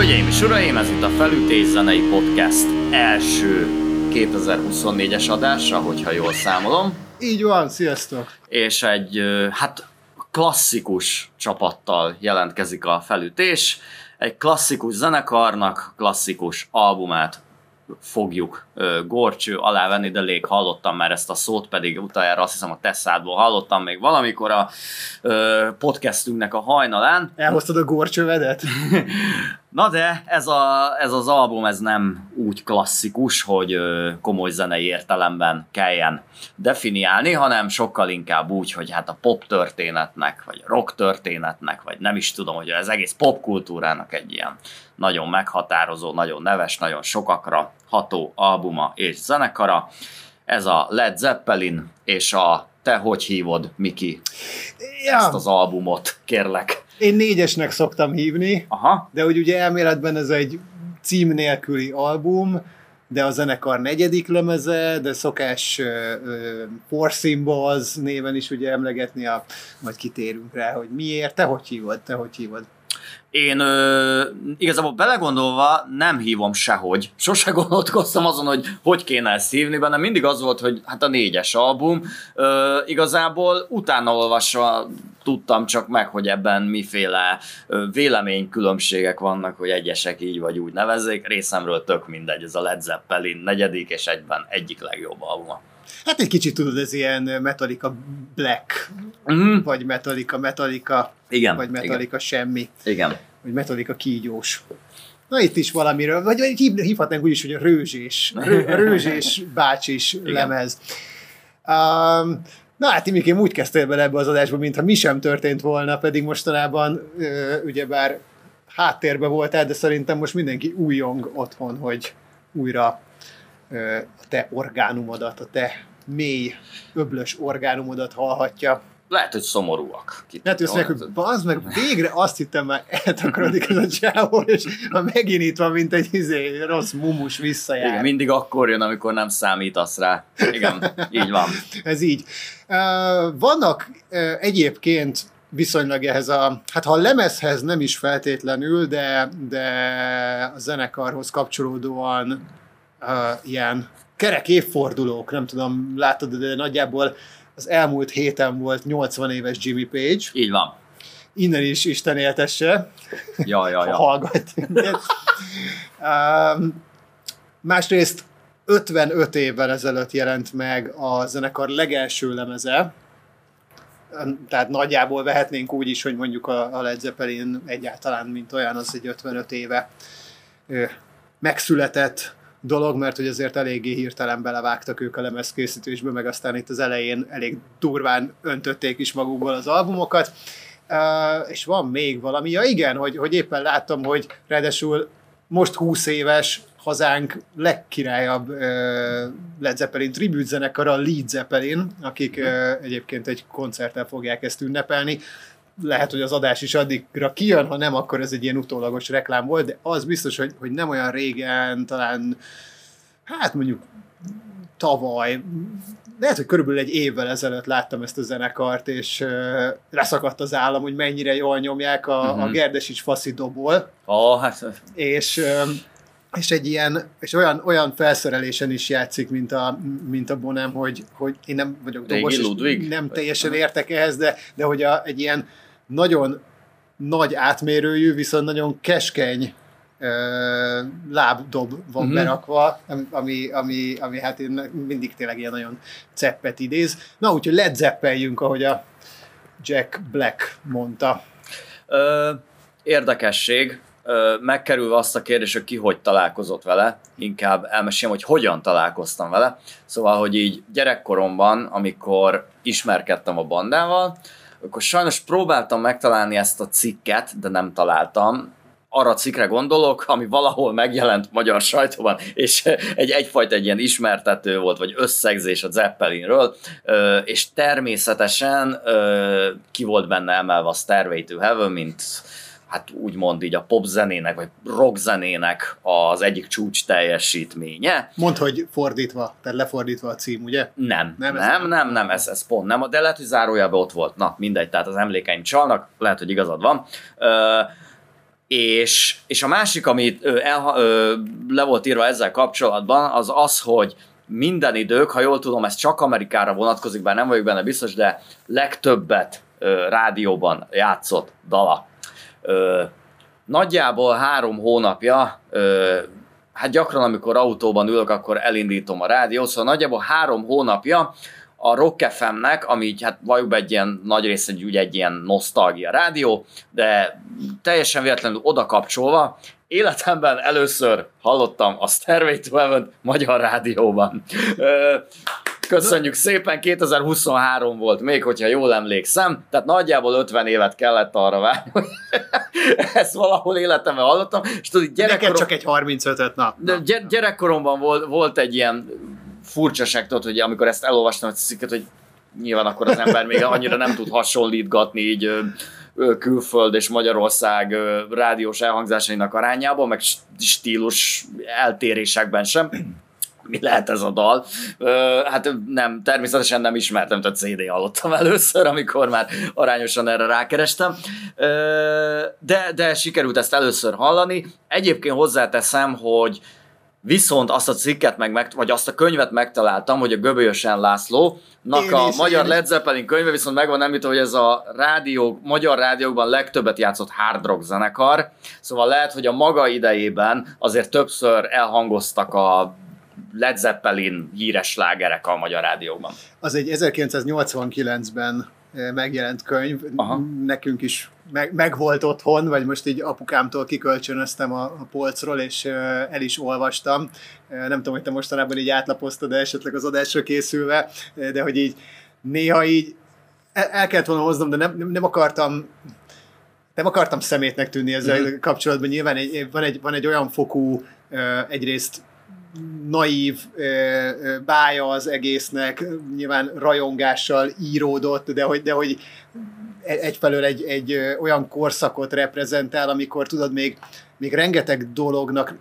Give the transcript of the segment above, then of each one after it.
Hölgyeim és uraim, ez itt a Felütés Zenei Podcast első 2024-es adása, hogyha jól számolom. Így van, sziasztok! És egy, hát klasszikus csapattal jelentkezik a felütés. Egy klasszikus zenekarnak klasszikus albumát fogjuk gorcső alá venni, de lég hallottam már ezt a szót, pedig utoljára azt hiszem a Tesszádból hallottam még valamikor a ö, podcastünknek a hajnalán. Elhoztad a gorcsövedet? Na de ez, a, ez az album ez nem úgy klasszikus, hogy komoly zenei értelemben kelljen definiálni, hanem sokkal inkább úgy, hogy hát a pop történetnek, vagy a rock történetnek, vagy nem is tudom, hogy az egész popkultúrának egy ilyen nagyon meghatározó, nagyon neves, nagyon sokakra ható albuma és zenekara. Ez a Led Zeppelin és a Te hogy hívod, Miki, ezt Ja, az albumot, kérlek. Én négyesnek szoktam hívni, Aha, de hogy ugye elméletben ez egy cím nélküli album, de a zenekar negyedik lemeze, de szokás uh, uh, Four Symbols néven is ugye emlegetni, a, majd kitérünk rá, hogy miért, te hogy hívod, te hogy hívod. Én ö, igazából belegondolva nem hívom sehogy. Sose gondolkoztam azon, hogy hogy kéne ezt hívni, benne mindig az volt, hogy hát a négyes album. Ö, igazából utána olvasva tudtam csak meg, hogy ebben miféle ö, véleménykülönbségek vannak, hogy egyesek így vagy úgy nevezzék. Részemről tök mindegy, ez a Led Zeppelin negyedik és egyben egyik legjobb albuma. Hát egy kicsit tudod, ez ilyen Metallica Black, Mm, vagy Metallica Metallica, igen, vagy Metallica semmi. igen, igen. vagy Metallica kígyós. Na itt is valamiről, vagy vagy hív, hívhatnánk úgy is, hogy a rőzsés, rő, rőzsés bácsis Igen. lemez. Um, na hát Imikém úgy kezdtél bele ebbe az adásba, mintha mi sem történt volna, pedig mostanában ö, ugyebár háttérbe voltál, de szerintem most mindenki újjong otthon, hogy újra ö, te orgánumodat, a te mély, öblös orgánumodat hallhatja. Lehet, hogy szomorúak. Ki Hát azt meg, hogy bazd meg, végre azt hittem már eltakarodik ez a csávó, és ha megint itt van, mint egy izé, rossz mumus visszajár. Igen, mindig akkor jön, amikor nem számítasz rá. Igen, így van. Ez így. Vannak egyébként viszonylag ehhez a, hát ha a lemezhez nem is feltétlenül, de, de a zenekarhoz kapcsolódóan uh, ilyen kerek évfordulók, nem tudom, látod, de nagyjából az elmúlt héten volt 80 éves Jimmy Page, Így van. innen is Isten éltesse, Ja, ja, ja. hallgat um, másrészt 55 évvel ezelőtt jelent meg a zenekar legelső lemeze, tehát nagyjából vehetnénk úgy is, hogy mondjuk a, Led Zeppelin egyáltalán, mint olyan, az egy 55 éve megszületett dolog, mert hogy azért eléggé hirtelen belevágtak ők a lemezkészítésbe, meg aztán itt az elején elég durván öntötték is magukból az albumokat. Uh, és van még valami, ja igen, hogy, hogy éppen láttam, hogy ráadásul most 20 éves hazánk legkirályabb uh, Led Zeppelin tribute zenekara, a Lead Zeppelin, akik uh, egyébként egy koncerttel fogják ezt ünnepelni. Lehet, hogy az adás is addigra kijön, ha nem, akkor ez egy ilyen utólagos reklám volt, de az biztos, hogy, hogy nem olyan régen, talán hát mondjuk tavaly, lehet, hogy körülbelül egy évvel ezelőtt láttam ezt a zenekart, és uh, leszakadt az állam, hogy mennyire jól nyomják a, uh-huh. a Mhm. Gerdesics faszidoból, Ó, hát és, um, és egy ilyen, és olyan, olyan felszerelésen is játszik, mint a, mint a Bonem, hogy, hogy én nem vagyok dobos, és nem teljesen értek ehhez, de, de hogy a, egy ilyen nagyon nagy átmérőjű, viszont nagyon keskeny ö, lábdob van uh-huh. berakva, ami, ami, ami hát én mindig tényleg ilyen nagyon ceppet idéz. Na, úgyhogy Led Zeppeljünk, ahogy a Jack Black mondta. Ö, érdekesség, ö, megkerülve azt a kérdést, hogy ki hogy találkozott vele, inkább elmesélem, hogy hogyan találkoztam vele. Szóval, hogy így gyerekkoromban, amikor ismerkedtem a bandával, akkor sajnos próbáltam megtalálni ezt a cikket, de nem találtam. Arra cikkre gondolok, ami valahol megjelent magyar sajtóban, és egy, egyfajta egy ilyen ismertető volt, vagy összegzés a Zeppelinről, és természetesen ki volt benne emelve a Stairway to Heaven, mint hát úgymond így a pop zenének, vagy rock zenének az egyik csúcs teljesítménye. Mondd, hogy fordítva, tehát lefordítva a cím, ugye? Nem, Nem, nem, ez- nem, nem, nem ez, ez pont nem, de lehet, hogy zárójában ott volt. Na, mindegy, tehát az emlékeim csalnak, lehet, hogy igazad van. Ö, és, és a másik, amit el, ö, le volt írva ezzel kapcsolatban, az az, hogy minden idők, ha jól tudom, ez csak Amerikára vonatkozik, bár nem vagyok benne biztos, de legtöbbet ö, rádióban játszott dala. Ö, nagyjából három hónapja, ö, hát gyakran amikor autóban ülök, akkor elindítom a rádiót, szóval nagyjából három hónapja a Rock FM-nek, ami így, hát valljuk egy ilyen nagy része egy, egy ilyen nosztalgia rádió, de teljesen véletlenül oda kapcsolva, életemben először hallottam a Stairway to Heaven magyar rádióban. Köszönjük szépen, 2023 volt még, hogyha jól emlékszem, tehát nagyjából 50 évet kellett arra várni, hogy ezt valahol életemben hallottam, és tudod, gyerekkorom... Neked csak egy 35-öt, na. De gyerekkoromban volt, volt egy ilyen furcsaság, tudod, hogy amikor ezt elolvastam, hogy cikket, hogy nyilván akkor az ember még annyira nem tud hasonlítgatni így külföld és Magyarország rádiós elhangzásainak arányában, meg stílus eltérésekben sem mi lehet ez a dal. Hát nem, természetesen nem ismertem, tehát CD hallottam először, amikor már arányosan erre rákerestem. De, de sikerült ezt először hallani. Egyébként hozzáteszem, hogy Viszont azt a cikket, meg, meg, vagy azt a könyvet megtaláltam, hogy a Göbölyösen Lászlónak a is, magyar Led Zeppelin könyve, viszont megvan nem hogy ez a rádió, magyar rádiókban legtöbbet játszott hard rock zenekar, szóval lehet, hogy a maga idejében azért többször elhangoztak a Led Zeppelin híres slágerek a magyar rádiókban. Az egy 1989-ben megjelent könyv, Aha. nekünk is meg, meg volt otthon, vagy most így apukámtól kikölcsönöztem a, a polcról, és el is olvastam. Nem tudom, hogy te mostanában így átlapoztad, de esetleg az adásra készülve, de hogy így néha így el, el kellett volna hoznom, de nem, nem, akartam nem akartam szemétnek tűnni ezzel mm-hmm. kapcsolatban. Nyilván egy, van, egy, van egy olyan fokú egyrészt naív bája az egésznek, nyilván rajongással íródott, de hogy, de hogy e, egyfelől egy, egy olyan korszakot reprezentál, amikor tudod, még, még rengeteg dolognak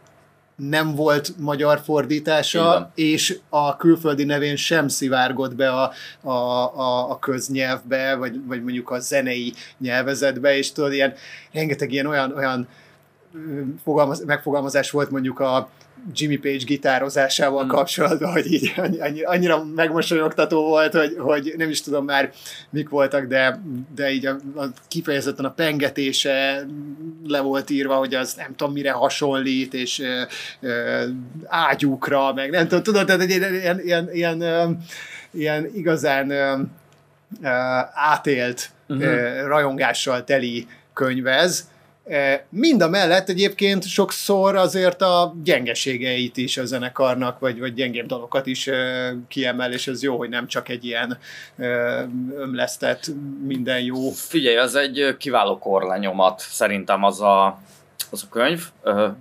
nem volt magyar fordítása, és a külföldi nevén sem szivárgott be a, a, a, a köznyelvbe, vagy, vagy mondjuk a zenei nyelvezetbe, és tudod, ilyen, rengeteg ilyen olyan, olyan fogalmaz, megfogalmazás volt mondjuk a, Jimmy Page gitározásával hmm. kapcsolatban, hogy így annyira, annyira megmosolyogtató volt, hogy, hogy nem is tudom már mik voltak, de, de így a, a, kifejezetten a pengetése le volt írva, hogy az nem tudom mire hasonlít, és ö, ö, ágyúkra, meg nem tudom, tudod, tehát egy ilyen, ilyen, ilyen, ilyen, igazán ö, átélt uh-huh. ö, rajongással teli könyvez, mind a mellett egyébként sokszor azért a gyengeségeit is a zenekarnak, vagy, vagy gyengébb dalokat is kiemel, és ez jó, hogy nem csak egy ilyen ömlesztett minden jó. Figyelj, az egy kiváló korlenyomat szerintem az a, az a könyv.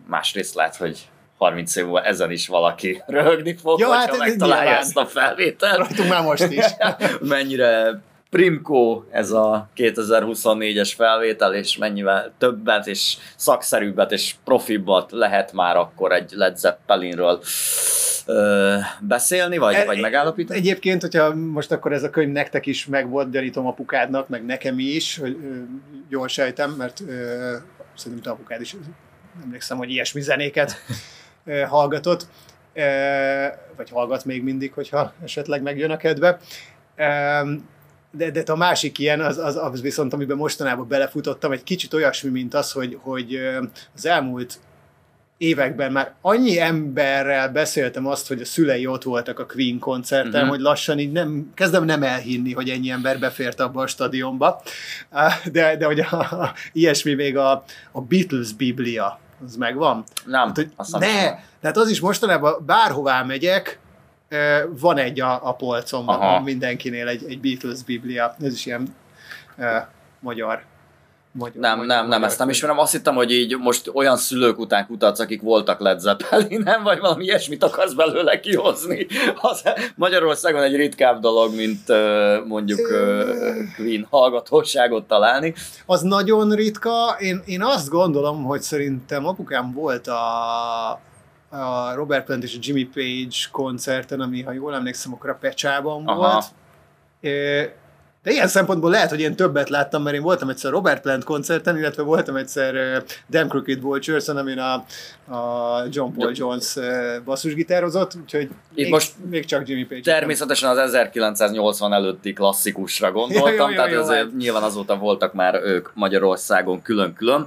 Másrészt lehet, hogy 30 év múlva ezen is valaki röhögni fog, ja, hát megtalálja ezt a felvételt. Rajtunk már most is. Mennyire Primco ez a 2024-es felvétel, és mennyivel többet, és szakszerűbbet, és profibbat lehet már akkor egy Led Zeppelinről ö, beszélni, vagy, e, vagy megállapítani? Egyébként, hogyha most akkor ez a könyv nektek is meg volt, gyanítom apukádnak, meg nekem is, hogy ö, jól sejtem, mert ö, szerintem te apukád is emlékszem, hogy ilyesmi zenéket ö, hallgatott, ö, vagy hallgat még mindig, hogyha esetleg megjön a kedve. Ö, de, de a másik ilyen, az, az, az viszont, amiben mostanában belefutottam, egy kicsit olyasmi, mint az, hogy, hogy az elmúlt években már annyi emberrel beszéltem azt, hogy a szülei ott voltak a Queen koncerten, uh-huh. hogy lassan így nem, kezdem nem elhinni, hogy ennyi ember befért abba a stadionba. De, de hogy a, a, ilyesmi még a, a Beatles biblia, az megvan? Nem, hát, hogy ne, tehát az is mostanában bárhová megyek, van egy a, a polcon, Aha. mindenkinél egy, egy Beatles biblia, ez is ilyen uh, magyar Magyar, nem, magyar, nem, magyar nem, ezt nem ismerem. Azt hittem, hogy így most olyan szülők után kutatsz, akik voltak Led nem? Vagy valami ilyesmit akarsz belőle kihozni. Az Magyarországon egy ritkább dolog, mint mondjuk Queen hallgatóságot találni. Az nagyon ritka. Én, én azt gondolom, hogy szerintem apukám volt a, a Robert Plant és a Jimmy Page koncerten, ami, ha jól emlékszem, akkor a Pecsában Aha. volt. De ilyen szempontból lehet, hogy én többet láttam, mert én voltam egyszer Robert Plant koncerten, illetve voltam egyszer Damn Crooked Vultures, amin a, a John Paul Jones basszusgitározott, úgyhogy Itt még, most még csak Jimmy Page. Természetesen az 1980 előtti klasszikusra gondoltam, Jó, jó, jó, tehát jó, azért hát. nyilván azóta voltak már ők Magyarországon külön-külön.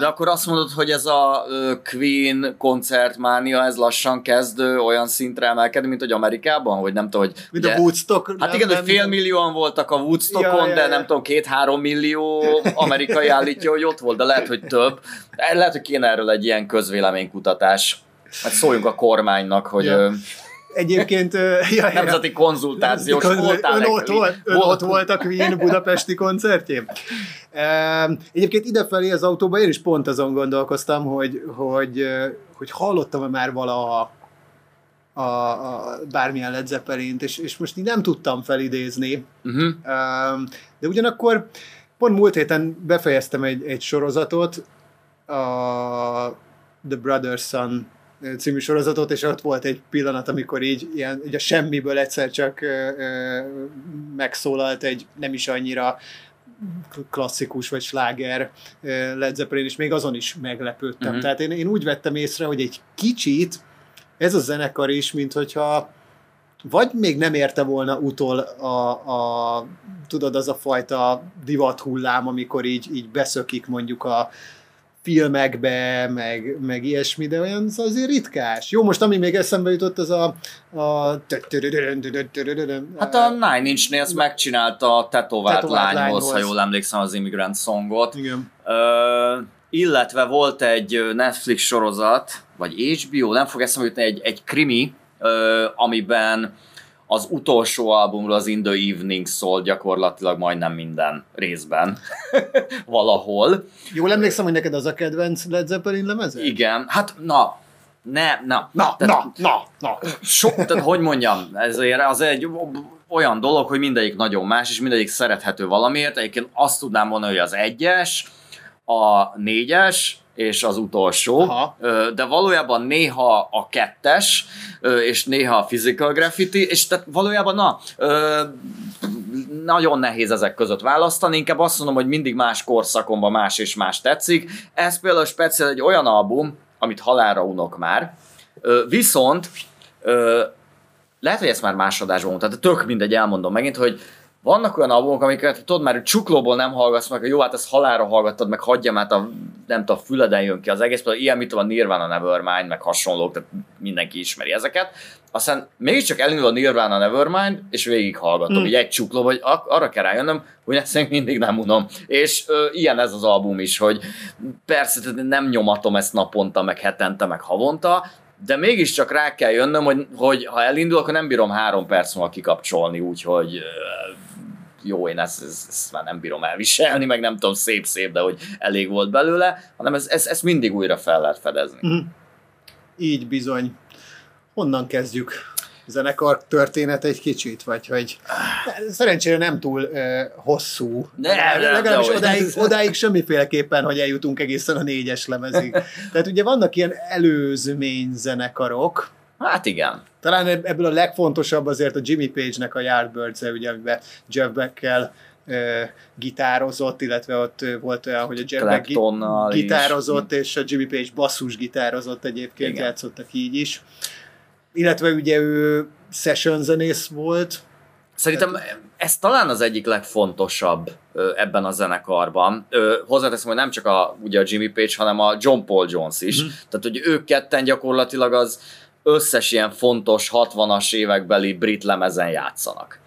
De akkor azt mondod, hogy ez a Queen koncertmánia, ez lassan kezd olyan szintre emelkedni, mint hogy Amerikában, hogy nem tudom, hogy... Mint ugye- a Woodstock. Hát nem- igen, hogy nem- fél millióan voltak a Woodstockon, Ja, ja, de ja. nem tudom, két-három millió amerikai állítja, hogy ott volt, de lehet, hogy több. Lehet, hogy kéne erről egy ilyen közvéleménykutatás. Hát szóljunk a kormánynak, hogy Ja. Egyébként... ja, ja. nemzeti konzultációs voltál ön, ott volt, ön ott volt a Queen budapesti koncertjén. Egyébként idefelé az autóban én is pont azon gondolkoztam, hogy, hogy, hogy hallottam-e már valaha a, a, bármilyen Led Zeppelint, és, és most így nem tudtam felidézni. Uh-huh. De ugyanakkor pont múlt héten befejeztem egy, egy sorozatot, a The Brother's Son című sorozatot, és ott volt egy pillanat, amikor így, ilyen, így a semmiből egyszer csak ö, ö, megszólalt egy nem is annyira klasszikus vagy sláger Led Zeppelin, és még azon is meglepődtem. Uh-huh. Tehát én, én úgy vettem észre, hogy egy kicsit ez a zenekar is, mint hogyha vagy még nem érte volna utol a, a tudod, az a fajta divat hullám, amikor így, így beszökik mondjuk a filmekbe, meg, meg ilyesmi, de olyan az azért ritkás. Jó, most ami még eszembe jutott, az a... a Hát a Nine Inch Nails megcsinálta a tetovált, Tetovált lányhoz, ha lányhoz. jól emlékszem, az Immigrant Songot. Igen. Ö, illetve volt egy Netflix sorozat, vagy HBO, nem fog eszembe jutni, egy, egy krimi, ö, amiben az utolsó albumról az In the Evening szól gyakorlatilag majdnem minden részben valahol. Jól emlékszem, hogy neked az a kedvenc Led Zeppelin lemeze? Igen, hát na, ne, na. Na, Tehát- na, na, na. So, tehát hogy mondjam, ezért az egy olyan dolog, hogy mindegyik nagyon más, és mindegyik szerethető valamiért. Egyébként azt tudnám mondani, hogy az egyes, a négyes, és az utolsó, Aha. De valójában néha a kettes, és néha a physical graffiti, és tehát valójában na, nagyon nehéz ezek között választani, inkább azt mondom, hogy mindig más korszakomban más és más tetszik. Ez például speciál egy olyan album, amit halára unok már, viszont lehet, hogy ezt már másodásban mondtam, de tök mindegy, elmondom megint, hogy vannak olyan albumok, amiket tudod már, hogy csuklóból nem hallgatsz meg, hogy jó, hát ezt halára hallgattad, meg hagyjam, hát a, nem tudom, a füleden jön ki az egész, például ilyen, mit tudom, a Nirvana Nevermind, meg hasonlók, tehát mindenki ismeri ezeket. Aztán mégiscsak elindul a Nirvana Nevermind, és végighallgatom, Mm. így egy csuklóba, hogy arra kell rájönnöm, hogy ezt még mindig nem unom. És ö, ilyen ez az album is, hogy persze nem nyomatom ezt naponta, meg hetente, meg havonta, de mégiscsak rá kell jönnöm, hogy, hogy ha elindul, akkor nem bírom három perc múlva kikapcsolni, úgyhogy ö, jó, én ezt, ezt, ezt már nem bírom elviselni, meg nem tudom, szép-szép, de hogy elég volt belőle, hanem ez, ez, ezt mindig újra fel lehet fedezni. Mhm. Így bizony. Honnan kezdjük? Zenekar történet egy kicsit, vagy hogy szerencsére nem túl uh, hosszú. De, de, Legalábbis hogy- odáig, odáig semmiféleképpen, hogy eljutunk egészen a négyes lemezig. Tehát ugye vannak ilyen előzmény zenekarok, Hát igen. Talán ebb- ebből a legfontosabb azért a Jimmy Page-nek a yardbirds -e, ugye, amiben Jeff Beck-kel gitározott, illetve ott volt olyan, hogy a Jeff Beck gi- Claptonnal is. gitározott, és a Jimmy Page basszus gitározott egyébként, Igen. játszottak így is. Illetve ugye ő session zenész volt, Szerintem ez talán az egyik legfontosabb ebben a zenekarban. Hozzáteszem, hogy nem csak a, ugye a Jimmy Page, hanem a John Paul Jones is. Mm. Tehát, hogy ők ketten gyakorlatilag az összes ilyen fontos 60-as évekbeli brit lemezen játszanak.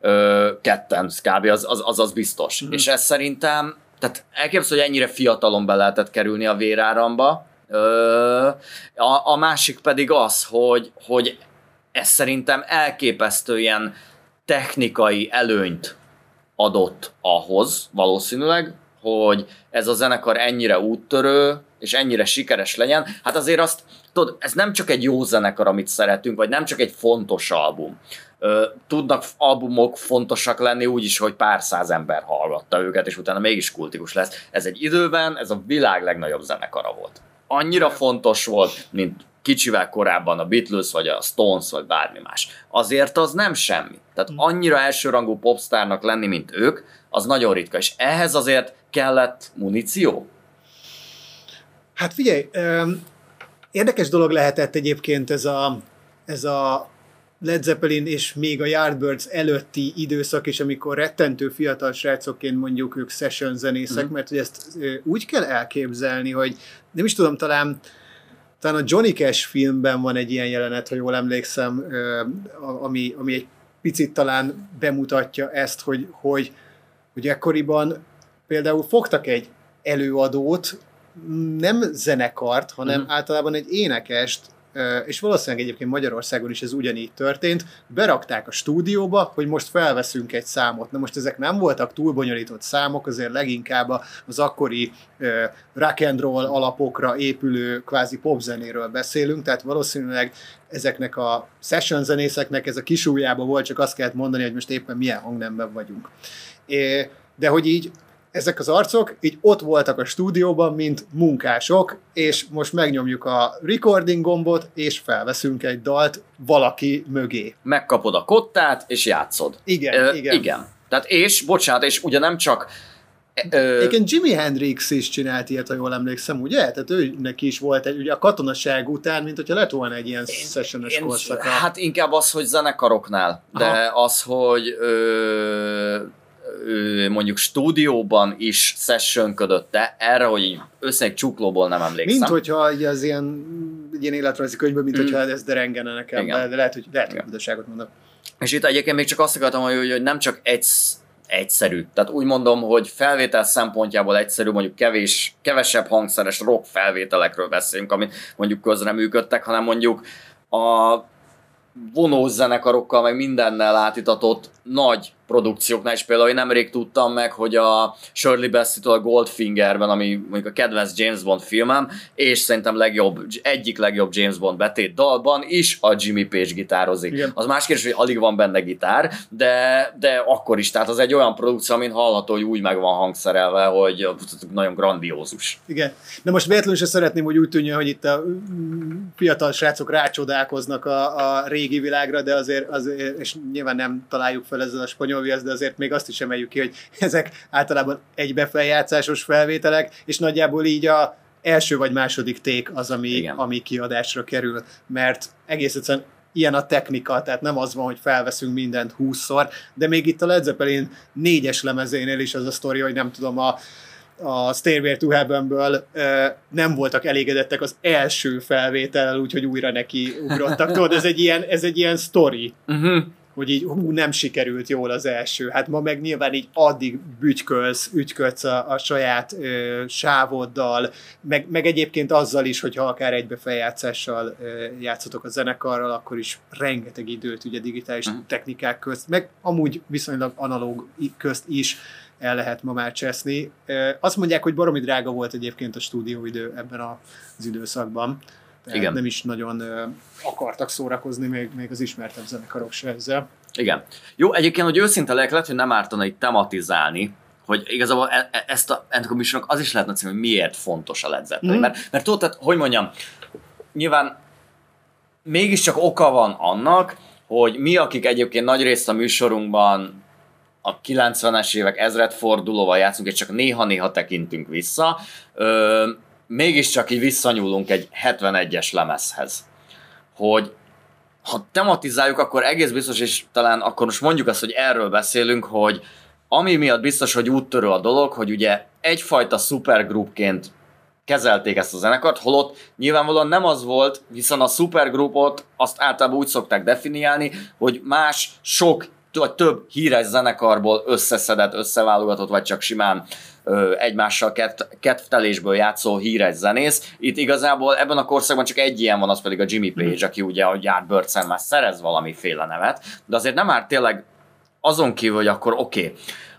Ö, ketten, kb. az, az, az, az biztos. Mm. És ez szerintem, tehát elképzelhető, hogy ennyire fiatalon be lehetett kerülni a véráramba. Ö, a, a másik pedig az, hogy, hogy ez szerintem elképesztő ilyen technikai előnyt adott ahhoz valószínűleg, hogy ez a zenekar ennyire úttörő, és ennyire sikeres legyen. Hát azért azt, tudod, ez nem csak egy jó zenekar, amit szeretünk, vagy nem csak egy fontos album. Tudnak albumok fontosak lenni úgy is, hogy pár száz ember hallgatta őket, és utána mégis kultikus lesz. Ez egy időben, ez a világ legnagyobb zenekara volt. Annyira fontos volt, mint kicsivel korábban a Beatles, vagy a Stones, vagy bármi más. Azért az nem semmi. Tehát annyira elsőrangú popstárnak lenni, mint ők, az nagyon ritka. És ehhez azért kellett muníció? Hát figyelj, érdekes dolog lehetett egyébként ez a, ez a Led Zeppelin és még a Yardbirds előtti időszak is, amikor rettentő fiatal srácokként mondjuk ők session zenészek, mm. mert hogy ezt úgy kell elképzelni, hogy nem is tudom, talán talán a Johnny Cash filmben van egy ilyen jelenet, ha jól emlékszem, ami, ami egy picit talán bemutatja ezt, hogy, hogy, hogy ekkoriban például fogtak egy előadót, nem zenekart, hanem uh-huh. általában egy énekest, és valószínűleg egyébként Magyarországon is ez ugyanígy történt, berakták a stúdióba, hogy most felveszünk egy számot. Na most ezek nem voltak túl bonyolított számok, azért leginkább az akkori rock and roll alapokra épülő kvázi popzenéről beszélünk, tehát valószínűleg ezeknek a session zenészeknek ez a kisújjában volt, csak azt kellett mondani, hogy most éppen milyen hangnemben vagyunk. De hogy így ezek az arcok így ott voltak a stúdióban, mint munkások, és most megnyomjuk a recording gombot, és felveszünk egy dalt valaki mögé. Megkapod a kottát, és játszod. Igen, Ö, igen. Igen. Tehát és, bocsánat, és ugye nem csak Ö... Egyébként Jimi Hendrix is csinált ilyet, ha jól emlékszem, ugye? Tehát ő neki is volt egy, ugye a katonaság után, mint hogyha lett volna egy ilyen sessionos korszaka. Hát inkább az, hogy zenekaroknál, de Aha. az, hogy ö, mondjuk stúdióban is sessionködötte, erre, hogy összeg csuklóból nem emlékszem. Mint hogyha az ilyen, ilyen életrajzi könyvből, mint mm. hogyha ez derengene nekem, de lehet, hogy lehet, hogy budaságot mondok. És itt egyébként még csak azt akartam, hogy, hogy nem csak egy egyszerű. Tehát úgy mondom, hogy felvétel szempontjából egyszerű, mondjuk kevés, kevesebb hangszeres rock felvételekről beszélünk, amit mondjuk közreműködtek, hanem mondjuk a vonós zenekarokkal, meg mindennel átitatott nagy produkcióknál is például én nemrég tudtam meg, hogy a Shirley bassey a Goldfingerben, ami mondjuk a kedvenc James Bond filmem, és szerintem legjobb, egyik legjobb James Bond betét dalban is a Jimmy Page gitározik. Igen. Az más kérdés, hogy alig van benne gitár, de, de akkor is, tehát az egy olyan produkció, amin hallható, hogy úgy meg van hangszerelve, hogy nagyon grandiózus. Igen, de most véletlenül sem szeretném, hogy úgy tűnjön, hogy itt a fiatal srácok rácsodálkoznak a, a régi világra, de azért, azért, és nyilván nem találjuk fel ezzel a spanyol spanyol viasz, de azért még azt is emeljük ki, hogy ezek általában egybefeljátszásos felvételek, és nagyjából így a első vagy második ték az, ami, ami kiadásra kerül, mert egész egyszerűen ilyen a technika, tehát nem az van, hogy felveszünk mindent húszszor, de még itt a Led Zeppelin négyes lemezénél is az a sztori, hogy nem tudom, a, a Stairway to Heavenből nem voltak elégedettek az első felvétellel, úgyhogy újra neki ugrottak. Tudod, ez egy ilyen, ez egy ilyen sztori. Uh-huh hogy így hú, nem sikerült jól az első. Hát ma meg nyilván így addig bütykölsz, ügyködsz a, a saját ö, sávoddal, meg, meg egyébként azzal is, hogyha akár egybe feljátszással ö, játszotok a zenekarral, akkor is rengeteg időt ugye digitális uh-huh. technikák közt, meg amúgy viszonylag analóg közt is el lehet ma már cseszni. Azt mondják, hogy baromi drága volt egyébként a stúdióidő ebben az időszakban. Tehát Igen. nem is nagyon akartak szórakozni még, még az ismertebb zenekarok se ezzel. Igen. Jó, egyébként, hogy őszinte legyek, lehet, hogy nem ártana itt tematizálni, hogy igazából e- e- ezt a, ennek a műsornak az is lehetne cím, hogy miért fontos a Led Zeppelin. Mm. Mert, mert tudod, tehát, hogy mondjam, nyilván mégiscsak oka van annak, hogy mi, akik egyébként nagy részt a műsorunkban a 90-es évek ezredfordulóval játszunk, és csak néha-néha tekintünk vissza, ö, mégiscsak így visszanyúlunk egy 71-es lemezhez, hogy ha tematizáljuk, akkor egész biztos, és talán akkor most mondjuk azt, hogy erről beszélünk, hogy ami miatt biztos, hogy úttörő a dolog, hogy ugye egyfajta supergroupként kezelték ezt a zenekart, holott nyilvánvalóan nem az volt, hiszen a supergroupot azt általában úgy szokták definiálni, hogy más sok vagy több híres zenekarból összeszedett, összeválogatott, vagy csak simán ö, egymással kett, kettelésből játszó híres zenész. Itt igazából ebben a korszakban csak egy ilyen van, az pedig a Jimmy Page, mm. aki ugye a Yardbirds-en már szerez valamiféle nevet, de azért nem már tényleg azon kívül, hogy akkor oké, okay,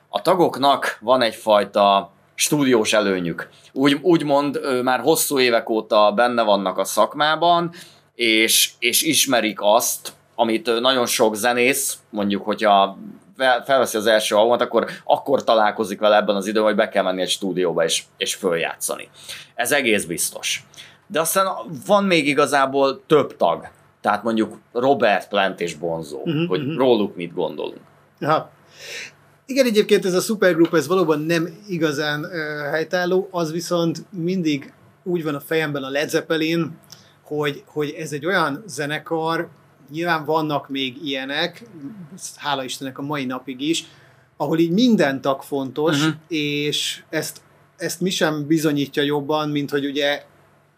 a tagoknak van egyfajta stúdiós előnyük. Úgy, úgymond már hosszú évek óta benne vannak a szakmában, és, és ismerik azt, amit nagyon sok zenész, mondjuk, hogyha felveszi az első albumot, akkor akkor találkozik vele ebben az időben, hogy be kell menni egy stúdióba és, és följátszani. Ez egész biztos. de aztán van még igazából több tag. Tehát mondjuk Robert Plant és Bonzo, uh-huh, hogy uh-huh. róluk mit gondolunk. Aha. Igen, egyébként ez a supergroup, ez valóban nem igazán uh, helytálló, az viszont mindig úgy van a fejemben a Led Zeppelin, hogy, hogy ez egy olyan zenekar, nyilván vannak még ilyenek, hála Istennek a mai napig is, ahol így minden tag fontos, uh-huh. és ezt, ezt mi sem bizonyítja jobban, mint hogy ugye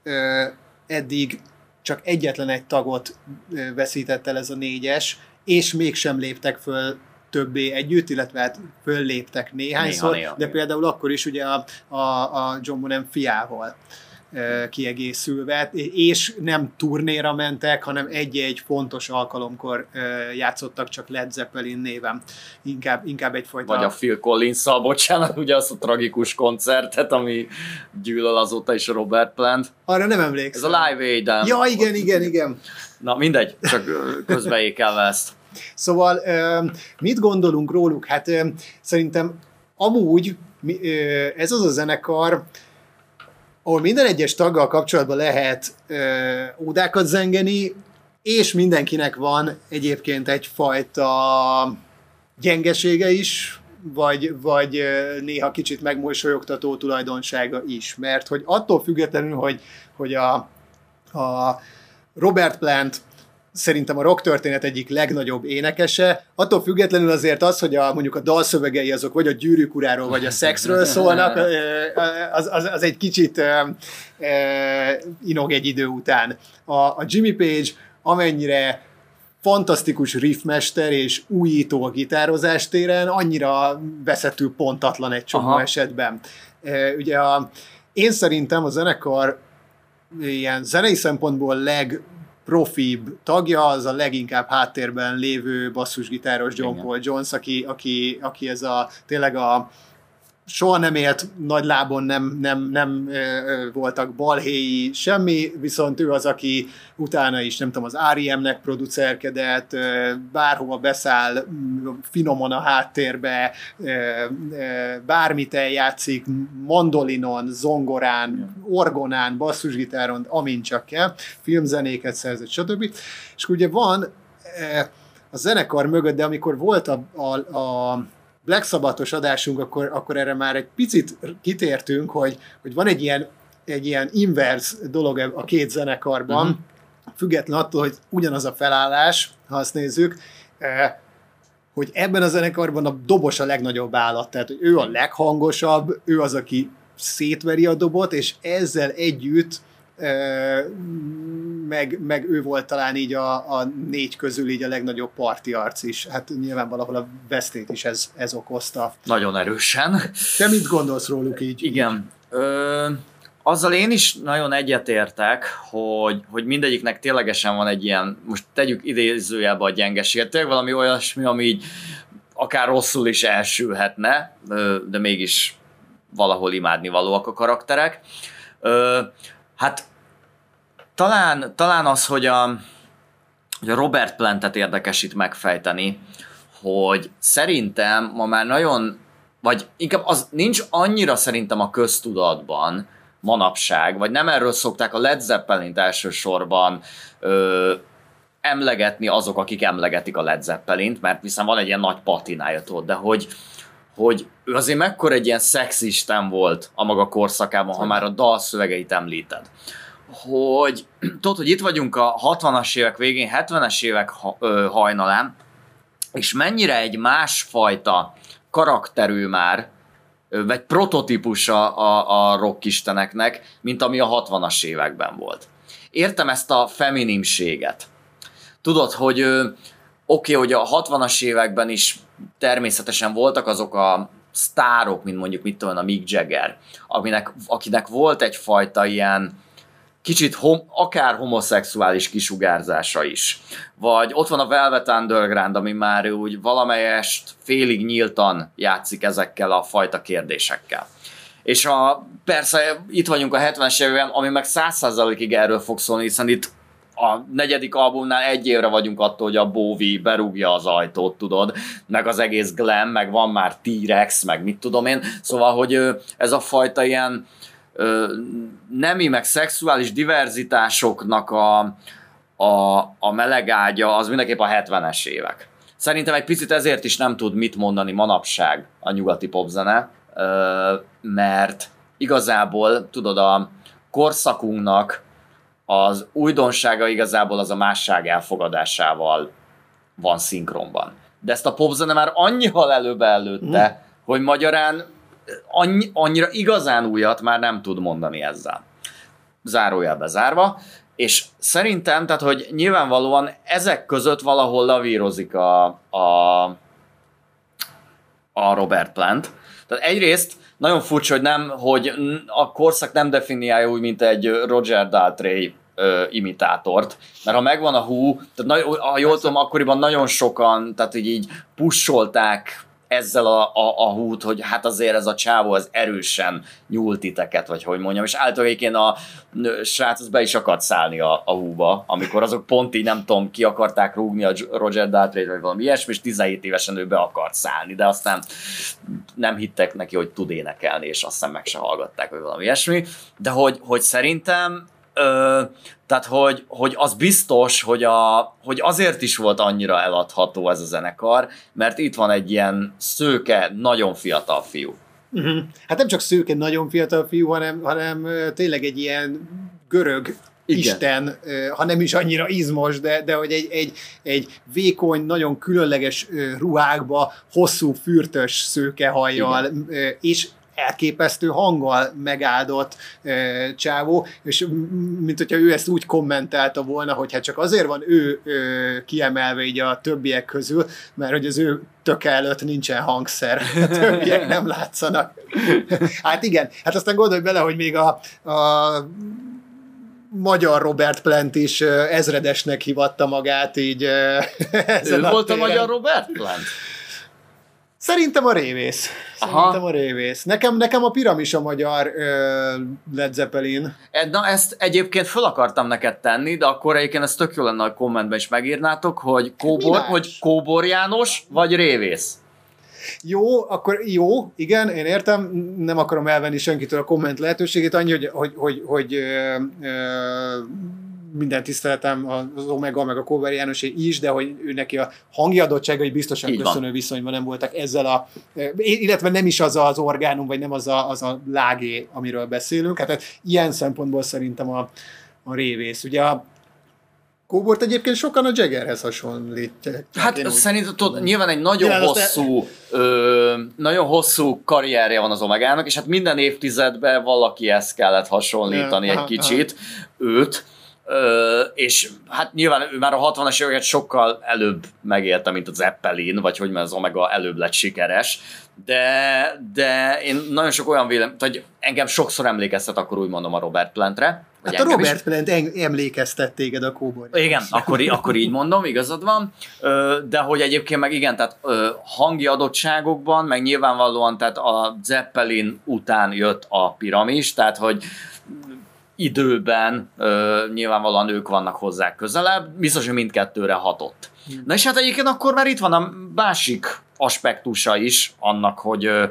ö, eddig csak egyetlen egy tagot ö, veszített el ez a négyes, és mégsem léptek föl többé együtt, illetve hát fölléptek néhányszor, néha, néha, de például akkor is ugye a, a, a John Bonham fiával kiegészülve, és nem turnéra mentek, hanem egy-egy fontos alkalomkor játszottak csak Led Zeppelin néven. Inkább, inkább egyfajta... Vagy a Phil collins bocsánat, ugye azt a tragikus koncertet, ami gyűlöl azóta is Robert Plant. Arra nem emlékszem. Ez a Live aid Ja, igen, igen, igen. Na mindegy, csak közbeékelve ezt. Szóval mit gondolunk róluk? Hát szerintem amúgy ez az a zenekar, ahol minden egyes taggal kapcsolatban lehet ö, ódákat zengeni, és mindenkinek van egyébként egyfajta gyengesége is, vagy, vagy néha kicsit megmosolyogtató tulajdonsága is. Mert hogy attól függetlenül, hogy, hogy a, a Robert Plant szerintem a rock történet egyik legnagyobb énekese. Attól függetlenül azért az, hogy a, mondjuk a dalszövegei azok vagy a gyűrűk uráról, vagy a szexről szólnak, az, az, az egy kicsit inog egy idő után. A, a Jimmy Page amennyire fantasztikus riffmester és újító a gitározás téren, annyira veszető pontatlan egy csomó Aha. esetben. Ugye a, én szerintem a zenekar ilyen zenei szempontból leg profibb tagja, az a leginkább háttérben lévő basszusgitáros John Igen. Paul Jones, aki, aki, aki ez a tényleg a soha nem élt nagy lábon, nem, nem, nem voltak balhéi, semmi, viszont ő az, aki utána is, nem tudom, az R.E.M.-nek producerkedett, bárhova beszáll, finoman a háttérbe, bármit eljátszik, mandolinon, zongorán, orgonán, basszusgitáron, amint csak kell, filmzenéket szerzett, stb. És ugye van a zenekar mögött, de amikor volt a, a, a Black Sabbathos adásunk, akkor, akkor erre már egy picit kitértünk, hogy, hogy van egy ilyen, egy ilyen inverse dolog a két zenekarban, uh-huh. független attól, hogy ugyanaz a felállás, ha azt nézzük, eh, hogy ebben a zenekarban a dobos a legnagyobb állat, tehát hogy ő a leghangosabb, ő az, aki szétveri a dobot, és ezzel együtt meg, meg ő volt talán így a, a négy közül így a legnagyobb parti arc is. Hát nyilván valahol a vesztét is ez, ez okozta. Nagyon erősen. Te mit gondolsz róluk így? Igen. Ö, azzal én is nagyon egyetértek, hogy, hogy mindegyiknek ténylegesen van egy ilyen, most tegyük idézőjelbe a gyengeséget, tényleg valami olyasmi, ami így akár rosszul is elsülhetne, de mégis valahol imádni valóak a karakterek. Hát talán, talán az, hogy a, hogy a Robert Plantet érdekes itt megfejteni, hogy szerintem ma már nagyon, vagy inkább az nincs annyira szerintem a köztudatban manapság, vagy nem erről szokták a Led Zeppelin elsősorban ö, emlegetni azok, akik emlegetik a Led Zeppelint, mert hiszen van egy ilyen nagy patinája, tudod, de hogy, hogy ő azért mekkora egy ilyen szexisten volt a maga korszakában, ha már a dalszövegeit említed. Hogy tudod, hogy itt vagyunk a 60-as évek végén, 70-es évek hajnalán, és mennyire egy másfajta karakterű már, vagy prototípusa a, a rockisteneknek, mint ami a 60-as években volt. Értem ezt a feminimséget. Tudod, hogy oké, okay, hogy a 60-as években is természetesen voltak azok a sztárok, mint mondjuk mit tudom, a Mick Jagger, aminek, akinek volt egyfajta ilyen kicsit hom, akár homoszexuális kisugárzása is. Vagy ott van a Velvet Underground, ami már úgy valamelyest félig nyíltan játszik ezekkel a fajta kérdésekkel. És a, persze itt vagyunk a 70-es években, ami meg 100%-ig erről fog szólni, hiszen itt a negyedik albumnál egy évre vagyunk attól, hogy a Bowie berúgja az ajtót, tudod, meg az egész glam, meg van már T-Rex, meg mit tudom én, szóval, hogy ez a fajta ilyen nemi meg szexuális diverzitásoknak a, a, a melegágya az mindenképp a 70-es évek. Szerintem egy picit ezért is nem tud mit mondani manapság a nyugati popzene, mert igazából, tudod, a korszakunknak az újdonsága igazából az a másság elfogadásával van szinkronban. De ezt a popzene már annyival előbb előtte, mm. hogy magyarán annyi, annyira igazán újat már nem tud mondani ezzel. Zárójelbe zárva. És szerintem, tehát, hogy nyilvánvalóan ezek között valahol lavírozik a, a, a Robert Plant. Tehát egyrészt nagyon furcsa, hogy nem, hogy a korszak nem definiálja úgy, mint egy Roger Daltrey ö, imitátort, mert ha megvan a hú, tehát ha jól tudom, akkoriban nagyon sokan, tehát így, így pusolták ezzel a, a, a hút, hogy hát azért ez a csávó az erősen nyúlt titeket, vagy hogy mondjam, és általában a srác az be is akart szállni a, a húba, amikor azok pont így nem tudom, ki akarták rúgni a Roger Daltrey vagy valami ilyesmi, és 17 évesen ő be akart szállni, de aztán nem hittek neki, hogy tud énekelni, és aztán meg se hallgatták, vagy valami ilyesmi, de hogy, hogy szerintem Ö, tehát, hogy, hogy az biztos, hogy, a, hogy azért is volt annyira eladható ez a zenekar, mert itt van egy ilyen szőke, nagyon fiatal fiú. Uh-huh. Hát nem csak szőke, nagyon fiatal fiú, hanem, hanem tényleg egy ilyen görög igen. Isten, ha nem is annyira izmos, de, de hogy egy, egy, egy vékony, nagyon különleges ruhákba, hosszú, fürtös szőkehajjal, Igen. és elképesztő hanggal megáldott e, csávó, és mint hogyha ő ezt úgy kommentálta volna, hogy hát csak azért van ő e, kiemelve így a többiek közül, mert hogy az ő töke előtt nincsen hangszer, a többiek nem látszanak. hát igen, hát aztán gondolj bele, hogy még a, a magyar Robert Plant is ezredesnek hivatta magát, így Ő volt a magyar Robert Plant? Szerintem a révész. Szerintem Aha. a révész. Nekem, nekem a piramis a magyar ö, Led Zeppelin. Na ezt egyébként föl akartam neked tenni, de akkor egyébként ezt tök jó lenne a kommentben is megírnátok, hogy Kóbor, hogy Kóbor János vagy révész. Jó, akkor jó, igen, én értem, nem akarom elvenni senkitől a komment lehetőségét, annyi, hogy, hogy, hogy, hogy ö, ö, minden tiszteletem az Omega, meg a Cover János is, de hogy ő neki a hangi adottságai biztosan Így köszönő van. viszonyban nem voltak ezzel a, illetve nem is az az orgánum, vagy nem az a, az a lágé, amiről beszélünk. Hát, hát ilyen szempontból szerintem a, a révész. Ugye a Kóbort egyébként sokan a Jaggerhez hasonlítják. Hát szerintem tudod, nyilván egy nagyon Nyilván hosszú, te... ö, nagyon hosszú karrierje van az Omegának, és hát minden évtizedben valaki ezt kellett hasonlítani ja, egy aha, kicsit, aha. őt. Ö, és hát nyilván ő már a 60-as éveket sokkal előbb megélte, mint az Zeppelin, vagy hogy az Omega előbb lett sikeres, de, de én nagyon sok olyan vélem, hogy engem sokszor emlékeztet, akkor úgy mondom a Robert Plantre. Hát a Robert is. Plant emlékeztet téged a kóbor. Igen, akkor, akkor így mondom, igazad van, de hogy egyébként meg igen, tehát hangi adottságokban, meg nyilvánvalóan tehát a Zeppelin után jött a piramis, tehát hogy időben ö, nyilvánvalóan ők vannak hozzá közelebb, biztos, hogy mindkettőre hatott. Hmm. Na és hát egyébként akkor már itt van a másik aspektusa is annak, hogy ö,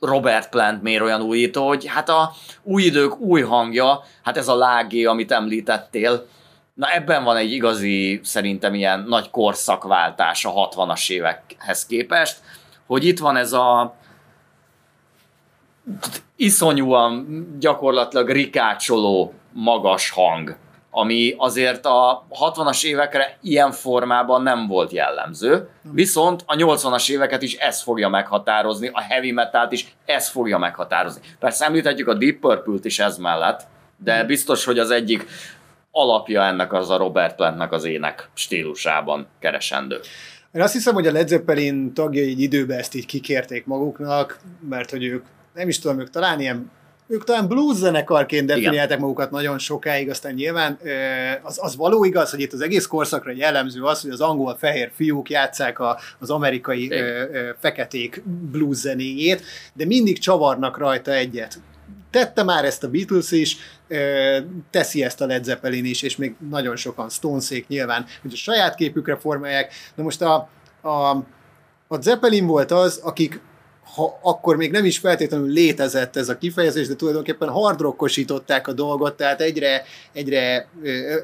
Robert Plant miért olyan újító, hogy hát a új idők új hangja, hát ez a lágé, amit említettél, na ebben van egy igazi, szerintem ilyen nagy korszakváltás a 60-as évekhez képest, hogy itt van ez a iszonyúan gyakorlatilag rikácsoló magas hang, ami azért a 60-as évekre ilyen formában nem volt jellemző, viszont a 80-as éveket is ez fogja meghatározni, a heavy metalt is ez fogja meghatározni. Persze említhetjük a Deep Purple-t is ez mellett, de hmm. biztos, hogy az egyik alapja ennek az a Robert Plantnek az ének stílusában keresendő. Én azt hiszem, hogy a Led Zeppelin tagjai egy időben ezt így kikérték maguknak, mert hogy ők nem is tudom, ők talán ilyen ők talán blues zenekarként definiálták magukat nagyon sokáig, aztán nyilván az, az való igaz, hogy itt az egész korszakra jellemző az, hogy az angol fehér fiúk játszák a, az amerikai ö, ö, feketék blues zenéjét, de mindig csavarnak rajta egyet. Tette már ezt a Beatles is, teszi ezt a Led Zeppelin is, és még nagyon sokan Stonesék nyilván, hogy a saját képükre formálják. De most a, a, a Zeppelin volt az, akik ha akkor még nem is feltétlenül létezett ez a kifejezés, de tulajdonképpen hardrockosították a dolgot, tehát egyre, egyre ö,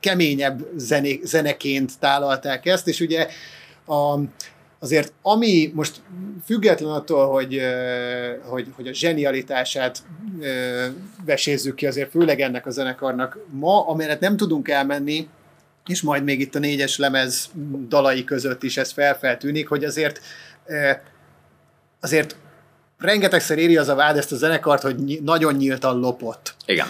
keményebb zené, zeneként tálalták ezt, és ugye a, azért ami most független attól, hogy, hogy, hogy a zsenialitását vesézzük ki, azért főleg ennek a zenekarnak ma, amelyet nem tudunk elmenni, és majd még itt a négyes lemez dalai között is ez felfeltűnik, hogy azért azért rengetegszer éri az a vád ezt a zenekart, hogy ny- nagyon nyíltan lopott. Igen.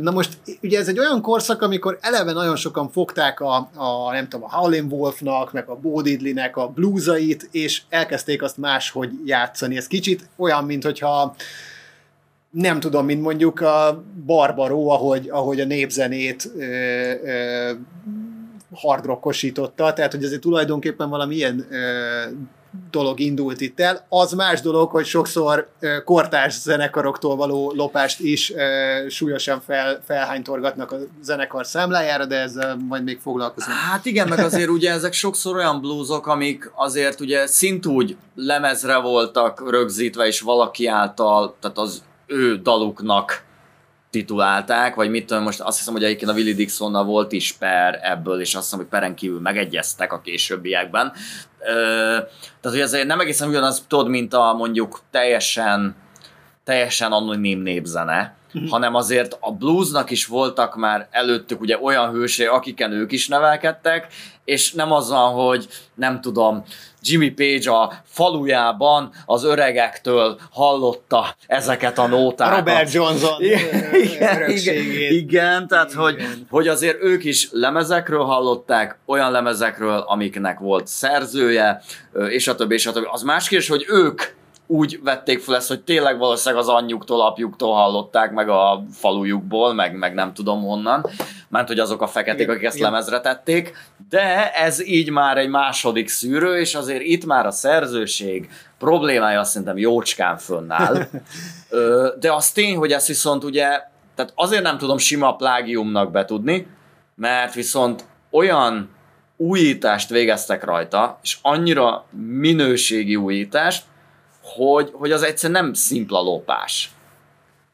Na most ugye ez egy olyan korszak, amikor eleve nagyon sokan fogták a, a nem tudom, a Howlin' Wolfnak, meg a Bo Diddley-nek a bluesait, és elkezdték azt máshogy játszani. Ez kicsit olyan, mint hogyha nem tudom, mint mondjuk a Barbaró, ahogy, ahogy a népzenét ö, ö, hardrockosította, tehát hogy azért tulajdonképpen valami ilyen ö, dolog indult itt el. Az más dolog, hogy sokszor kortárs zenekaroktól való lopást is súlyosan fel, felhánytorgatnak a zenekar számlájára, de ezzel majd még foglalkozunk. Hát igen, meg azért ugye ezek sokszor olyan bluesok, amik azért ugye szintúgy lemezre voltak rögzítve, és valaki által, tehát az ő daluknak titulálták, vagy mit tudom, most azt hiszem, hogy egyébként a Willie Dixonnal volt is per ebből, és azt hiszem, hogy peren kívül megegyeztek a későbbiekben. Tehát, hogy ez nem egészen ugyanaz, tudod, mint a mondjuk teljesen teljesen anonim népzene, mm. hanem azért a bluesnak is voltak már előttük ugye olyan hősé, akiken ők is nevelkedtek, és nem azzal, hogy nem tudom, Jimmy Page a falujában az öregektől hallotta ezeket a nótákat. Robert Johnson igen, igen, igen, igen, tehát igen. Hogy, hogy azért ők is lemezekről hallották, olyan lemezekről, amiknek volt szerzője, és a többi, és a többi. Az más kérdés, hogy ők úgy vették fel ezt, hogy tényleg valószínűleg az anyjuktól, apjuktól hallották, meg a falujukból, meg, meg nem tudom honnan, mert hogy azok a feketék, igen, akik ezt igen. lemezre tették, de ez így már egy második szűrő, és azért itt már a szerzőség problémája azt szerintem jócskán fönnáll. de az tény, hogy ezt viszont ugye, tehát azért nem tudom sima plágiumnak betudni, mert viszont olyan újítást végeztek rajta, és annyira minőségi újítást, hogy, hogy az egyszer nem szimpla lopás.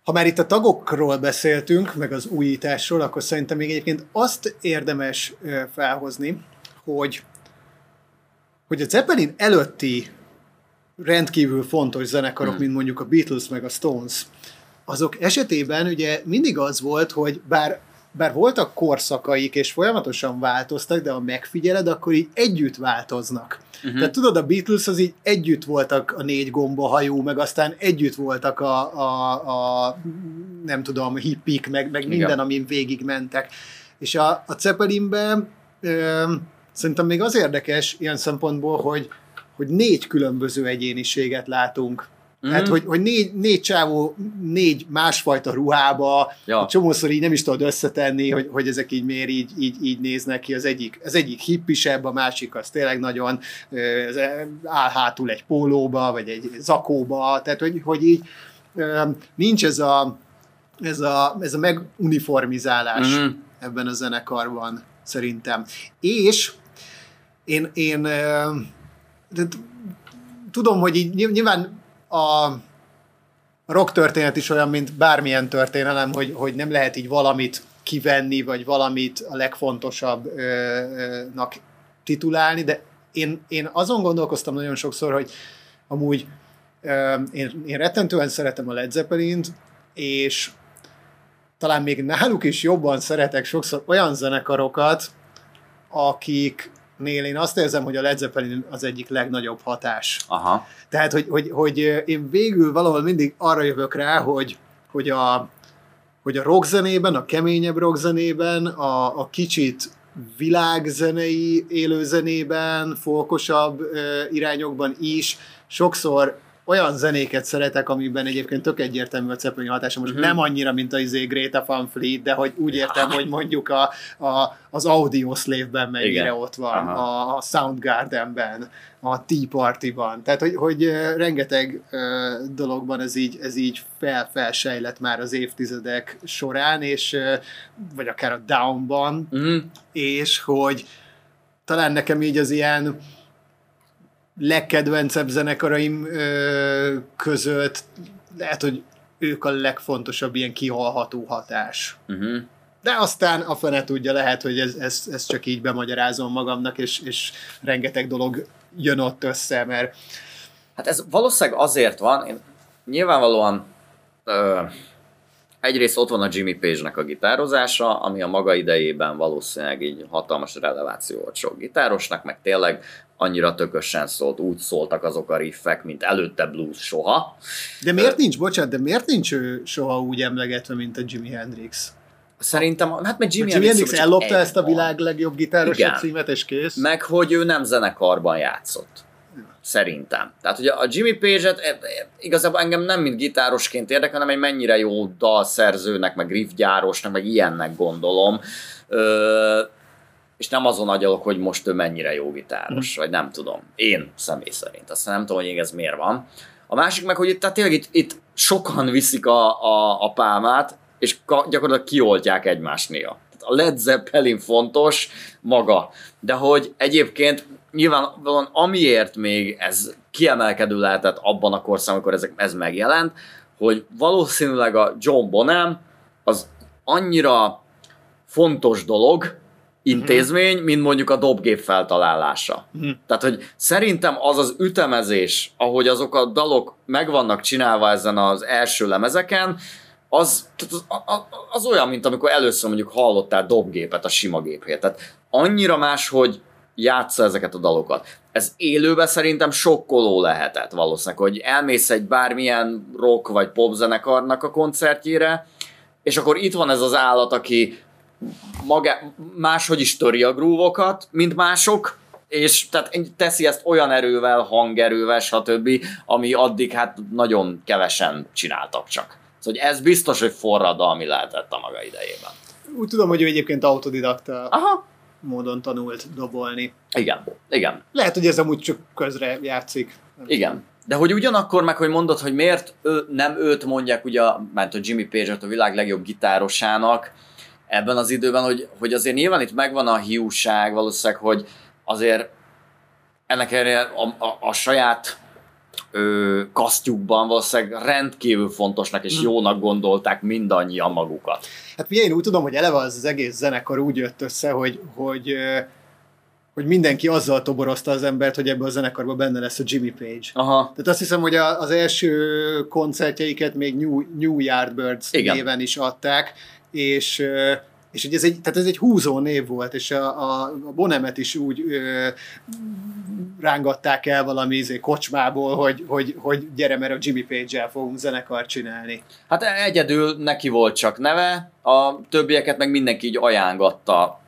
Ha már itt a tagokról beszéltünk, meg az újításról, akkor szerintem még egyébként azt érdemes felhozni, hogy, hogy a Zeppelin előtti rendkívül fontos zenekarok, hmm. mint mondjuk a Beatles meg a Stones, azok esetében ugye mindig az volt, hogy bár bár voltak korszakaik, és folyamatosan változtak, de ha megfigyeled, akkor így együtt változnak. Uh-huh. Tehát tudod, a Beatles az így együtt voltak a négy gomba hajó, meg aztán együtt voltak a, a, a nem tudom, hippik, meg, meg minden, Igen. amin végig mentek. És a, a Zeppelinben ö, szerintem még az érdekes ilyen szempontból, hogy, hogy négy különböző egyéniséget látunk Mm. Hát, hogy, hogy négy, négy csávó, négy másfajta ruhába, ja. csomószor így nem is tudod összetenni, hogy, hogy ezek így miért így, így, így néznek ki. Az egyik, az egyik hippisebb, a másik az tényleg nagyon áll hátul egy pólóba, vagy egy zakóba, tehát hogy, hogy így nincs ez a, ez a, ez a meguniformizálás mm. ebben a zenekarban, szerintem. És én, én de, tudom, hogy így nyilván a rock történet is olyan, mint bármilyen történelem, hogy, hogy nem lehet így valamit kivenni, vagy valamit a legfontosabbnak titulálni, de én, én azon gondolkoztam nagyon sokszor, hogy amúgy én, én rettentően szeretem a Led Zeppelin-t, és talán még náluk is jobban szeretek sokszor olyan zenekarokat, akik nél én azt érzem, hogy a Led Zeppelin az egyik legnagyobb hatás. Aha. Tehát, hogy, hogy, hogy én végül valahol mindig arra jövök rá, hogy, hogy a, hogy a rockzenében, a keményebb rockzenében, a, a kicsit világzenei élőzenében, folkosabb ö, irányokban is sokszor olyan zenéket szeretek, amiben egyébként tök egyértelmű a Zeppelin hatása. Most mm-hmm. nem annyira, mint a izé Greta Van Fleet, de hogy úgy értem, hogy mondjuk a, a, az Audio Slave-ben mennyire Igen. ott van, a, a Soundgarden-ben, a Tea Party-ban. Tehát, hogy, hogy rengeteg uh, dologban ez így, ez így fel-felsejlett már az évtizedek során, és uh, vagy akár a Down-ban, mm. és hogy talán nekem így az ilyen legkedvencebb zenekaraim ö, között lehet, hogy ők a legfontosabb ilyen kihalható hatás. Uh-huh. De aztán a fene tudja, lehet, hogy ez, ez, ez csak így bemagyarázom magamnak, és, és rengeteg dolog jön ott össze, mert Hát ez valószínűleg azért van, én nyilvánvalóan ö, egyrészt ott van a Jimmy Page-nek a gitározása, ami a maga idejében valószínűleg így hatalmas releváció volt sok gitárosnak, meg tényleg annyira tökösen szólt, úgy szóltak azok a riffek, mint előtte blues soha. De miért nincs, bocsánat, de miért nincs ő soha úgy emlegetve, mint a Jimi Hendrix? Szerintem, hát meg Jimi, Hendrix csak ellopta ezt a világ legjobb gitáros címet, és kész. Meg hogy ő nem zenekarban játszott. Szerintem. Tehát ugye a Jimmy Page-et e, e, igazából engem nem mint gitárosként érdekel, hanem egy mennyire jó dalszerzőnek, meg riffgyárosnak, meg ilyennek gondolom. Ö, és nem azon agyalok, hogy most ő mennyire jó gitáros, vagy nem tudom. Én személy szerint. Aztán nem tudom, hogy ez miért van. A másik meg, hogy itt, tehát tényleg itt, itt sokan viszik a, a, a pálmát, és ka, gyakorlatilag kioltják egymást néha. A Led Zeppelin fontos maga, de hogy egyébként nyilvánvalóan amiért még ez kiemelkedő lehetett abban a korszakban, amikor ezek, ez megjelent, hogy valószínűleg a John Bonham az annyira fontos dolog, intézmény, mint mondjuk a dobgép feltalálása. Mhm. Tehát, hogy szerintem az az ütemezés, ahogy azok a dalok meg vannak csinálva ezen az első lemezeken, az, az, az olyan, mint amikor először mondjuk hallottál dobgépet a sima géphez. Tehát annyira más, hogy játsza ezeket a dalokat. Ez élőben szerintem sokkoló lehetett valószínűleg, hogy elmész egy bármilyen rock vagy pop zenekarnak a koncertjére, és akkor itt van ez az állat, aki maga, máshogy is töri a grúvokat, mint mások, és tehát teszi ezt olyan erővel, hangerővel, stb., ami addig hát nagyon kevesen csináltak csak. Szóval ez biztos, hogy forradalmi lehetett a maga idejében. Úgy tudom, hogy ő egyébként autodidakta Aha. Módon tanult dobolni. Igen, igen, Lehet, hogy ez amúgy csak közre játszik. Igen. De hogy ugyanakkor meg, hogy mondod, hogy miért ő, nem őt mondják, ugye, mert a Jimmy Page-et a világ legjobb gitárosának ebben az időben, hogy, hogy azért nyilván itt megvan a hiúság valószínűleg, hogy azért ennek erre a, a, a saját ö, kasztjukban valószínűleg rendkívül fontosnak és jónak gondolták mindannyian magukat. Hát én úgy tudom, hogy eleve az, az egész zenekar úgy jött össze, hogy, hogy, hogy mindenki azzal toborozta az embert, hogy ebben a zenekarban benne lesz a Jimmy Page. Aha, Tehát azt hiszem, hogy a, az első koncertjeiket még New, New Yardbirds Igen. néven is adták, és és hogy ez egy, tehát ez egy húzó név volt, és a, a, a Bonemet is úgy ö, rángatták el valami izé, kocsmából, hogy, hogy, hogy gyere, mert a Jimmy Page-el fogunk zenekart csinálni. Hát egyedül neki volt csak neve, a többieket meg mindenki így ajángatta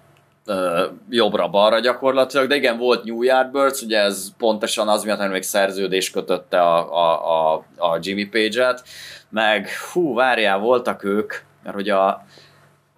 jobbra-balra gyakorlatilag, de igen, volt New Yardbirds, ugye ez pontosan az miatt, hogy még szerződés kötötte a, a, a, a Jimmy Page-et, meg hú, várjál, voltak ők, mert hogy a,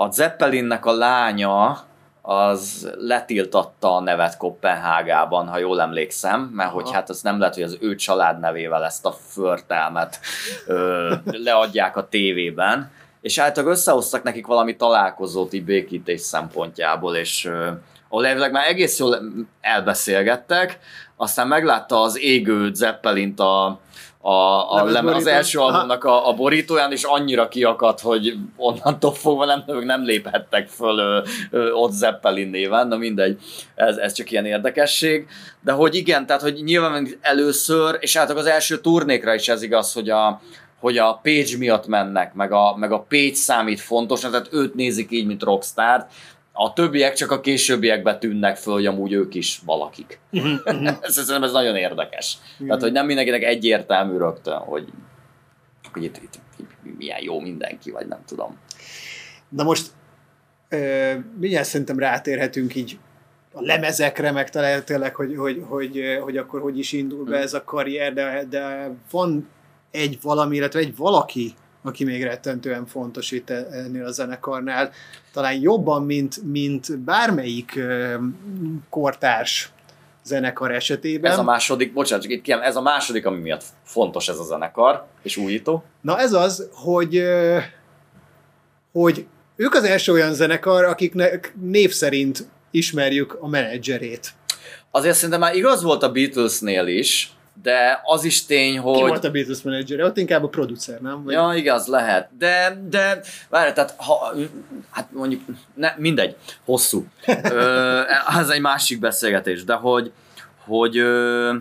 a Zeppelinnek a lánya az letiltatta a nevet Kopenhágában, ha jól emlékszem, mert hogy hát az nem lehet, hogy az ő családnevével ezt a förtelmet ö, leadják a tévében, és általában összehoztak nekik valami találkozót így békítés szempontjából, és ö, ahol elvileg már egész jól elbeszélgettek, aztán meglátta az égő Zeppelint a, a, a leme, az Lemezborítón? első albumnak a, a borítóján, és annyira kiakadt, hogy onnantól fogva nem, nem léphettek föl ö, ö, ott Zeppelin néven, na mindegy, ez, ez csak ilyen érdekesség. De hogy igen, tehát hogy nyilván először, és általában az első turnékra is ez igaz, hogy a, hogy a Page miatt mennek, meg a, meg a Page számít fontosnak, tehát őt nézik így, mint rockstar a többiek csak a későbbiekben tűnnek föl, hogy amúgy ők is valakik. ez, szerintem ez nagyon érdekes. Tehát, hogy nem mindenkinek egyértelmű rögtön, hogy, hogy itt, itt, itt milyen jó mindenki, vagy nem tudom. Na most ö, mindjárt szerintem rátérhetünk így a lemezekre, meg talán tényleg, hogy, hogy, hogy, hogy akkor hogy is indul be ez a karrier, de, de van egy valami, illetve egy valaki, aki még rettentően fontos itt ennél a zenekarnál, talán jobban, mint, mint bármelyik kortárs zenekar esetében. Ez a második, bocsánat, csak itt kiem, ez a második, ami miatt fontos ez a zenekar, és újító. Na ez az, hogy, hogy ők az első olyan zenekar, akiknek név szerint ismerjük a menedzserét. azért szerintem már igaz volt a Beatlesnél is, de az is tény, hogy... Ki volt a Beatles menedzser? Ott inkább a producer, nem? Vagy... Ja, igaz, lehet. De, de várj, tehát ha, hát mondjuk, ne, mindegy, hosszú. ö, ez egy másik beszélgetés, de hogy, hogy ö,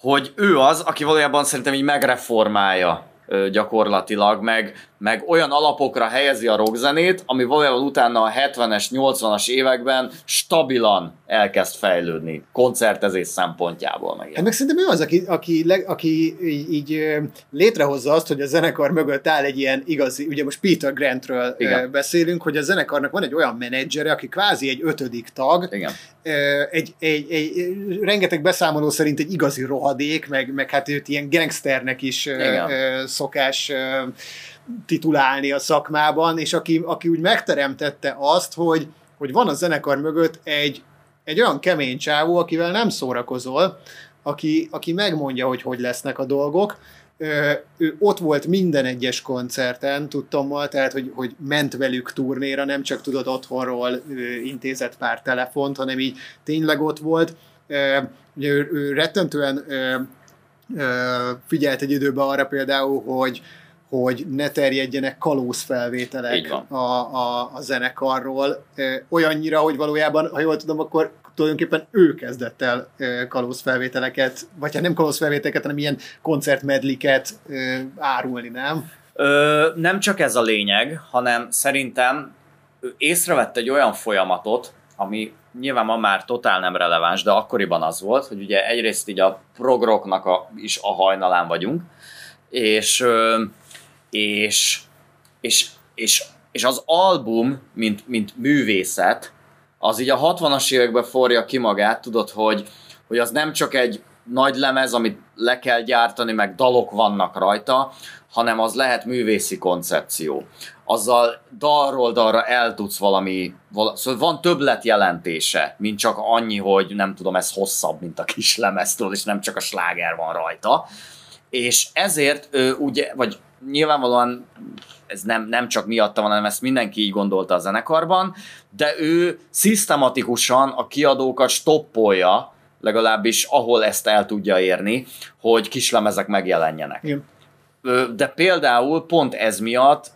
hogy ő az, aki valójában szerintem így megreformálja gyakorlatilag, meg, meg olyan alapokra helyezi a rockzenét, ami valójában utána a 70-es, 80-as években stabilan elkezd fejlődni, koncertezés szempontjából meg. Hát meg szerintem ő az, aki, aki, leg, aki így, így létrehozza azt, hogy a zenekar mögött áll egy ilyen igazi, ugye most Peter Grantről Igen. beszélünk, hogy a zenekarnak van egy olyan menedzsere, aki kvázi egy ötödik tag, Igen. Egy, egy, egy, rengeteg beszámoló szerint egy igazi rohadék, meg, meg hát őt ilyen gangsternek is Igen. szokás titulálni a szakmában, és aki, aki úgy megteremtette azt, hogy, hogy van a zenekar mögött egy, egy olyan kemény csávó, akivel nem szórakozol, aki, aki megmondja, hogy hogy lesznek a dolgok, ő ott volt minden egyes koncerten, tudtommal, tehát, hogy, hogy ment velük turnéra, nem csak tudod otthonról intézett pár telefont, hanem így tényleg ott volt. Ugye ő, ő rettentően figyelt egy időben arra például, hogy, hogy ne terjedjenek kalóz felvételek a, a, a zenekarról. Olyannyira, hogy valójában, ha jól tudom, akkor tulajdonképpen ő kezdett el kalóz felvételeket, vagy hát nem kalóz felvételeket, hanem ilyen koncertmedliket árulni, nem? Ö, nem csak ez a lényeg, hanem szerintem ő észrevett egy olyan folyamatot, ami nyilván ma már totál nem releváns, de akkoriban az volt, hogy ugye egyrészt így a progroknak a, is a hajnalán vagyunk, és és, és, és, és az album, mint, mint művészet, az így a 60-as években forja ki magát, tudod, hogy, hogy az nem csak egy nagy lemez, amit le kell gyártani, meg dalok vannak rajta, hanem az lehet művészi koncepció. Azzal dalról dalra el tudsz valami, val- szóval van többlet jelentése, mint csak annyi, hogy nem tudom, ez hosszabb, mint a kis lemez, és nem csak a sláger van rajta. És ezért, ugye, vagy nyilvánvalóan ez nem, nem csak miatta van, hanem ezt mindenki így gondolta a zenekarban, de ő szisztematikusan a kiadókat stoppolja, legalábbis ahol ezt el tudja érni, hogy kislemezek megjelenjenek. Igen. De például pont ez miatt,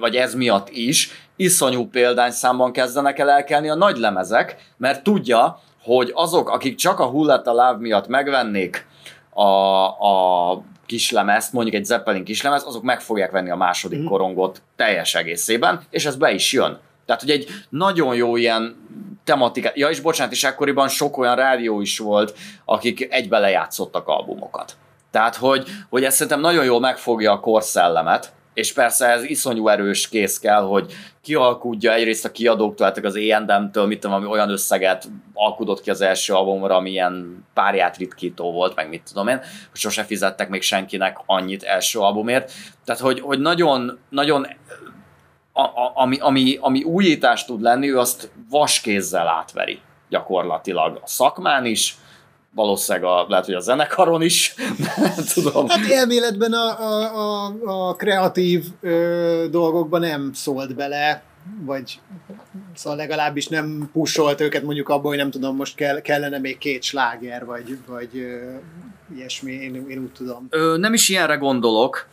vagy ez miatt is, iszonyú számban kezdenek el elkelni a nagy lemezek, mert tudja, hogy azok, akik csak a Hullet a láv miatt megvennék a, a kislemezt, mondjuk egy Zeppelin kislemez, azok meg fogják venni a második mm. korongot teljes egészében, és ez be is jön. Tehát, hogy egy nagyon jó ilyen tematika, ja és bocsánat, és ekkoriban sok olyan rádió is volt, akik egybe lejátszottak albumokat. Tehát, hogy, hogy ez szerintem nagyon jól megfogja a korszellemet, és persze ez iszonyú erős kész kell, hogy kialkudja egyrészt a kiadóktól, tehát az A&M-től, mit tudom, ami olyan összeget alkudott ki az első albumra, ami ilyen párját ritkító volt, meg mit tudom én, hogy sose fizettek még senkinek annyit első albumért. Tehát, hogy, hogy nagyon, nagyon a, a, ami, ami, ami újítás tud lenni, ő azt vaskézzel átveri gyakorlatilag a szakmán is, valószínűleg a, lehet, hogy a zenekaron is, nem tudom. Hát elméletben a, a, a, a kreatív ö, dolgokban nem szólt bele, vagy szóval legalábbis nem pusolt őket mondjuk abban, hogy nem tudom, most kell, kellene még két sláger, vagy, vagy ö, ilyesmi, én, én úgy tudom. Ö, nem is ilyenre gondolok,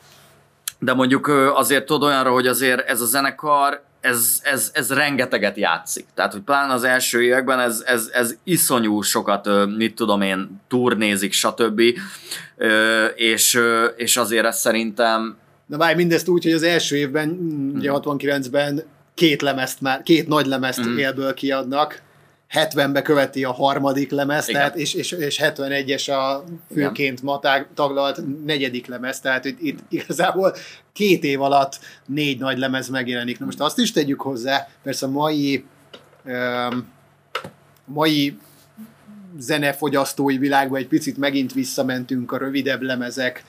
de mondjuk azért tudod olyanra, hogy azért ez a zenekar ez, ez, ez rengeteget játszik. Tehát, hogy pláne az első években ez, ez, ez iszonyú sokat, mit tudom én, turnézik, stb. És, és azért ez szerintem... Na várj, mindezt úgy, hogy az első évben, ugye 69-ben hmm. két lemezt már, két nagy lemezt mm. élből kiadnak, 70-be követi a harmadik lemez, tehát, és, és, és 71-es a főként ma taglalt negyedik lemez, tehát itt, itt igazából két év alatt négy nagy lemez megjelenik. Na most azt is tegyük hozzá, persze a mai um, mai zenefogyasztói világban egy picit megint visszamentünk a rövidebb lemezek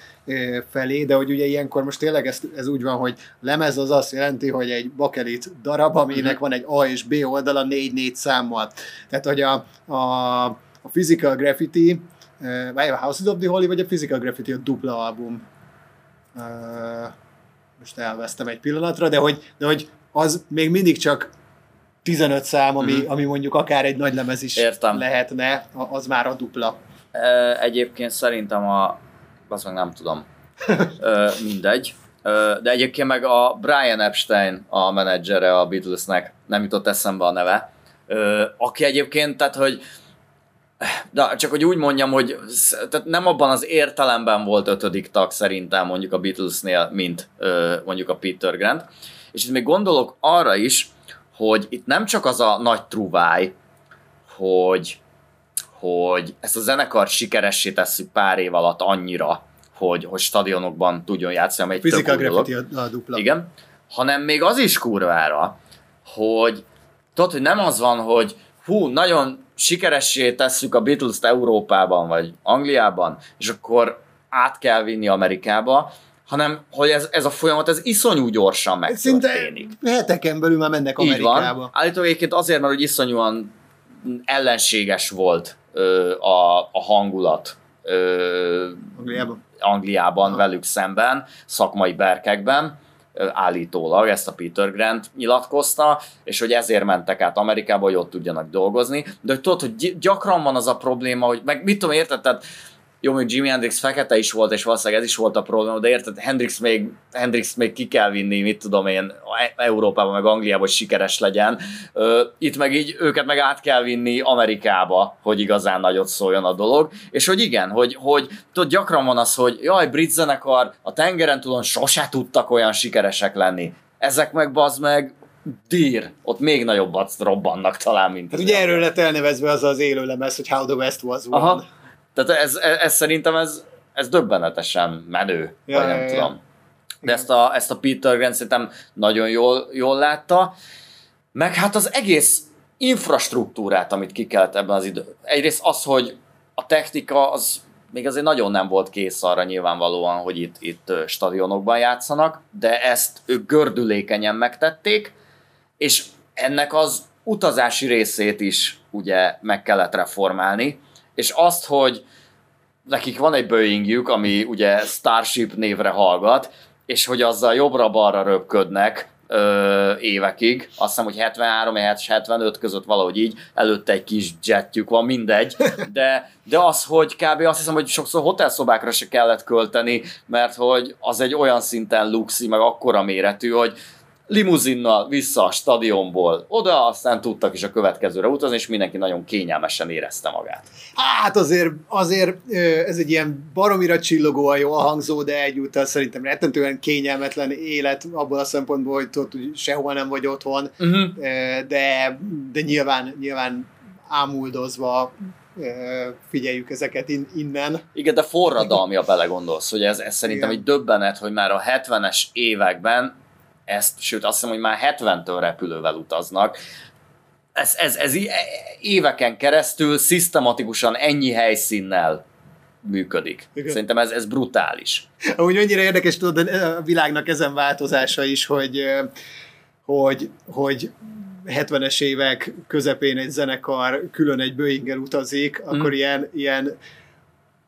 felé, de hogy ugye ilyenkor most tényleg ez, ez úgy van, hogy lemez az azt jelenti, hogy egy bakelit darab, aminek uh-huh. van egy A és B oldala négy-négy számmal. Tehát, hogy a, a, a Physical Graffiti, vagy a House of the Holy, vagy a Physical Graffiti a dupla album. most elvesztem egy pillanatra, de hogy, de hogy az még mindig csak 15 szám, ami, ami mondjuk akár egy nagy lemez is Értem. lehetne, az már a dupla. Egyébként szerintem a... Azt meg nem tudom. Ö, Mindegy. Ö, De egyébként meg a Brian Epstein a menedzsere a Beatlesnek, nem jutott eszembe a neve, Ö, aki egyébként, tehát hogy de csak hogy úgy mondjam, hogy tehát nem abban az értelemben volt ötödik tag szerintem mondjuk a Beatlesnél, mint ö, mondjuk a Peter Grant. És itt még gondolok arra is, hogy itt nem csak az a nagy truváj, hogy hogy ezt a zenekart sikeressé tesszük pár év alatt annyira, hogy, hogy stadionokban tudjon játszani, ami egy tök Physical új dolog. A, a dupla. Igen, hanem még az is kurvára, hogy tudod, hogy nem az van, hogy hú, nagyon sikeressé tesszük a Beatles-t Európában, vagy Angliában, és akkor át kell vinni Amerikába, hanem hogy ez, ez a folyamat, ez iszonyú gyorsan Szinte megtörténik. heteken belül már mennek Így Amerikába. van. Állítólag egyébként azért, mert hogy iszonyúan ellenséges volt ö, a, a hangulat ö, Angliában. Angliában Aha. velük szemben, szakmai berkekben, állítólag ezt a Peter Grant nyilatkozta, és hogy ezért mentek át Amerikába, hogy ott tudjanak dolgozni. De hogy tudod, hogy gy- gyakran van az a probléma, hogy meg mit tudom, érted, tehát jó, még Jimi Hendrix fekete is volt, és valószínűleg ez is volt a probléma, de érted, Hendrix még, Hendrix még ki kell vinni, mit tudom én, Európába, meg Angliába, hogy sikeres legyen. Itt meg így őket meg át kell vinni Amerikába, hogy igazán nagyot szóljon a dolog. És hogy igen, hogy, hogy tudod, gyakran van az, hogy jaj, brit zenekar a tengeren túlon sose tudtak olyan sikeresek lenni. Ezek meg bazd meg, dír, ott még nagyobbat robbannak talán, mint Hát ugye erről lett elnevezve az az élő lemez, hogy How the West was won. Aha. Tehát ez, ez, ez szerintem ez, ez döbbenetesen menő, Ja, vagy nem ja, ja. tudom. De ezt a, ezt a Peter Grant szerintem nagyon jól, jól látta. Meg hát az egész infrastruktúrát, amit ki kellett ebben az idő. Egyrészt az, hogy a technika az még azért nagyon nem volt kész arra nyilvánvalóan, hogy itt, itt stadionokban játszanak, de ezt ők gördülékenyen megtették, és ennek az utazási részét is ugye meg kellett reformálni, és azt, hogy nekik van egy Boeingjük, ami ugye Starship névre hallgat, és hogy azzal jobbra-balra röpködnek ö, évekig, azt hiszem, hogy 73 és 75 között valahogy így, előtte egy kis jetjük van, mindegy, de, de az, hogy kb. azt hiszem, hogy sokszor hotelszobákra se kellett költeni, mert hogy az egy olyan szinten luxi, meg akkora méretű, hogy limuzinnal vissza a stadionból oda, aztán tudtak is a következőre utazni, és mindenki nagyon kényelmesen érezte magát. Hát azért, azért ez egy ilyen baromira csillogóan jó hangzó, de egyúttal szerintem rettentően kényelmetlen élet abból a szempontból, hogy tudod, hogy sehol nem vagy otthon, Uh-huh. de, de nyilván, nyilván ámuldozva figyeljük ezeket in, innen. Igen, de forradalmi, ha belegondolsz, hogy ez, ez szerintem Igen. egy döbbenet, hogy már a 70-es években ezt, sőt azt hiszem, hogy már 70-től repülővel utaznak. Ez, ez, ez éveken keresztül szisztematikusan ennyi helyszínnel működik. Igen. Szerintem ez, ez brutális. Amúgy mennyire érdekes tudod a világnak ezen változása is, hogy, hogy, hogy 70-es évek közepén egy zenekar külön egy Boeing-el utazik, Mm. akkor ilyen, ilyen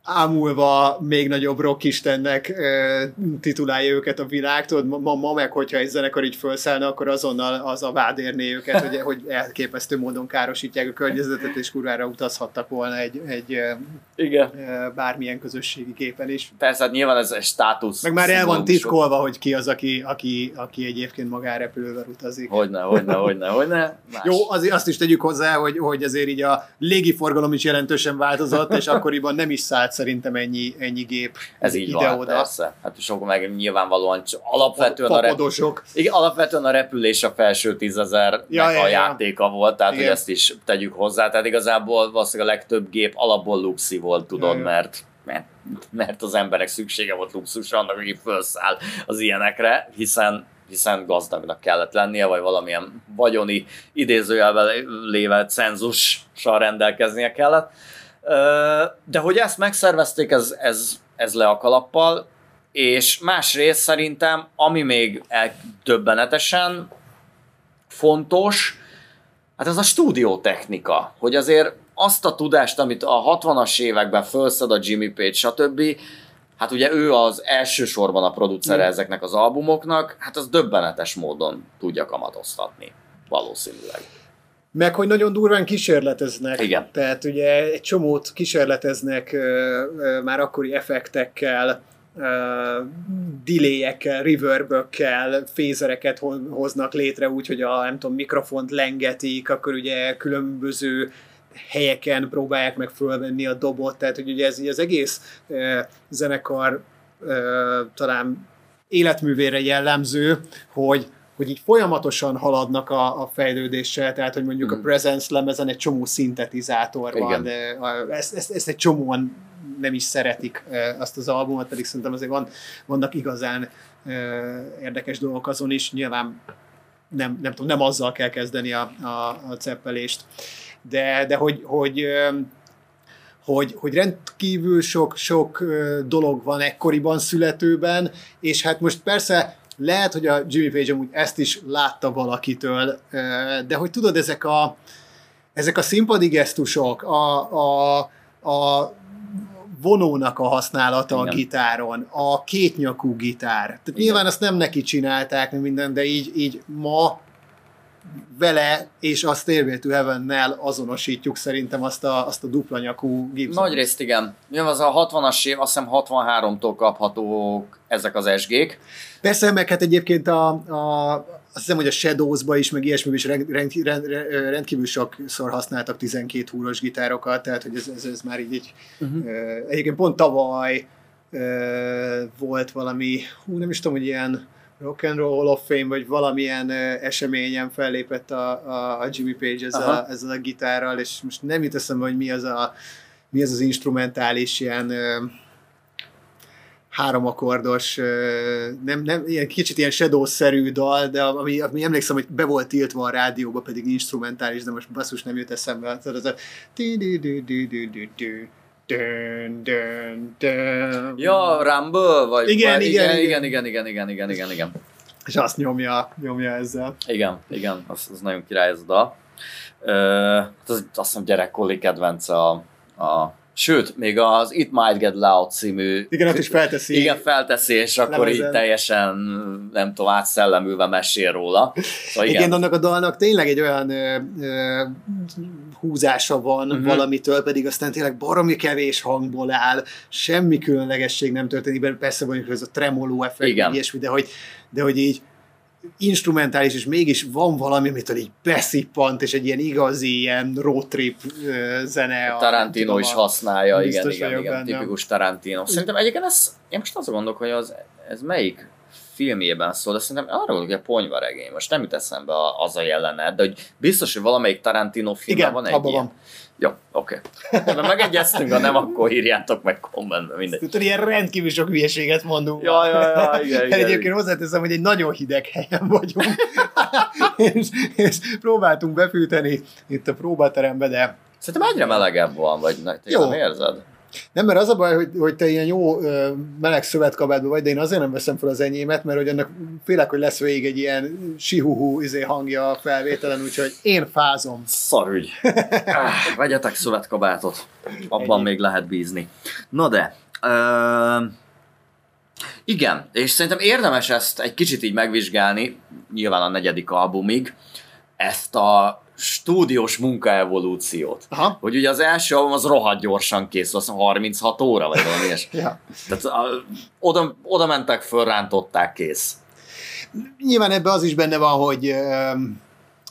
ámulva még nagyobb rockistennek ö, titulálja őket a világ, tudod, ma, ma meg, hogyha egy zenekar így felszállna, akkor azonnal az a vád érné őket, hogy, hogy elképesztő módon károsítják a környezetet, és kurvára utazhattak volna egy, egy Igen. ö, bármilyen közösségi képen is. Persze, hát nyilván ez egy státusz. Meg már el van titkolva, hogy ki az, aki, aki, aki egyébként magánrepülővel utazik. Hogyne, hogyne, hogyne, hogyne. Más. Jó, azért azt is tegyük hozzá, hogy, hogy azért így a légiforgalom is jelentősen változott, és akkoriban nem is szállt szerintem ennyi, ennyi gép Ez így van, ide-oda. persze. Hát sok meg nyilvánvalóan alapvetően a, Papadosok. igen, alapvetően a repülés a felső tízezer Ja, ja, a ja. játéka volt, tehát Igen. hogy ezt is tegyük hozzá. Tehát igazából valószínűleg a legtöbb gép alapból luxi volt, tudod, Ja, ja. mert mert, mert az emberek szüksége volt luxusra annak, aki felszáll az ilyenekre, hiszen hiszen gazdagnak kellett lennie, vagy valamilyen vagyoni idézőjelvel léve cenzussal rendelkeznie kellett. De hogy ezt megszervezték, ez, ez, ez le a kalappal, és másrészt szerintem, ami még döbbenetesen fontos, hát az a stúdiótechnika, hogy azért azt a tudást, amit a 60-as években felszed a Jimmy Page, stb., hát ugye ő az elsősorban a producere Mm. ezeknek az albumoknak, hát az döbbenetes módon tudja kamatoztatni, valószínűleg. Meg, hogy nagyon durván kísérleteznek. Igen. Tehát ugye egy csomót kísérleteznek ö, ö, már akkori effektekkel, uh, delayekkel, reverbökkel, fézereket hoznak létre úgy, hogy a nem tudom, mikrofont lengetik, akkor ugye különböző helyeken próbálják meg fölvenni a dobot, tehát hogy ugye ez így az egész uh, zenekar uh, talán életművére jellemző, hogy hogy így folyamatosan haladnak a, a fejlődéssel, tehát hogy mondjuk mm. a Presence lemezen egy csomó szintetizátor Igen. van, de ezt, ezt, ezt egy csomóan nem is szeretik azt az albumot, pedig szerintem azért van, vannak igazán érdekes dolgok azon is, nyilván nem, nem tudom, nem azzal kell kezdeni a, a, a ceppelést, de, de hogy, hogy hogy, hogy rendkívül sok, sok dolog van ekkoriban születőben, és hát most persze lehet, hogy a Jimmy Page amúgy ezt is látta valakitől, de hogy tudod, ezek a, ezek a színpadi gesztusok, a, a, a vonónak a használata Igen. a gitáron, a kétnyakú gitár. Tehát Igen. nyilván azt nem neki csinálták, minden, de így, így ma vele és a Stairway to Heaven-nel azonosítjuk szerintem azt a, azt a dupla nyakú Gibson. Nagy részt igen. Jön az a 60-as év, azt hiszem 63-tól kaphatók ezek az SG-k. Persze, meg hát egyébként a, a, azt hiszem, hogy a Shadows-ba is, meg ilyesmi is rend, rend, rend, rendkívül sokszor használtak 12 húros gitárokat, tehát hogy ez, ez, ez már így, így uh-huh. egyébként pont tavaly volt valami, hú, nem is tudom, hogy ilyen Rock and Roll Hall of Fame, vagy valamilyen eseményen fellépett a, a, a Jimmy Page ezzel a, ezzel a gitárral, és most nem jut eszembe, hogy mi az a mi az az instrumentális ilyen háromakordos, nem, nem, ilyen kicsit ilyen shadow-szerű dal, de ami, ami emlékszem, hogy be volt tiltva a rádióba, pedig instrumentális, de most basszus nem jut eszembe. Tehát az a Dun, dun, dun. Ja, Rumble, vagy... Igen, vagy, igen, igen, igen, igen, igen, igen, igen, igen. És azt nyomja, nyomja ezzel. Igen, igen, az, az nagyon király ez a dal. Uh, az, azt hiszem gyerekkori kedvence a, a Sőt, még az It Might Get Loud című... Igen, ott is felteszi. Igen, felteszi, és akkor lemezen. így teljesen, nem tudom, átszellemülve mesél róla. Szóval igen. igen, annak a dalnak tényleg egy olyan ö, ö, húzása van uh-huh. valamitől, pedig aztán tényleg baromi kevés hangból áll, semmi különlegesség nem történik, benne persze mondjuk ez a tremoló effekt, ilyesmi, de hogy, de hogy így instrumentális, és mégis van valami, amitől így beszippant, és egy ilyen igazi ilyen road trip zene. A Tarantino a, is használja, igen, igen, igen, benne. tipikus Tarantino. Szerintem egyébként ez, én most azon gondolok, hogy az, ez melyik filmjében szól, de szerintem gondolok, hogy a ponyvaregény, most nem jut eszembe az a jelenet, de hogy biztos, hogy valamelyik Tarantino filmben van egy ilyen. Van. Jó, oké. Okay. De megegyeztünk, ha nem, akkor írjátok meg kommentbe, mindegy. Tudod, ilyen rendkívül sok hülyeséget mondunk. Ja, ja, ja, igen, igen. Egyébként hozzáteszem, hogy egy nagyon hideg helyen vagyunk, és, és, próbáltunk befűteni itt a próbaterembe, de... Szerintem egyre melegebb van, vagy te Jó. nem érzed? Nem, mert az a baj, hogy, hogy te ilyen jó meleg szövetkabátban vagy, de én azért nem veszem fel az enyémet, mert hogy annak félek, hogy lesz végig egy ilyen sihuhu izé hangja a felvételen, úgyhogy én fázom. Szarügy. ah, vegyetek szövetkabátot. Abban Ennyi. még lehet bízni. Na de, uh, igen, és szerintem érdemes ezt egy kicsit így megvizsgálni, nyilván a negyedik albumig, ezt a stúdiós munkaevolúciót. Aha. Hogy ugye az első album az rohadt gyorsan kész, azt 36 óra, vagy valami ilyes. ja. Tehát a, oda, oda mentek, fölrántották, kész. Nyilván ebben az is benne van, hogy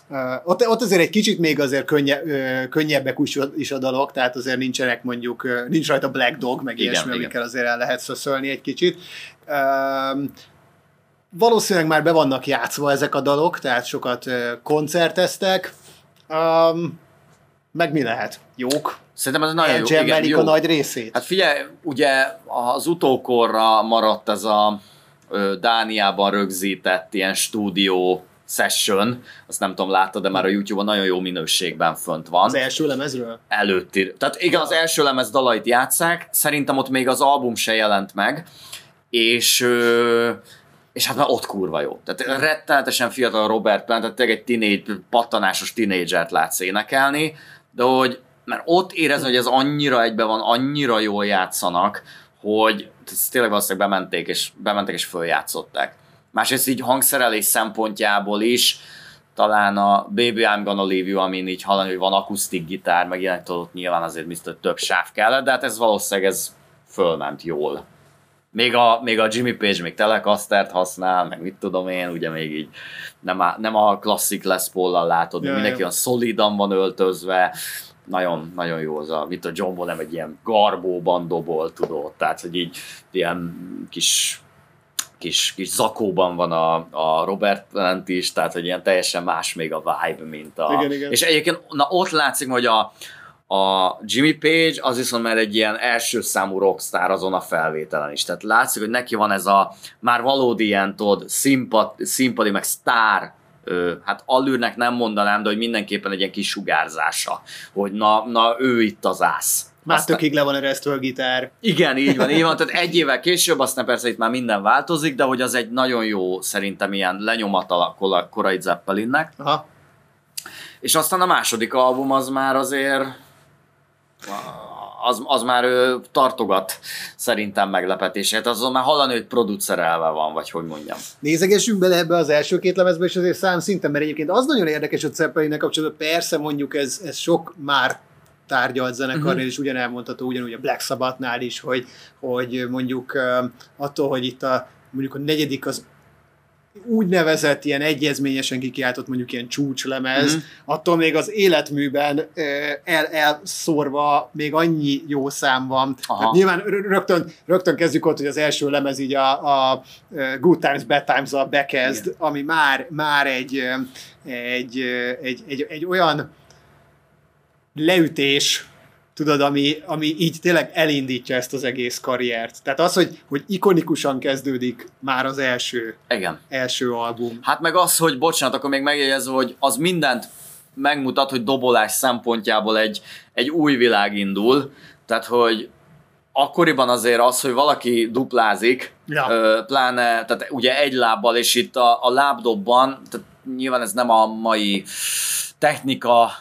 Uh, ott, ott azért egy kicsit még azért könnye, uh, könnyebbek is, is a dalok, tehát azért nincsenek mondjuk, nincs rajta Black Dog, meg igen, ilyesmi, igen. amikkel azért el lehet szöszölni egy kicsit. Uh, valószínűleg már be vannak játszva ezek a dalok, tehát sokat koncerteztek, Um, meg mi lehet? Jók? Szerintem ez nagyon jó. Igen, jó. a nagy részét. Hát figyelj, ugye az utókorra maradt ez a ö, Dániában rögzített ilyen stúdió session, azt nem tudom, láttad, de már a YouTube-on nagyon jó minőségben fönt van. Az első lemezről? Előtti. Tehát igen, az első lemez dalait játszák, szerintem ott még az album se jelent meg, és ö, és hát már ott kurva jó. Tehát rettenetesen fiatal Robert Plant, tehát egy teenage, pattanásos tinédzsert látsz énekelni, de hogy mert ott érez, hogy ez annyira egybe van, annyira jól játszanak, hogy tényleg valószínűleg bementék és, bementek és följátszották. Másrészt így hangszerelés szempontjából is talán a Baby I'm Gonna Leave You, amin így hallani, hogy van akusztik gitár, meg ilyenek tudod, nyilván azért biztos több sáv kellett, de hát ez valószínűleg ez fölment jól. Még a, még a Jimmy Page még Telecastert használ, meg mit tudom én, ugye még így nem a, nem a klasszik Les Paul-lal látod, Ja, mindenki ja. olyan szolidan van öltözve, nagyon, nagyon jó az a, mint a John Bonham egy ilyen garbóban dobol, tudod, tehát hogy így ilyen kis kis, kis zakóban van a, a Robert Plant is, tehát hogy ilyen teljesen más még a vibe, mint a... Igen, igen. És egyébként na, ott látszik, hogy a, a Jimmy Page az viszont már egy ilyen első számú rockstar azon a felvételen is. Tehát látszik, hogy neki van ez a már valódi ilyen, tudod, színpad, színpadi, meg sztár hát allűrnek nem mondanám, de hogy mindenképpen egy ilyen kis sugárzása, hogy na, na ő itt az ász. Már Aztán- tökig le van eresztve a gitár. igen, így van, így van. Tehát egy évvel később, aztán persze itt már minden változik, de hogy az egy nagyon jó, szerintem ilyen lenyomata a korai Zeppelinnek. Aha. És aztán a második album az már azért az, az már ő, tartogat szerintem meglepetését. Azon már hallani, hogy producerelve van, vagy hogy mondjam. Nézegessünk bele ebbe az első két lemezbe, és azért szám szinten, mert egyébként az nagyon érdekes a Zeppelinnek kapcsolatban, persze mondjuk ez, ez sok már tárgyalt zenekarnél Mhm. is ugyan elmondható, ugyanúgy a Black Sabbathnál is, hogy, hogy mondjuk attól, hogy itt a, mondjuk a negyedik az úgynevezett ilyen egyezményesen kikiáltott mondjuk ilyen csúcslemez, Mhm. attól még az életműben el, elszórva még annyi jó szám van. Aha. Hát nyilván rö- rögtön, rögtön kezdjük ott, hogy az első lemez így a, a Good Times, Bad Times-al bekezd, Igen. ami már, már egy, egy, egy, egy, egy olyan leütés, tudod, ami, ami így tényleg elindítja ezt az egész karriert. Tehát az, hogy, hogy ikonikusan kezdődik már az első, Igen. első album. Hát meg az, hogy bocsánat, akkor még megjegyezve, hogy az mindent megmutat, hogy dobolás szempontjából egy, egy új világ indul. Tehát, hogy akkoriban azért az, hogy valaki duplázik, Ja. ö, pláne, tehát ugye egy lábbal, és itt a, a lábdobban, tehát nyilván ez nem a mai technika,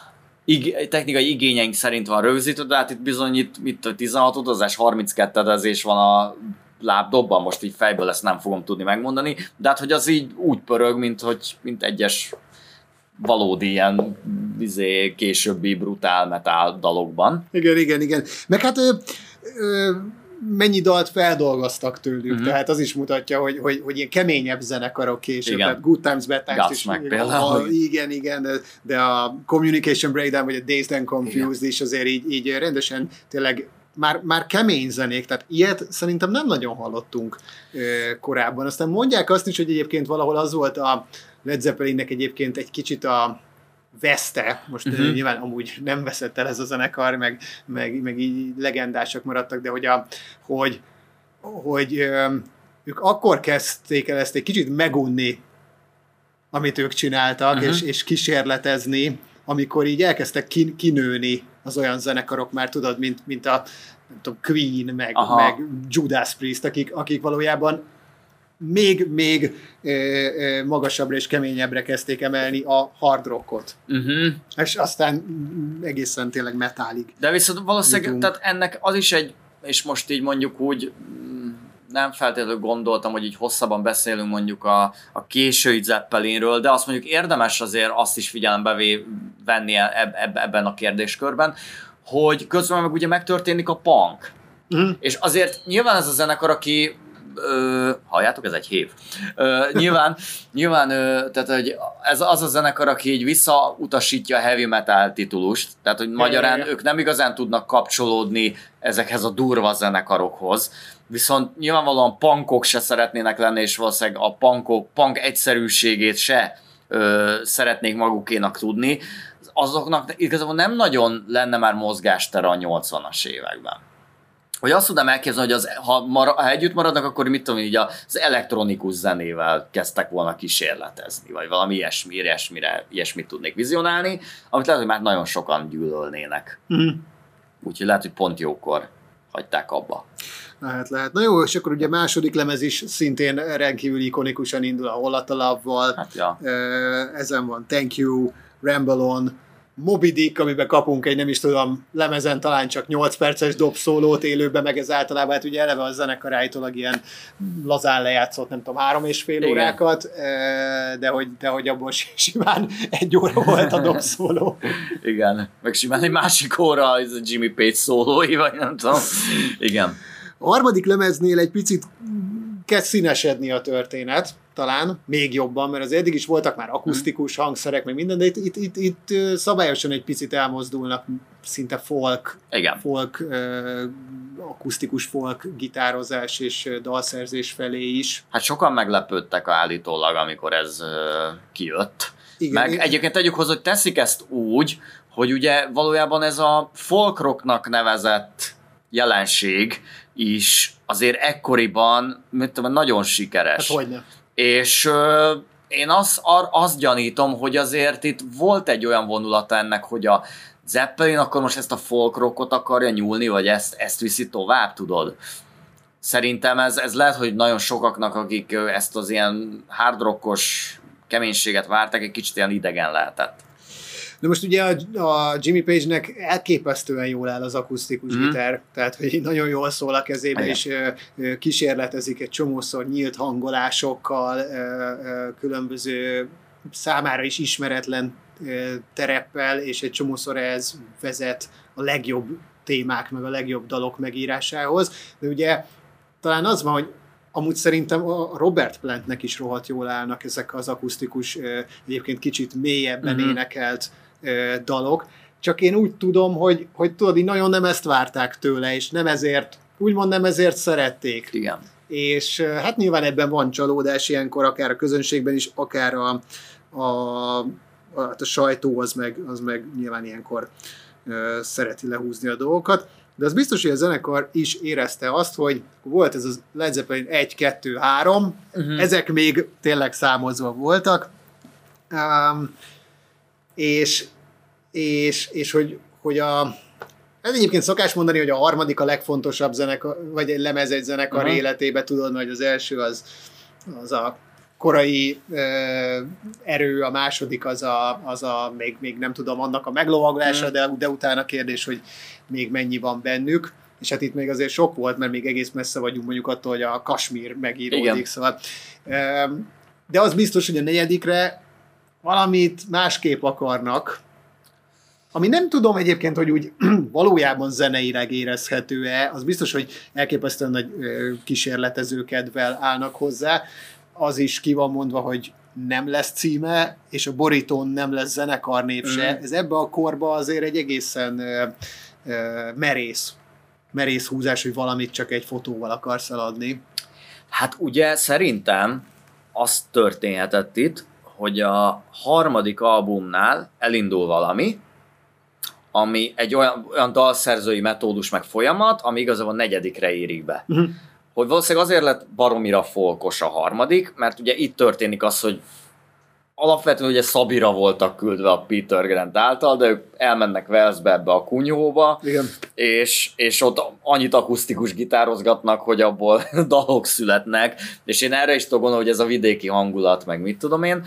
ig, technikai igényeink szerint van rögzítve, de hát itt bizony itt, itt 16 utazás, 32 edezés van a lábdobban, most így fejből ezt nem fogom tudni megmondani, de hát hogy az így úgy pörög, mint, hogy, mint egyes valódi ilyen izé, későbbi brutál metal dalokban. Igen, igen, igen. Meg hát ö, ö, mennyi dalt feldolgoztak tőlük, uh-huh. tehát az is mutatja, hogy, hogy, hogy ilyen keményebb zenekarok később, Igen. tehát Good Times, Bad Times is. Igen, például. A, igen, igen, de, de a Communication Breakdown, vagy a Dazed and Confused is azért így, így rendesen tényleg már, már kemény zenék, tehát ilyet szerintem nem nagyon hallottunk ö, korábban. Aztán mondják azt is, hogy egyébként valahol az volt a Led Zeppelinnek egyébként egy kicsit a veszte, most uh-huh. nyilván amúgy nem veszett el ez a zenekar, meg, meg, meg így legendásak maradtak, de hogy, a, hogy, hogy ö, ők akkor kezdték el ezt egy kicsit megunni, amit ők csináltak, uh-huh. és, és kísérletezni, amikor így elkezdtek kin, kinőni az olyan zenekarok, már tudod, mint, mint a nem tudom, Queen, meg, Aha. meg Judas Priest, akik, akik valójában még, még magasabbra és keményebbre kezdték emelni a hard rockot. Uh-huh. És aztán mm, egészen tényleg metálig. De viszont valószínűleg, Jutunk. tehát ennek az is egy, és most így mondjuk úgy mm, nem feltétlenül gondoltam, hogy így hosszabban beszélünk mondjuk a, a késői Zeppelinről, de azt mondjuk érdemes azért azt is figyelembe venni eb, eb, ebben a kérdéskörben, hogy közben meg ugye megtörténik a punk. Uh-huh. És azért nyilván ez a zenekar, aki Ö, halljátok, ez egy hév. Ö, nyilván, nyilván ö, tehát, hogy ez az a zenekar, aki így visszautasítja a heavy metal titulust, tehát hogy magyarán ők nem igazán tudnak kapcsolódni ezekhez a durva zenekarokhoz, viszont nyilvánvalóan punkok se szeretnének lenni, és valószínűleg a punkok, punk egyszerűségét se ö, szeretnék magukénak tudni, azoknak igazából nem nagyon lenne már mozgástere a 80-as években hogy azt tudnám elképzelni, hogy az, ha, mar, ha együtt maradnak, akkor mit tudom, így az elektronikus zenével kezdtek volna kísérletezni, vagy valami ilyesmi, ilyesmire, ilyesmit tudnék vizionálni, amit lehet, hogy már nagyon sokan gyűlölnének. Uh-huh. Úgyhogy lehet, hogy pont jókor hagyták abba. Lehet, lehet. Na jó, és akkor ugye második lemez is szintén rendkívül ikonikusan indul a All At A Love-val. Hát ja. Ezen van Thank You, Ramble On, Moby Dick, amiben kapunk egy, nem is tudom, lemezen talán csak 8 perces dobszólót élőben, meg ez általában, hát ugye eleve a zenekar állítólag ilyen lazán lejátszott, nem tudom, három és fél Igen. órákat, de hogy, de hogy abból simán egy óra volt a dobszóló. Igen, meg simán egy másik óra, ez a Jimmy Page szólói, vagy nem tudom. Igen. A harmadik lemeznél egy picit kezd színesedni a történet, talán még jobban, mert az eddig is voltak már akusztikus hangszerek, meg minden, de itt, itt, itt, itt szabályosan egy picit elmozdulnak szinte folk, Igen. folk akusztikus folk gitározás és dalszerzés felé is. Hát sokan meglepődtek állítólag, amikor ez kijött. Igen, Meg én- egyébként tegyük hozzá, hogy teszik ezt úgy, hogy ugye valójában ez a folk rocknak nevezett jelenség is azért ekkoriban mit tudom, nagyon Hát sikeres. hogyne. És ö, én azt, ar, azt gyanítom, hogy azért itt volt egy olyan vonulata ennek, hogy a Zeppelin akkor most ezt a folk rockot akarja nyúlni, vagy ezt, ezt viszi tovább, tudod? Szerintem ez, ez lehet, hogy nagyon sokaknak, akik ezt az ilyen hard rockos keménységet várták, egy kicsit ilyen idegen lehetett. De most ugye a, a Jimmy Page-nek elképesztően jól áll az akusztikus mm. gitár, tehát hogy nagyon jól szól a kezébe, Igen. és ö, ö, kísérletezik egy csomószor nyílt hangolásokkal, ö, ö, különböző számára is ismeretlen ö, tereppel, és egy csomószor ez vezet a legjobb témák, meg a legjobb dalok megírásához. De ugye talán az van, hogy amúgy szerintem a Robert Plantnek is rohadt jól állnak ezek az akusztikus, egyébként kicsit mélyebben mm-hmm. énekelt ö, dalok, csak én úgy tudom, hogy, hogy tudod, így nagyon nem ezt várták tőle, és nem ezért, úgymond nem ezért szerették. Igen. És hát nyilván ebben van csalódás ilyenkor, akár a közönségben is, akár a, a, a, hát a sajtó, az meg, az meg nyilván ilyenkor ö, szereti lehúzni a dolgokat. De az biztos, hogy a zenekar is érezte azt, hogy volt ez az Led Zeppelin 1, 2, 3, Uh-huh. ezek még tényleg számozva voltak, um, és, és, és hogy, hogy a, ez egyébként szokás mondani, hogy a harmadik a legfontosabb zenekar, vagy egy lemez egy zenekar uh-huh. életébe, tudod, hogy az első az, az a korai ö, erő, a második az a, az a még, még nem tudom, annak a meglovaglása, Mhm. de, de utána kérdés, hogy még mennyi van bennük. És hát itt még azért sok volt, mert még egész messze vagyunk mondjuk attól, hogy a Kasmír megíródik, Igen. szóval. Öm, De az biztos, hogy a negyedikre valamit másképp akarnak, ami nem tudom egyébként, hogy úgy valójában zeneileg érezhető-e, az biztos, hogy elképesztően nagy ö, kísérletező kedvel állnak hozzá. Az is ki van mondva, hogy nem lesz címe, és a borítón nem lesz zenekarnév se. Mhm. Ez ebbe a korba azért egy egészen ö, ö, merész, merész húzás, hogy valamit csak egy fotóval akarsz eladni. Hát ugye szerintem az történhetett itt, hogy a harmadik albumnál elindul valami, ami egy olyan, olyan dalszerzői metódus meg folyamat, ami igazából a negyedikre érik be. Mhm. Hogy valószínűleg azért lett baromira folkos a harmadik, mert ugye itt történik az, hogy alapvetően ugye Szabira voltak küldve a Peter Grant által, de ők elmennek Walesbe ebbe a kunyhóba, Igen. és, és ott annyit akusztikus gitározgatnak, hogy abból dalok születnek, és én erre is tudom gondolni, hogy ez a vidéki hangulat, meg mit tudom én,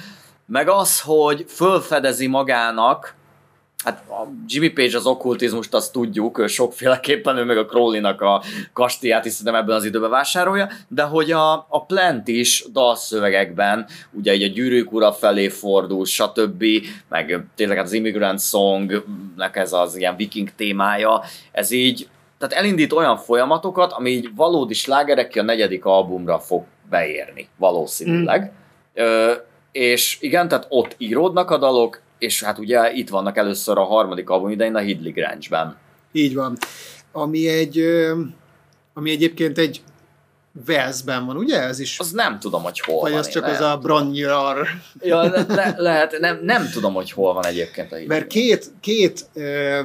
meg az, hogy fölfedezi magának, hát a Jimmy Page az okkultizmust, azt tudjuk, sokféleképpen, ő meg a Crowley-nak a kastélyát is szerintem ebben az időben vásárolja, de hogy a, a Plant is dalszövegekben, ugye egy a gyűrűk ura felé fordul, stb., meg tényleg hát az Immigrant Song-nek ez az ilyen viking témája, ez így, tehát elindít olyan folyamatokat, ami így valódi slágerekkel a negyedik albumra fog beérni, valószínűleg. Mm. Ö, és igen, tehát ott íródnak a dalok, és hát ugye itt vannak először a harmadik album idején a Hidley Grange-ben. Így van. Ami egy, ami egyébként egy Velszben van, ugye? Ez is. Az nem tudom, hogy hol vagy van. az én csak az a Bronyar. Ja, le, le, lehet, nem, nem tudom, hogy hol van egyébként a Hidley Mert két, két ö,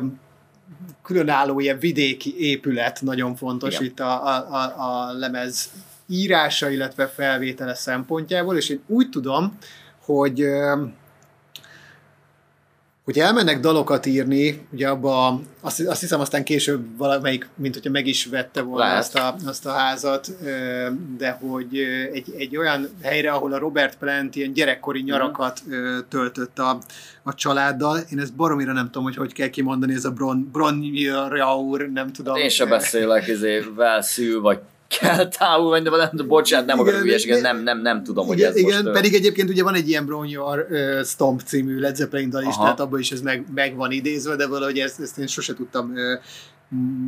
különálló ilyen vidéki épület nagyon fontos Igen. itt a, a, a, a lemez írása, illetve felvétele szempontjából, és én úgy tudom, hogy hogy elmennek dalokat írni, ugye abba, azt, azt hiszem aztán később valamelyik, mint hogyha meg is vette volna azt a, azt a házat, de hogy egy, egy olyan helyre, ahol a Robert Plant ilyen gyerekkori mhm. nyarakat töltött a, a családdal, én ezt baromira nem tudom, hogy hogy kell kimondani, ez a Bron, Bron Raur, nem tudom. Én sem beszélek, izé, Velszű, vagy kell távol menni, de nem, bocsánat, nem akarok hülyeséget, nem, nem, nem tudom, hogy igen, ez igen, most, pedig egyébként ugye van egy ilyen Brown Your uh, Stomp című Led Zeppelin dal is, tehát abban is ez meg, meg van idézve, de valahogy ezt, ezt én sose tudtam uh,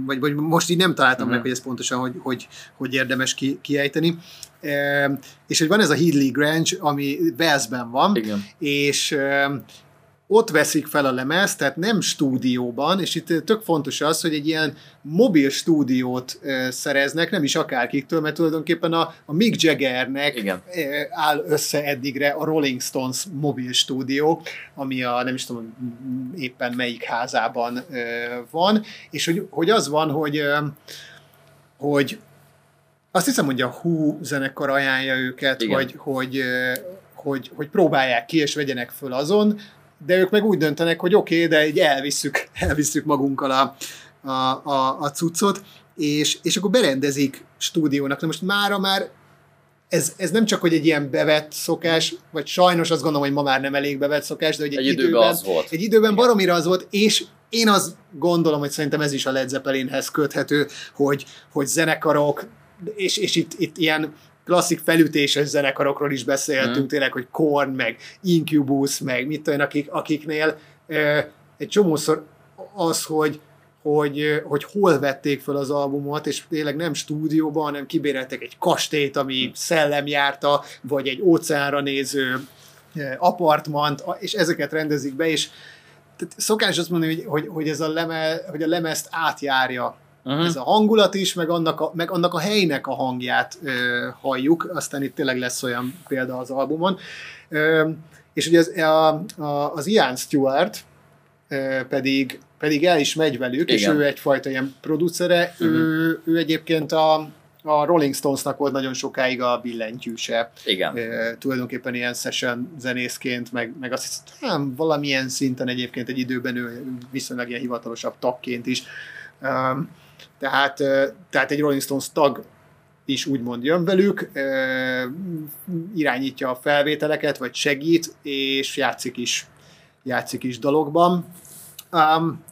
vagy, vagy most így nem találtam uh-huh. meg, hogy ez pontosan, hogy, hogy, hogy érdemes ki, kiejteni. E, és hogy van ez a Headley Grange, ami Walesben van, Igen. és e, ott veszik fel a lemez, tehát nem stúdióban, és itt tök fontos az, hogy egy ilyen mobil stúdiót szereznek, nem is akárkiktől, mert tulajdonképpen a, a Mick Jaggernek Igen. áll össze eddigre a Rolling Stones mobil stúdió, ami a nem is tudom éppen melyik házában van, és hogy, hogy az van, hogy hogy azt hiszem, hogy a Who zenekar ajánlja őket, Igen. hogy, hogy, hogy, hogy próbálják ki, és vegyenek föl azon, de ők meg úgy döntenek, hogy oké, okay, de így elvisszük, elvisszük magunkkal a, a, a, a cuccot, és, és akkor berendezik stúdiónak. Na most mára már ez, ez nem csak, hogy egy ilyen bevett szokás, vagy sajnos azt gondolom, hogy ma már nem elég bevett szokás, de hogy egy, egy időben, időben az volt. Egy időben Igen. baromira az volt, és én azt gondolom, hogy szerintem ez is a Led Zeppelinhez köthető, hogy, hogy zenekarok, és, és itt, itt ilyen klasszik felütéses zenekarokról is beszéltünk, mm. tényleg, hogy Korn, meg Incubus, meg mit tudom, akik, akiknél e, egy csomószor az, hogy hogy, hogy hol vették fel az albumot, és tényleg nem stúdióban, hanem kibéreltek egy kastélyt, ami szellem járta, vagy egy óceánra néző apartmant, és ezeket rendezik be, és tehát szokás azt mondani, hogy, hogy, hogy ez a, leme, hogy a lemezt átjárja Uh-huh. Ez a hangulat is, meg annak a, meg annak a helynek a hangját ö, halljuk, aztán itt tényleg lesz olyan példa az albumon. Ö, és ugye az, a, a, az Ian Stewart ö, pedig, pedig el is megy velük, Igen. és ő egyfajta ilyen producere, uh-huh. ő, ő egyébként a, a Rolling Stonesnak volt nagyon sokáig a billentyűse. Igen. E, tulajdonképpen ilyen session zenészként, meg, meg azt hiszem, valamilyen szinten egyébként egy időben ő viszonylag ilyen hivatalosabb tagként is. Um, tehát, tehát egy Rolling Stones tag is úgymond jön velük, irányítja a felvételeket, vagy segít, és játszik is, játszik is dologban. Um,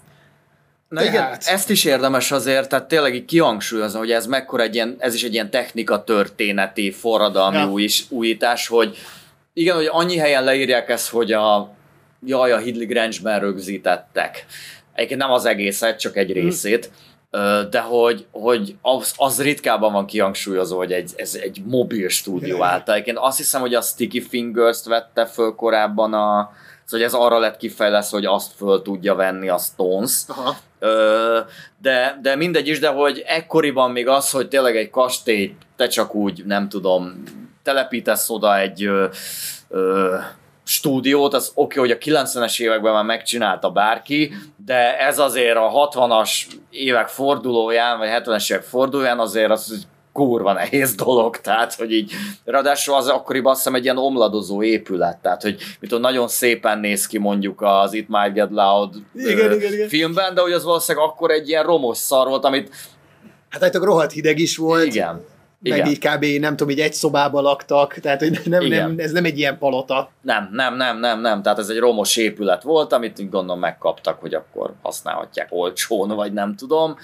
Na tehát... igen, ezt is érdemes azért, tehát tényleg így kihangsúlyozni, hogy ez mekkora egy ilyen, ez is egy ilyen technika történeti, forradalmi ja. új, újítás, hogy igen, hogy annyi helyen leírják ezt, hogy a jaj, a Hidley Grange-ben rögzítettek. Egyébként nem az egészet, csak egy mhm. részét. Mm de hogy, hogy az, az ritkában van kihangsúlyozó, hogy egy, ez egy mobil stúdió által. Én azt hiszem, hogy a Sticky Fingers-t vette föl korábban a, Szóval ez arra lett kifejlesztve, hogy azt föl tudja venni a Stones. Aha. de, de mindegy is, de hogy ekkoriban még az, hogy tényleg egy kastély, te csak úgy, nem tudom, telepítesz oda egy ö, ö, stúdiót, az oké, okay, hogy a 90-es években már megcsinálta bárki, de ez azért a 60-as évek fordulóján, vagy 70-es évek fordulóján azért az kurva nehéz dolog, tehát, hogy így, ráadásul az akkoriban azt hiszem egy ilyen omladozó épület, tehát, hogy mit tudom, nagyon szépen néz ki mondjuk az It Might Get Loud igen, ö, igen, igen. filmben, de hogy az valószínűleg akkor egy ilyen romos szar volt, amit Hát hát rohadt hideg is volt. Igen igen. meg így kb. nem tudom, így egy szobába laktak, tehát hogy nem, nem, ez nem egy ilyen palota. Nem, nem, nem, nem, nem, tehát ez egy romos épület volt, amit gondolom megkaptak, hogy akkor használhatják olcsón, vagy nem tudom.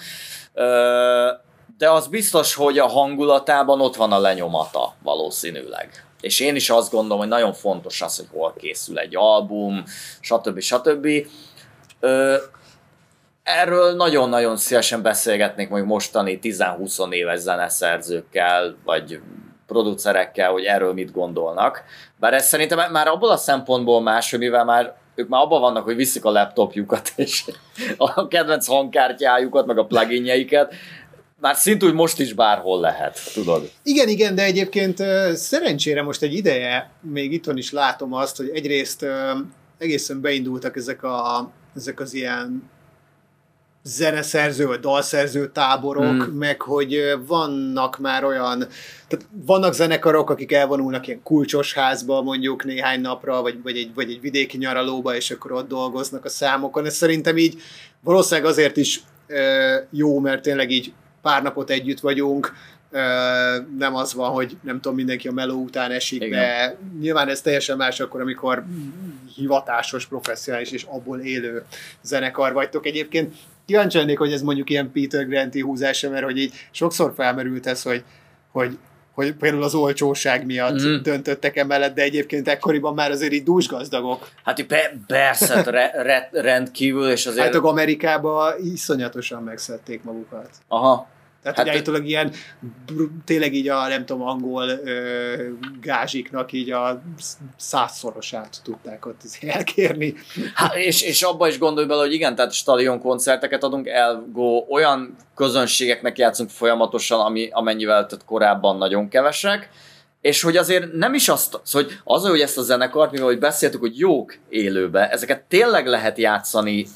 De az biztos, hogy a hangulatában ott van a lenyomata valószínűleg. És én is azt gondolom, hogy nagyon fontos az, hogy hol készül egy album, stb. stb erről nagyon-nagyon szívesen beszélgetnék mondjuk mostani 10-20 éves zeneszerzőkkel, vagy producerekkel, hogy erről mit gondolnak. Bár ez szerintem már abból a szempontból más, hogy mivel már ők már abban vannak, hogy viszik a laptopjukat és a kedvenc hangkártyájukat, meg a pluginjeiket, már szintúgy most is bárhol lehet, tudod. Igen, igen, de egyébként szerencsére most egy ideje, még itthon is látom azt, hogy egyrészt egészen beindultak ezek, a, ezek az ilyen zeneszerző, vagy dalszerző táborok, mm. meg hogy vannak már olyan, tehát vannak zenekarok, akik elvonulnak ilyen kulcsos házba mondjuk néhány napra, vagy, vagy, egy, vagy egy vidéki nyaralóba, és akkor ott dolgoznak a számokon. Ez szerintem így valószínűleg azért is ö, jó, mert tényleg így pár napot együtt vagyunk, ö, nem az van, hogy nem tudom, mindenki a meló után esik, Igen. de nyilván ez teljesen más akkor, amikor hivatásos, professzionális és abból élő zenekar vagytok. Egyébként kíváncsi lennék, hogy ez mondjuk ilyen Peter Granti húzása, mert hogy így sokszor felmerült ez, hogy, hogy hogy például az olcsóság miatt mm. döntöttek emellett, de egyébként ekkoriban már azért így dúsgazdagok. Hát így be, persze, hát re, re, rendkívül, és azért... Hát Amerikában iszonyatosan megszedték magukat. Aha. Tehát, Hát hogy állítólag ilyen, tényleg így a, nem tudom, angol ö, gázsiknak így a sz- százszorosát tudták ott elkérni. Hát, és, és abba is gondolj bele, hogy igen, tehát stadion koncerteket adunk, elgó olyan közönségeknek játszunk folyamatosan, ami, amennyivel tehát korábban nagyon kevesek, és hogy azért nem is azt, szóval, hogy az, hogy ezt a zenekart, mivel hogy beszéltük, hogy jók élőbe, ezeket tényleg lehet játszani,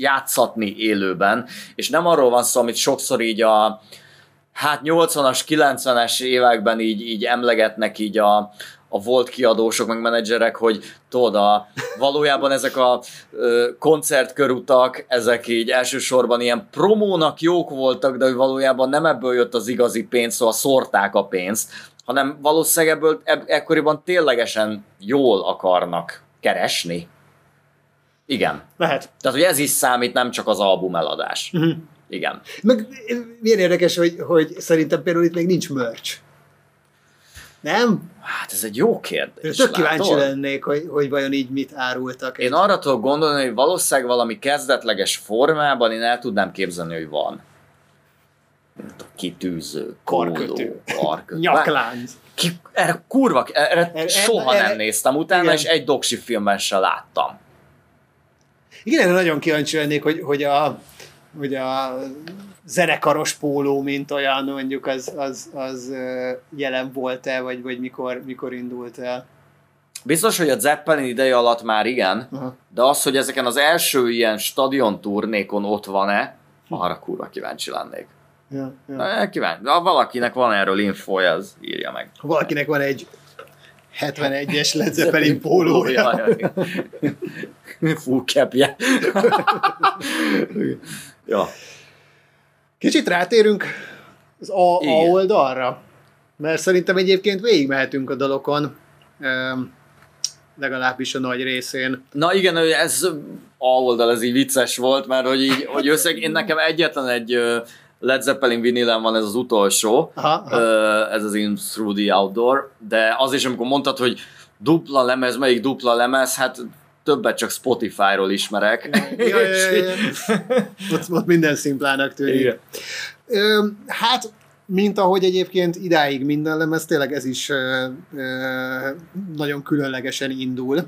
játszatni élőben, és nem arról van szó, amit sokszor így a hát 80-as, 90-es években így, így emlegetnek így a, a volt kiadósok, meg menedzserek, hogy tudod, a, valójában ezek a ö, koncertkörutak, ezek így elsősorban ilyen promónak jók voltak, de valójában nem ebből jött az igazi pénz, szóval szórták a pénzt, hanem valószínűleg ebből eb- ekkoriban ténylegesen jól akarnak keresni. Igen. Lehet. Tehát, hogy ez is számít, nem csak az album eladás. Mhm. Igen. Meg milyen érdekes, hogy, hogy szerintem például itt még nincs merch. Nem? Hát ez egy jó kérdés. Tök kíváncsi látod? lennék, hogy, hogy vajon így mit árultak. Én arra tudok gondolni, hogy valószínűleg valami kezdetleges formában én el tudnám képzelni, hogy van. Tudom, Kitűző, Karkötő. karkötő. Nyaklánc. Ki, erre kurva, erre, Erre- soha erre- nem néztem utána, igen. és egy doksi filmben se láttam. Igen, erre nagyon kíváncsi lennék, hogy, hogy a, hogy a zenekaros póló, mint olyan, mondjuk az, az, az jelen volt-e, vagy, vagy mikor, mikor indult el. Biztos, hogy a Zeppelin ideje alatt már igen, Aha. de az, hogy ezeken az első ilyen stadion turnékon ott van-e, arra kurva kíváncsi lennék. Ja, ja. Kíváncsi. Ha valakinek van erről infója, az írja meg. Ha valakinek van egy 71-es Led Zeppelin pólója. Capje. ja. Kicsit rátérünk az A, A Igen. oldalra, mert szerintem egyébként végigmehetünk a dalokon, legalábbis a nagy részén. Na igen, ez A oldal, ez így vicces volt, mert hogy így, hogy összeg, én nekem egyetlen egy Led Zeppelin vinilem van, ez az utolsó, Aha, aha. Ez az In Through the Outdoor, de az is, amikor mondtad, hogy dupla lemez, melyik dupla lemez, hát többet csak Spotify-ról ismerek. Ja, ja, ja. Ott, ott minden szimplának tűnik. Igen. Ö, hát, mint ahogy egyébként idáig minden lemez, tényleg ez is ö, ö, nagyon különlegesen indul.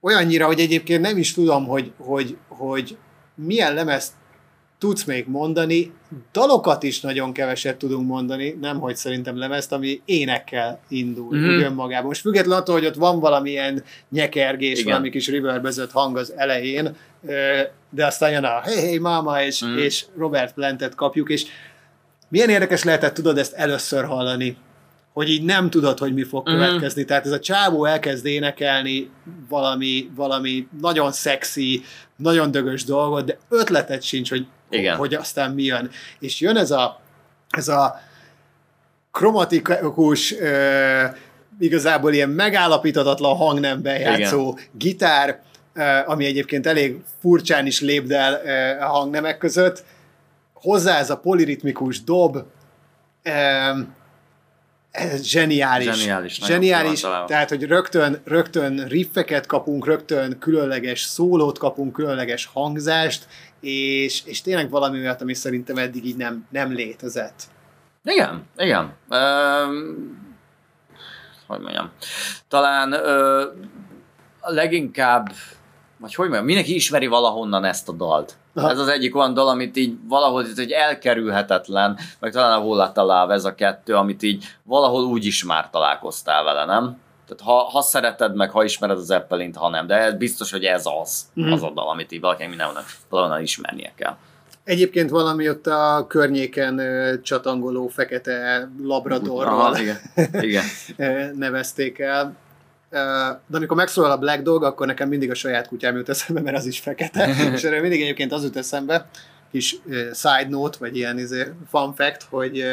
Olyannyira, hogy egyébként nem is tudom, hogy, hogy, hogy milyen lemezt tudsz még mondani, dalokat is nagyon keveset tudunk mondani, nem hogy szerintem lemezt, ami énekkel indul mm. úgy önmagában. Most függetlenül attól, hogy ott van valamilyen nyekergés, Igen. valami kis reverbezött hang az elején, de aztán jön a hey, hey mama, és, mm. és Robert Plantet kapjuk, és milyen érdekes lehetett, tudod ezt először hallani, hogy így nem tudod, hogy mi fog Mhm. következni. Tehát ez a csávó elkezd énekelni valami, valami nagyon szexi, nagyon dögös dolgot, de ötleted sincs, hogy, Igen. hogy aztán mi jön. És jön ez a, ez a kromatikus, ö, igazából ilyen megállapíthatatlan hangnemben játszó gitár, ö, ami egyébként elég furcsán is lépdel ö, a hangnemek között. Hozzá ez a poliritmikus dob, ö, ez zseniális. Zseniális, Zseniális, tehát, hogy rögtön, rögtön riffeket kapunk, rögtön különleges szólót kapunk, különleges hangzást, és, és tényleg valami olyat, ami szerintem eddig így nem, nem létezett. Igen, igen. Um, hogy mondjam. Talán ö, a leginkább, vagy hogy mondjam, mindenki ismeri valahonnan ezt a dalt. Aha. Ez az egyik olyan dal, amit így valahol itt egy elkerülhetetlen, meg talán a Love ez a kettő, amit így valahol úgy is már találkoztál vele, nem? Tehát ha, ha szereted meg, ha ismered az Zeppelint, ha nem, de ez biztos, hogy ez az, Mhm. az a dal, amit így valakinek mindenhonnan valahonnan ismernie kell. Egyébként valami ott a környéken csatangoló fekete labradorról Aha, igen. igen. nevezték el. De amikor megszólal a Black Dog, akkor nekem mindig a saját kutyám jut eszembe, mert az is fekete. És erről mindig egyébként az jut eszembe, kis side note, vagy ilyen izé, fun fact, hogy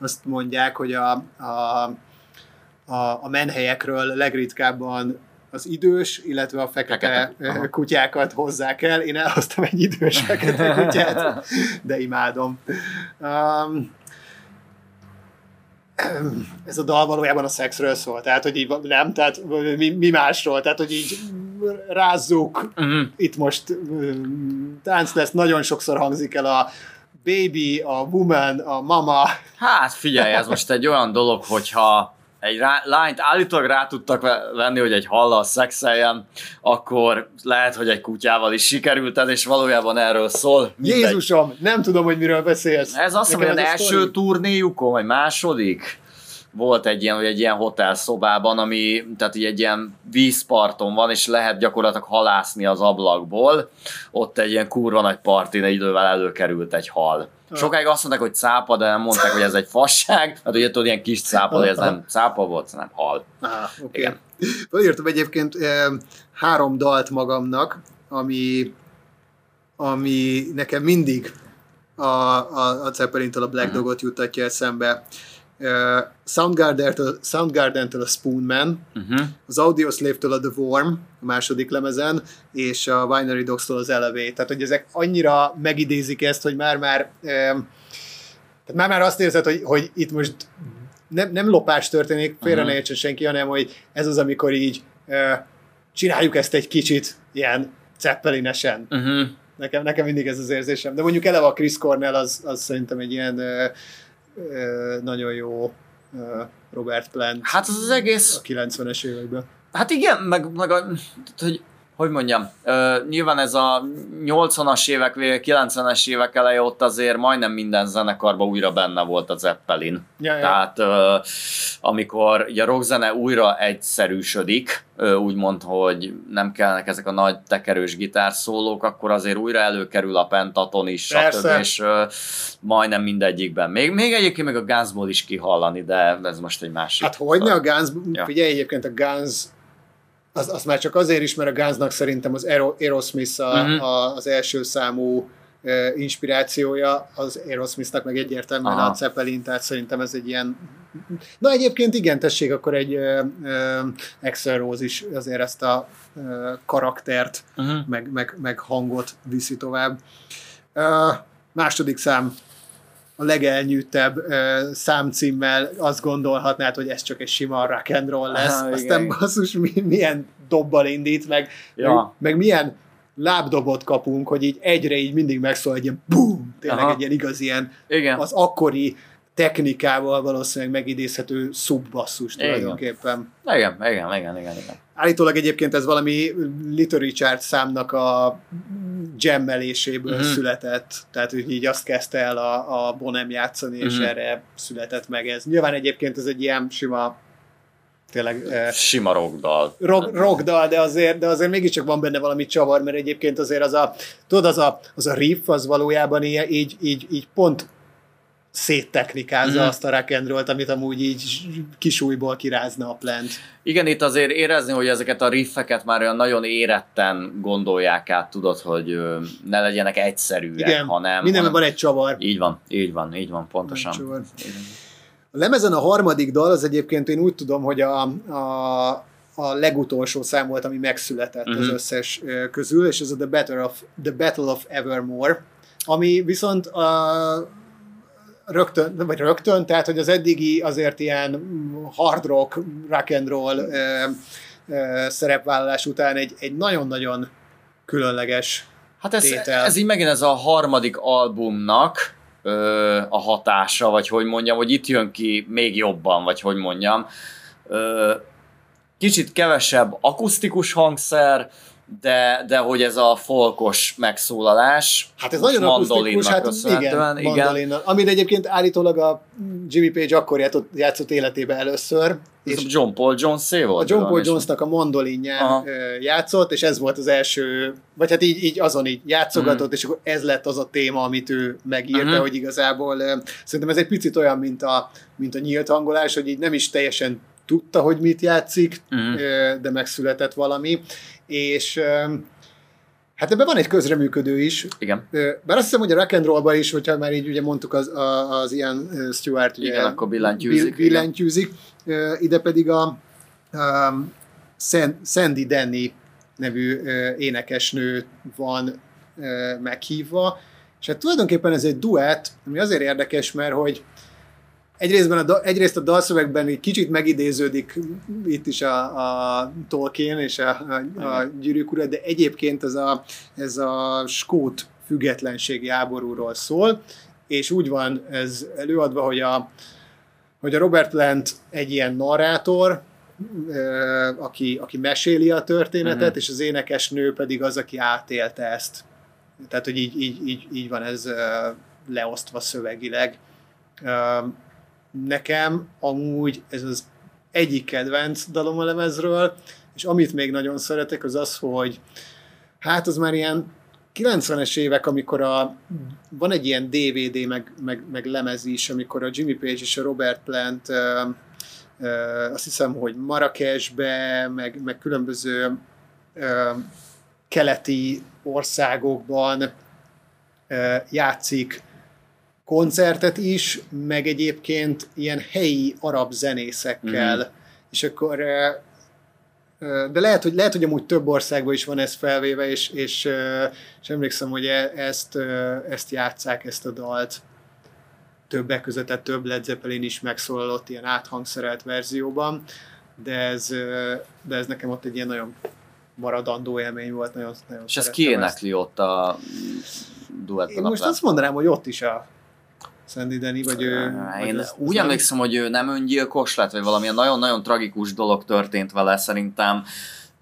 azt mondják, hogy a, a, a, a menhelyekről legritkábban az idős, illetve a fekete, Fekete, aha. kutyákat hozzák el. Én elhoztam egy idős fekete kutyát, de imádom. Um, ez a dal valójában a szexről szól, tehát, hogy így nem, tehát mi, mi másról, tehát, hogy így rázzuk, Mhm. itt most um, tánc lesz, nagyon sokszor hangzik el a baby, a woman, a mama, Hát figyelj, ez most egy olyan dolog, hogyha egy rá, lányt állítólag rá tudtak ve- venni, hogy egy hallal szexeljen, akkor lehet, hogy egy kutyával is sikerült ez, és valójában erről szól. Mindegy. Jézusom, nem tudom, hogy miről beszélsz. Ez azt mondom, hogy az első sztori. turnéjukon, vagy második, volt egy ilyen, hogy egy ilyen hotelszobában, ami tehát így egy ilyen vízparton van, és lehet gyakorlatilag halászni az ablakból. Ott egy ilyen kurva nagy partin egy idővel előkerült egy hal. Sokáig azt mondták, hogy cápa, de nem mondták, hogy ez egy fasság. Hát ugye tudod, ilyen kis cápa, de ez nem cápa volt, hanem hal. Aha, oké. Igen. Felírtam egyébként három dalt magamnak, ami, ami nekem mindig a, a, a Zeppelin-től a Black Mhm. Dogot juttatja eszembe. Soundgarden-től, Soundgarden-től a Spoonman, Uh-huh. az Audioslave-től a The Worm, a második lemezen, és a Binary Dogs-tól az Elevate. Tehát, hogy ezek annyira megidézik ezt, hogy már-már tehát már-már azt érzed, hogy, hogy itt most nem, nem lopás történik, félre Aha. ne értsen senki, hanem hogy ez az, amikor így csináljuk ezt egy kicsit ilyen ceppelinesen. Uh-huh. Nekem, nekem mindig ez az érzésem. De mondjuk eleve a Chris Cornell az, az szerintem egy ilyen nagyon jó Robert Plant Hát az az egész a 90-es években. Hát igen, meg, meg a, hogy, hogy mondjam, nyilván ez a 80-as évek vége, 90-es évek eleje ott azért majdnem minden zenekarban újra benne volt a Zeppelin. Ja, ja. Tehát amikor ugye a rockzene újra egyszerűsödik, úgymond, hogy nem kellnek ezek a nagy tekerős gitárszólók, akkor azért újra előkerül a pentaton is, stb. És majdnem mindegyikben. Még, még egyébként meg a Gunsból is kihallani, de ez most egy másik. Hát hogyne a Guns, ja. figyelj egyébként a Guns, az, az már csak azért is, mert a Gunsnak szerintem az Aero, Aerosmith a, Mhm. a, az első számú uh, inspirációja, az Aerosmithnak meg egyértelműen Aha. a Zeppelin, tehát szerintem ez egy ilyen... Na egyébként igen, tessék, akkor egy uh, uh, Axl Rose is azért ezt a uh, karaktert, Uh-huh. meg, meg, meg hangot viszi tovább. Uh, második szám a legelnyűttebb uh, számcímmel azt gondolhatnád, hogy ez csak egy sima rock and roll lesz. Aha, igen, Aztán igen. basszus, mi, milyen dobbal indít, meg, Ja. meg, meg milyen lábdobot kapunk, hogy így egyre így mindig megszól egy ilyen bum, tényleg Aha. egy ilyen igaz ilyen Igen. az akkori technikával valószínűleg megidézhető szubbasszus Igen. tulajdonképpen. Igen, igen, igen, igen, igen. Állítólag egyébként ez valami Little Richard számnak a jammeléséből Mhm. uh-huh. született, tehát hogy így azt kezdte el a, a Bonem játszani, és Mhm. erre született meg ez. Nyilván egyébként ez egy ilyen sima tényleg eh, Sima rockdal. rock, rockdal, de azért, de azért mégiscsak van benne valami csavar, mert egyébként azért az a, tudod, az a, az a riff, az valójában ilyen, így, így, így pont széttechnikázza Mhm. mm. azt a rock and roll-t, amit amúgy így kisújból kirázna a plant. Igen, itt azért érezni, hogy ezeket a riffeket már olyan nagyon éretten gondolják át, tudod, hogy ne legyenek egyszerűek, Igen, hanem... mindenben van egy csavar. Így van, így van, így van, pontosan. Egy csavar. Igen. A lemezen a harmadik dal, az egyébként én úgy tudom, hogy a, a, a legutolsó szám volt, ami megszületett uh-huh. az Mhm. összes közül, és ez a The Battle of, The Battle of Evermore, ami viszont a, rögtön, vagy rögtön, tehát hogy az eddigi azért ilyen hard rock, rock and roll ö, ö, szerepvállalás után egy, egy nagyon-nagyon különleges Hát ez, tétel. ez így megint ez a harmadik albumnak ö, a hatása, vagy hogy mondjam, hogy itt jön ki még jobban, vagy hogy mondjam. Ö, kicsit kevesebb akusztikus hangszer, de, de hogy ez a folkos megszólalás, Hát ez nagyon akusztikus, hát igen, igen. Amit egyébként állítólag a Jimmy Page akkor játszott, játszott életébe először. És John Paul jones volt? A John Paul Jonesnak a mandolinján Aha. játszott, és ez volt az első, vagy hát így, így azon így játszogatott, mm. és akkor ez lett az a téma, amit ő megírta, mm-hmm. hogy igazából szerintem ez egy picit olyan, mint a, mint a nyílt hangolás, hogy így nem is teljesen tudta, hogy mit játszik, mm. de megszületett valami, és Hát ebben van egy közreműködő is. Igen. Bár azt hiszem, hogy a rock and roll is, hogyha már így ugye mondtuk az, az ilyen Stewart, ugye, igen, akkor billentyűzik. billentyűzik. Ide pedig a, a Sandy Denny nevű énekesnő van meghívva, és hát tulajdonképpen ez egy duett, ami azért érdekes, mert hogy Egyrésztben a, egyrészt a dalszövegben egy kicsit megidéződik itt is a, a Tolkien és a, a, a gyűrűk ura, de egyébként ez a, ez a skót függetlenségi háborúról szól, és úgy van ez előadva, hogy a, hogy a Robert Plant egy ilyen narrátor, aki, aki meséli a történetet, uh-huh. és az énekesnő pedig az, aki átélte ezt. Tehát, hogy így, így, így, így van ez leosztva szövegileg nekem amúgy ez az egyik kedvenc dalom a lemezről, és amit még nagyon szeretek, az az, hogy hát az már ilyen 90-es évek, amikor a, van egy ilyen DVD meg, meg, meg lemez is, amikor a Jimmy Page és a Robert Plant ö, ö, azt hiszem, hogy Marrakesbe, meg, meg különböző ö, keleti országokban ö, játszik koncertet is, meg egyébként ilyen helyi arab zenészekkel, mm-hmm. és akkor de lehet, hogy, lehet, hogy amúgy több országban is van ez felvéve, és, és, és emlékszem, hogy e, ezt, ezt játszák, ezt a dalt többek között, tehát több Led Zeppelin is megszólalott ilyen áthangszerelt verzióban, de ez, de ez nekem ott egy ilyen nagyon maradandó élmény volt. Nagyon, nagyon és ez ki énekli ott a duettben? Én most azt mondanám, hogy ott is a Sandy Denny, vagy ő... Én vagy úgy az emlékszem, hogy ő nem öngyilkos lett, vagy valamilyen nagyon-nagyon tragikus dolog történt vele, szerintem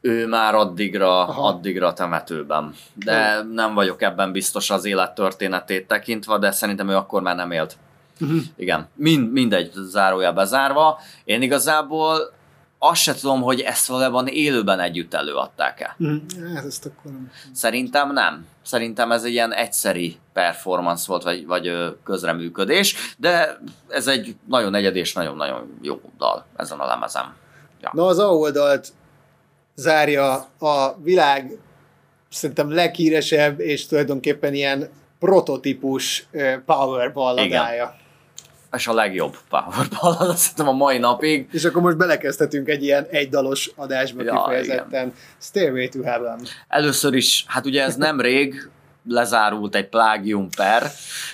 ő már addigra, addigra temetőben. De oh. nem vagyok ebben biztos az élettörténetét tekintve, de szerintem ő akkor már nem élt. Uh-huh. Igen, Mind, mindegy, zárója bezárva. Én igazából azt se tudom, hogy ezt valójában élőben együtt előadták-e. Mm, ezt akkor nem. Szerintem nem. Szerintem ez egy ilyen egyszeri performance volt, vagy, vagy közreműködés, de ez egy nagyon egyedi és nagyon-nagyon jó dal ezen a lemezem. Ja. Na az A oldalt zárja a világ szerintem leghíresebb és tulajdonképpen ilyen prototípus power balladája. Igen és a legjobb power ballad, azt hiszem a mai napig. És akkor most belekezdhetünk egy ilyen egydalos adásba ja, kifejezetten. Igen. Stairway to Heaven. Először is, hát ugye ez nem rég, lezárult egy plágium per.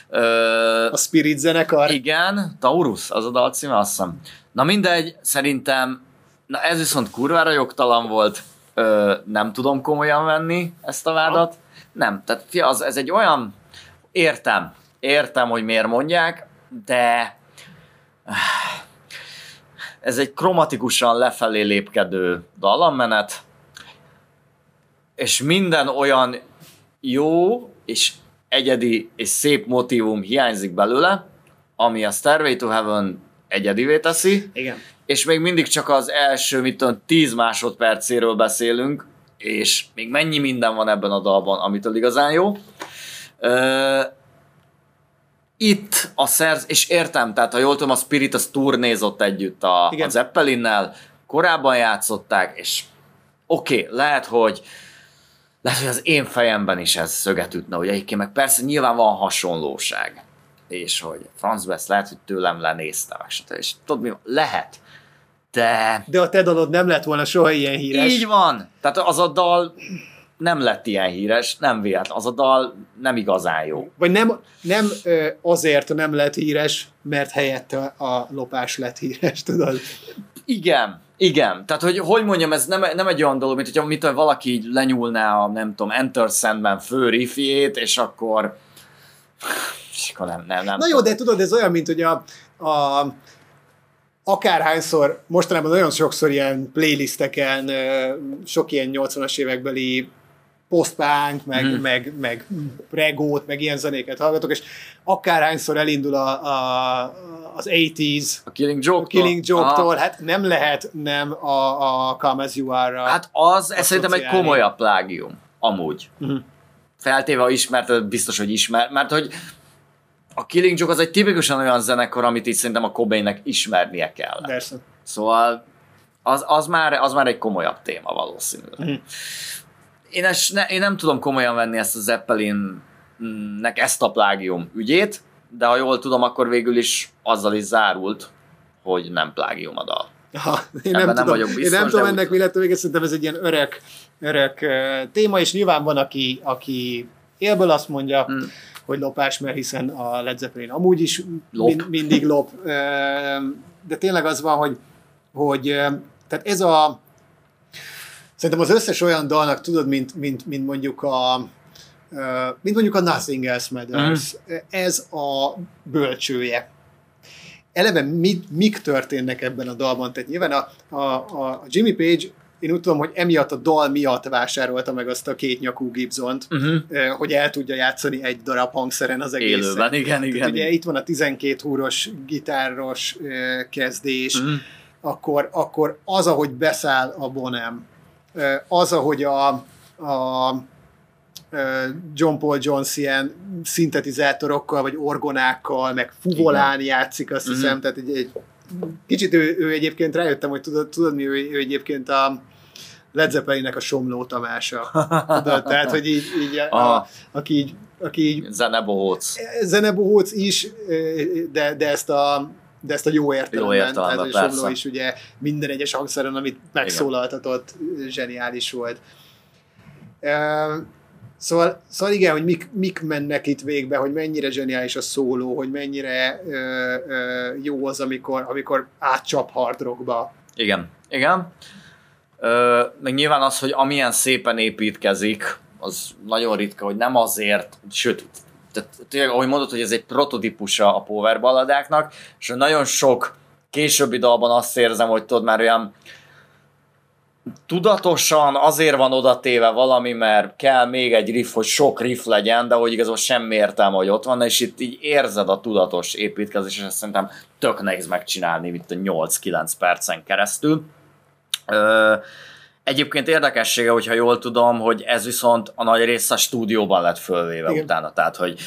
Ö, a Spirit zenekar? Igen, Taurus, az a dal címe, azt hiszem. Na mindegy, szerintem, na ez viszont kurvára jogtalan volt, ö, nem tudom komolyan venni ezt a vádat. Ha. Nem, tehát fia, az, ez egy olyan, értem, értem, hogy miért mondják, de ez egy kromatikusan lefelé lépkedő dallammenet, és minden olyan jó és egyedi és szép motivum hiányzik belőle, ami a Stairway to Heaven egyedivé teszi. Igen. És még mindig csak az első, mit tudom, 10 másodpercéről beszélünk, és még mennyi minden van ebben a dalban, amitől igazán jó itt a szerz, és értem, tehát ha jól tudom, a Spirit az turnézott együtt a, a Zeppelinnel, korábban játszották, és oké, okay, lehet, hogy lehet, hogy az én fejemben is ez szöget ütne, hogy egyébként meg persze nyilván van hasonlóság, és hogy Franz West lehet, hogy tőlem lenézte, meg és tudod mi, lehet, de... De a te dalod nem lett volna soha ilyen híres. Így van, tehát az a dal nem lett ilyen híres, nem véletlen. Az a dal nem igazán jó. Vagy nem, nem azért nem lett híres, mert helyette a lopás lett híres, tudod? Igen, igen. Tehát, hogy hogy mondjam, ez nem, nem egy olyan dolog, mint hogyha mit, valaki így lenyúlná a, nem tudom, Enter Sandman fő riffjét, és akkor és akkor nem, nem, nem. Na jó, de tudod, ez olyan, mint hogy a, a akárhányszor, mostanában nagyon sokszor ilyen playlisteken, sok ilyen 80-as évekbeli post-punk, meg, hmm. meg, meg regót, meg ilyen zenéket hallgatok, és akárhányszor elindul a, a, az 80s, A Killing Joke-tól? a Killing Joke-tól, hát nem lehet nem a, a Come As You Are-ra. Hát az, ez szerintem egy komolyabb plágium. Amúgy. Mhm. Feltéve, ha ismerted, biztos, hogy ismer. Mert hogy a Killing Joke az egy tipikusan olyan zenekar, amit így szerintem a Cobainnek ismernie kell. Persze. Szóval az, az, már, az már egy komolyabb téma valószínűleg. Mhm. Én, es, ne, én nem tudom komolyan venni ezt a Zeppelinnek ezt a plágium ügyét, de ha jól tudom, akkor végül is azzal is zárult, hogy nem plágium a dal. Ha, én nem, nem tudom, vagyok biztos, én nem tudom úgy- ennek mi lett vége, szerintem ez egy ilyen öreg eh, téma, és nyilván van, aki, aki élből azt mondja, Hmm. hogy lopás, mert hiszen a Led Zeppelin amúgy is Lop. Min, mindig lop. De tényleg az van, hogy, hogy eh, tehát ez a szerintem az összes olyan dalnak, tudod, mint, mint, mint mondjuk a mint mondjuk a Nothing Else Matters, ez a bölcsője eleve mit, mik történnek ebben a dalban. Tehát nyilván a, a, a Jimmy Page, én úgy tudom, hogy emiatt a dal miatt vásárolta meg azt a két nyakú Gibsont, Uh-huh. hogy el tudja játszani egy darab hangszeren az egészet. Élőben, igen, Tehát igen. ugye itt van a 12 húros gitáros kezdés, Mhm. akkor, akkor az, ahogy beszáll a Bonem, az, ahogy a, a John Paul Jones ilyen szintetizátorokkal, vagy orgonákkal, meg fuvolán játszik, azt Mhm. hiszem, tehát egy, egy kicsit ő, ő egyébként rájöttem, hogy tudod, tudod mi, ő, ő egyébként a Led Zeppelinnek a Somló Tamása. Tudod, tehát, hogy így, így a, Aha. aki így, aki így Zenebohóc. zenebohóc is, de, de ezt a de ezt a jó értelemben, Jó értelemben, tehát a Somló persze. is ugye minden egyes hangszeren, amit megszólaltatott, zseniális volt. Szóval, szóval igen, hogy mik, mik mennek itt végbe, hogy mennyire zseniális a szóló, hogy mennyire ö, ö, jó az, amikor, amikor átcsap hard rockba. Igen, igen. Ö, meg nyilván az, hogy amilyen szépen építkezik, az nagyon ritka, hogy nem azért, sőt, tehát tényleg, ahogy mondod, hogy ez egy prototípusa a power balladáknak, és nagyon sok későbbi dalban azt érzem, hogy tudod már olyan tudatosan azért van oda téve valami, mert kell még egy riff, hogy sok riff legyen, de hogy igazából semmi értelme, hogy ott van, és itt így érzed a tudatos építkezés, és ezt szerintem tök nehéz megcsinálni, mint a 8-9 percen keresztül. Ö, egyébként érdekessége, hogyha jól tudom, hogy ez viszont a nagy része a stúdióban lett fölvéve Igen. utána, tehát hogy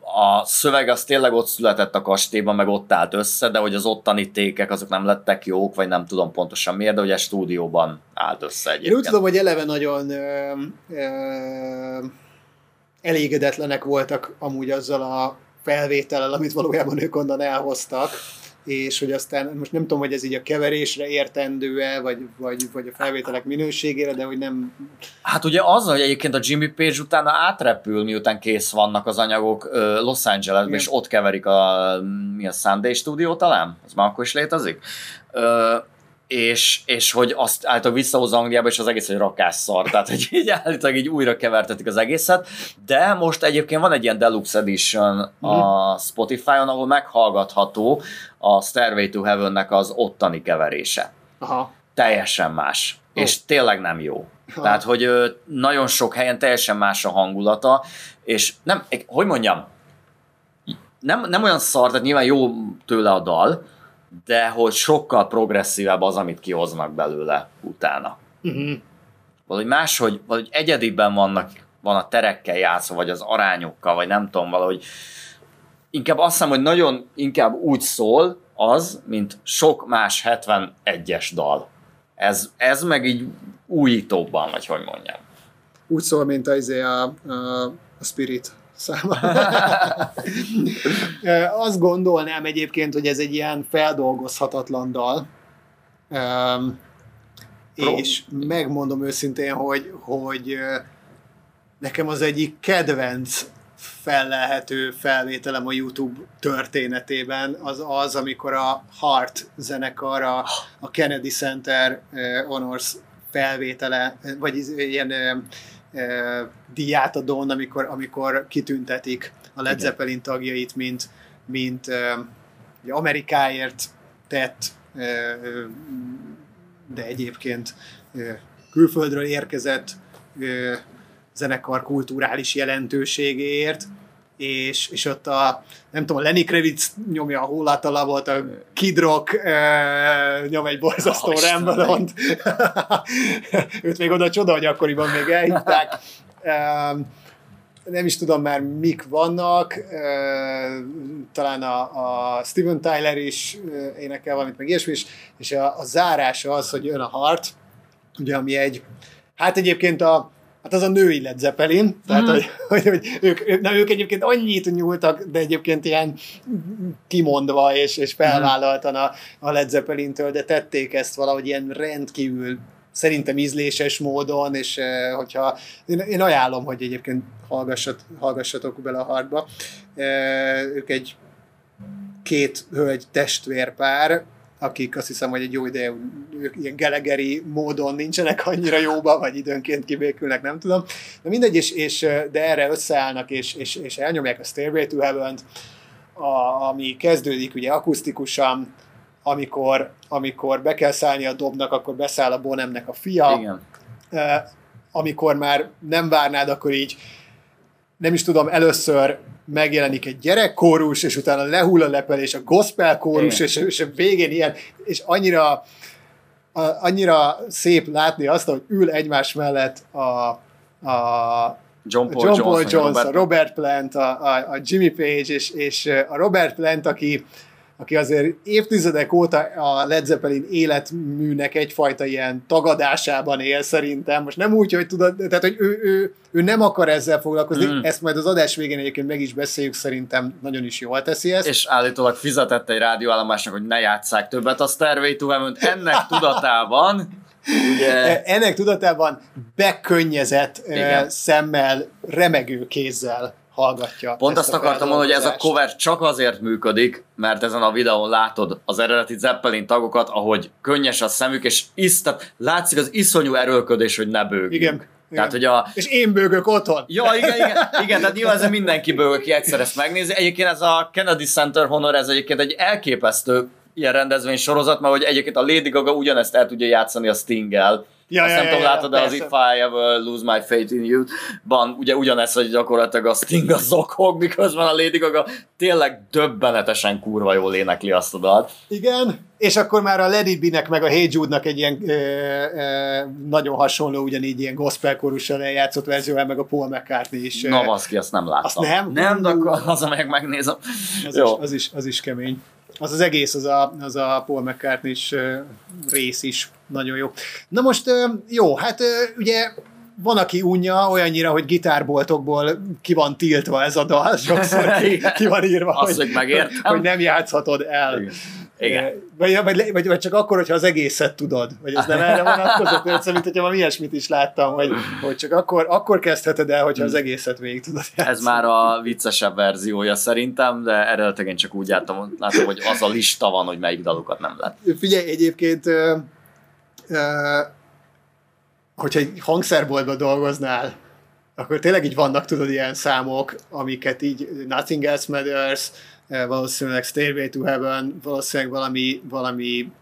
a szöveg az tényleg ott született a kastélyban, meg ott állt össze, de hogy az ottani tékek azok nem lettek jók, vagy nem tudom pontosan miért, de hogy a stúdióban állt össze Én úgy egyébként. tudom, hogy eleve nagyon ö, ö, elégedetlenek voltak amúgy azzal a felvétellel, amit valójában ők onnan elhoztak, és hogy aztán most nem tudom, hogy ez így a keverésre értendő-e, vagy, vagy, vagy a felvételek minőségére, de hogy nem... Hát ugye az, hogy egyébként a Jimmy Page utána átrepül, miután kész vannak az anyagok Los Angelesbe, Igen. és ott keverik a, mi a Sunday Studio talán? Az már akkor is létezik? Ö, és, és hogy azt állítólag visszahozza Angliába, és az egész egy rakásszar, tehát hogy így állítólag így újra kevertetik az egészet, de most egyébként van egy ilyen deluxe edition a Spotify-on, ahol meghallgatható a Stairway to Heaven-nek az ottani keverése Aha. teljesen más. Ó. És tényleg nem jó. Ha. Tehát, hogy nagyon sok helyen teljesen más a hangulata, és nem, hogy mondjam, nem, nem olyan szar, tehát nyilván jó tőle a dal, de hogy sokkal progresszívebb az, amit kihoznak belőle utána. Uh-huh. Valahogy máshogy, valahogy egyediben vannak, van a terekkel játszva, vagy az arányokkal, vagy nem tudom, valahogy inkább azt hiszem, hogy nagyon inkább úgy szól az, mint sok más 71-es dal. Ez, ez meg így újítóbban, vagy hogy mondjam. Úgy szól, mint a, izé a, a, a Spirit száma. Azt gondolnám egyébként, hogy ez egy ilyen feldolgozhatatlan dal. És megmondom őszintén, hogy, hogy nekem az egyik kedvenc fellelhető felvételem a YouTube történetében az az, amikor a Heart zenekar a, a Kennedy Center Honors felvétele, vagy ilyen diátadón, amikor, amikor kitüntetik a Led. Zeppelin tagjait, mint, mint ugye Amerikáért tett, de egyébként külföldről érkezett zenekar kulturális jelentőségéért, és, és ott a, nem tudom, a Lenny Kravitz nyomja a Hólatala volt, a Kid Rock e, nyom egy borzasztó oh, Rambalont. Őt még oda csoda, hogy akkoriban még elhívták. E, nem is tudom már mik vannak, e, talán a, a Steven Tyler is énekel valamit, meg ilyesmi is, és a, a zárása az, hogy jön a Heart, ugye ami egy, hát egyébként a, Hát az a női Led Zeppelin, tehát mm. hogy, hogy, hogy ők, na, ők egyébként annyit nyúltak, de egyébként ilyen kimondva és, és felvállaltan a, a Led Zeppelin-től, de tették ezt valahogy ilyen rendkívül szerintem ízléses módon, és eh, hogyha én, én ajánlom, hogy egyébként hallgassat, hallgassatok bele a hartba. Eh, ők egy két hölgy testvérpár, akik azt hiszem, hogy egy jó ideje, ők ilyen gelegeri módon nincsenek annyira jóba, vagy időnként kibékülnek, nem tudom. De mindegy, és, és de erre összeállnak, és, és, és elnyomják a Stairway to heaven a, ami kezdődik ugye akusztikusan, amikor, amikor be kell szállni a dobnak, akkor beszáll a Bonemnek a fia. Igen. amikor már nem várnád, akkor így nem is tudom, először megjelenik egy gyerekkórus, és utána lehull a lepelés, a gospel kórus, és, és a végén ilyen, és annyira, a, annyira szép látni azt, hogy ül egymás mellett a, a John Paul, John Paul Jones, Jones, a Robert Plant, a, a, a Jimmy Page, és, és a Robert Plant, aki aki azért évtizedek óta a Led Zeppelin életműnek egyfajta ilyen tagadásában él szerintem. Most nem úgy, hogy tudod, tehát hogy ő, ő, ő nem akar ezzel foglalkozni, mm. ezt majd az adás végén egyébként meg is beszéljük, szerintem nagyon is jól teszi ezt. És állítólag fizetett egy rádióállomásnak, hogy ne játsszák többet a Stairway to Heaven, ennek tudatában Ugye... E, ennek tudatában bekönnyezett Igen. szemmel, remegő kézzel hallgatja. Pont azt akartam mondani, hogy ez a cover csak azért működik, mert ezen a videón látod az eredeti Zeppelin tagokat, ahogy könnyes a szemük, és isztat, látszik az iszonyú erőlködés, hogy ne bőgjünk. Igen. Tehát, hogy a... És én bőgök otthon. Ja, igen, igen, igen tehát nyilván ez mindenki bőg, aki egyszer ezt megnézi. Egyébként ez a Kennedy Center Honor, ez egyébként egy elképesztő ilyen rendezvény sorozat, mert hogy egyébként a Lady Gaga ugyanezt el tudja játszani a Sting-el Ja, Azt ja, nem ja, tudom, ja, látod, de az If I Ever Lose My Faith in You, ban ugye ugyanez, hogy gyakorlatilag a Sting a zokog, miközben a Lady Gaga tényleg döbbenetesen kurva jól énekli azt a dalt. Igen, és akkor már a Lady B-nek meg a Hey Jude-nak egy ilyen ö, ö, nagyon hasonló, ugyanígy ilyen gospel korussal eljátszott verzióval, meg a Paul McCartney is. Na, baszki, azt nem láttam. Azt nem? Nem, de akkor az, amelyek megnézem. Az, Jó. Is, az, is, az is kemény az az egész, az a, az a Paul mccartney is rész is nagyon jó. Na most jó, hát ugye van, aki unja olyannyira, hogy gitárboltokból ki van tiltva ez a dal, sokszor ki, ki van írva, Azt, hogy, hogy, hogy nem játszhatod el. Igen. Igen. Vagy, vagy, vagy, vagy, csak akkor, hogyha az egészet tudod. Vagy ez nem erre vonatkozott, mert mint hogyha valami ilyesmit is láttam, hogy, hogy csak akkor, akkor kezdheted el, hogyha az hmm. egészet végig tudod játszani. Ez már a viccesebb verziója szerintem, de eredetileg én csak úgy látom, látom, hogy az a lista van, hogy melyik dalokat nem lett. Figyelj, egyébként hogyha egy hangszerboltban dolgoznál, akkor tényleg így vannak, tudod, ilyen számok, amiket így Nothing Else Matters, valószínűleg Stairway to Heaven, valószínűleg valami, valami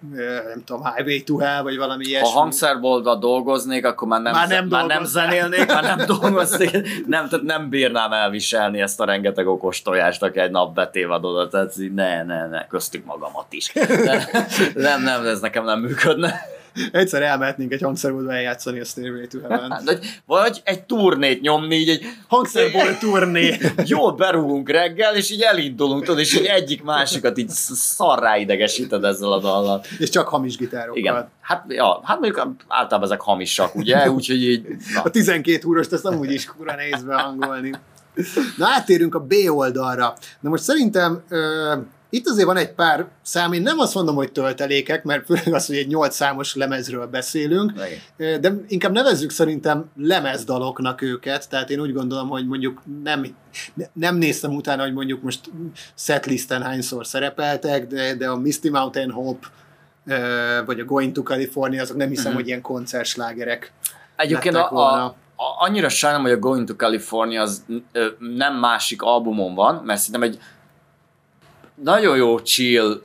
nem tudom, Highway to Hell, vagy valami ilyesmi. Ha hangszerboltban dolgoznék, akkor már nem, már nem, már nem zenélnék, már nem dolgoznék, nem, tehát nem bírnám elviselni ezt a rengeteg okos tojást, aki egy nap betévad oda, tehát ne, ne, ne, köztük magamat is. De, nem, nem, ez nekem nem működne. Egyszer elmehetnénk egy hangszerboltba eljátszani a Stairway to Heaven. Vagy egy turnét nyomni, így egy hangszerbolt turné. Jól berúgunk reggel, és így elindulunk, tudod, és így egyik másikat így szarrá idegesíted ezzel a dallal. És csak hamis gitárokkal. Igen. Hát, ja, hát mondjuk általában ezek hamisak, ugye? Úgyhogy így... Na. A 12 húrost ezt amúgy is kura nehéz behangolni. Na áttérünk a B oldalra. Na most szerintem ö- itt azért van egy pár szám, én nem azt mondom, hogy töltelékek, mert főleg az, hogy egy nyolc számos lemezről beszélünk, Igen. de inkább nevezzük szerintem lemezdaloknak őket, tehát én úgy gondolom, hogy mondjuk nem, nem néztem utána, hogy mondjuk most setlisten hányszor szerepeltek, de, de a Misty Mountain Hope vagy a Going to California, azok nem hiszem, uh-huh. hogy ilyen koncertslágerek Egyébként a, a, a, annyira sajnálom, hogy a Going to California az nem másik albumon van, mert szerintem egy nagyon jó chill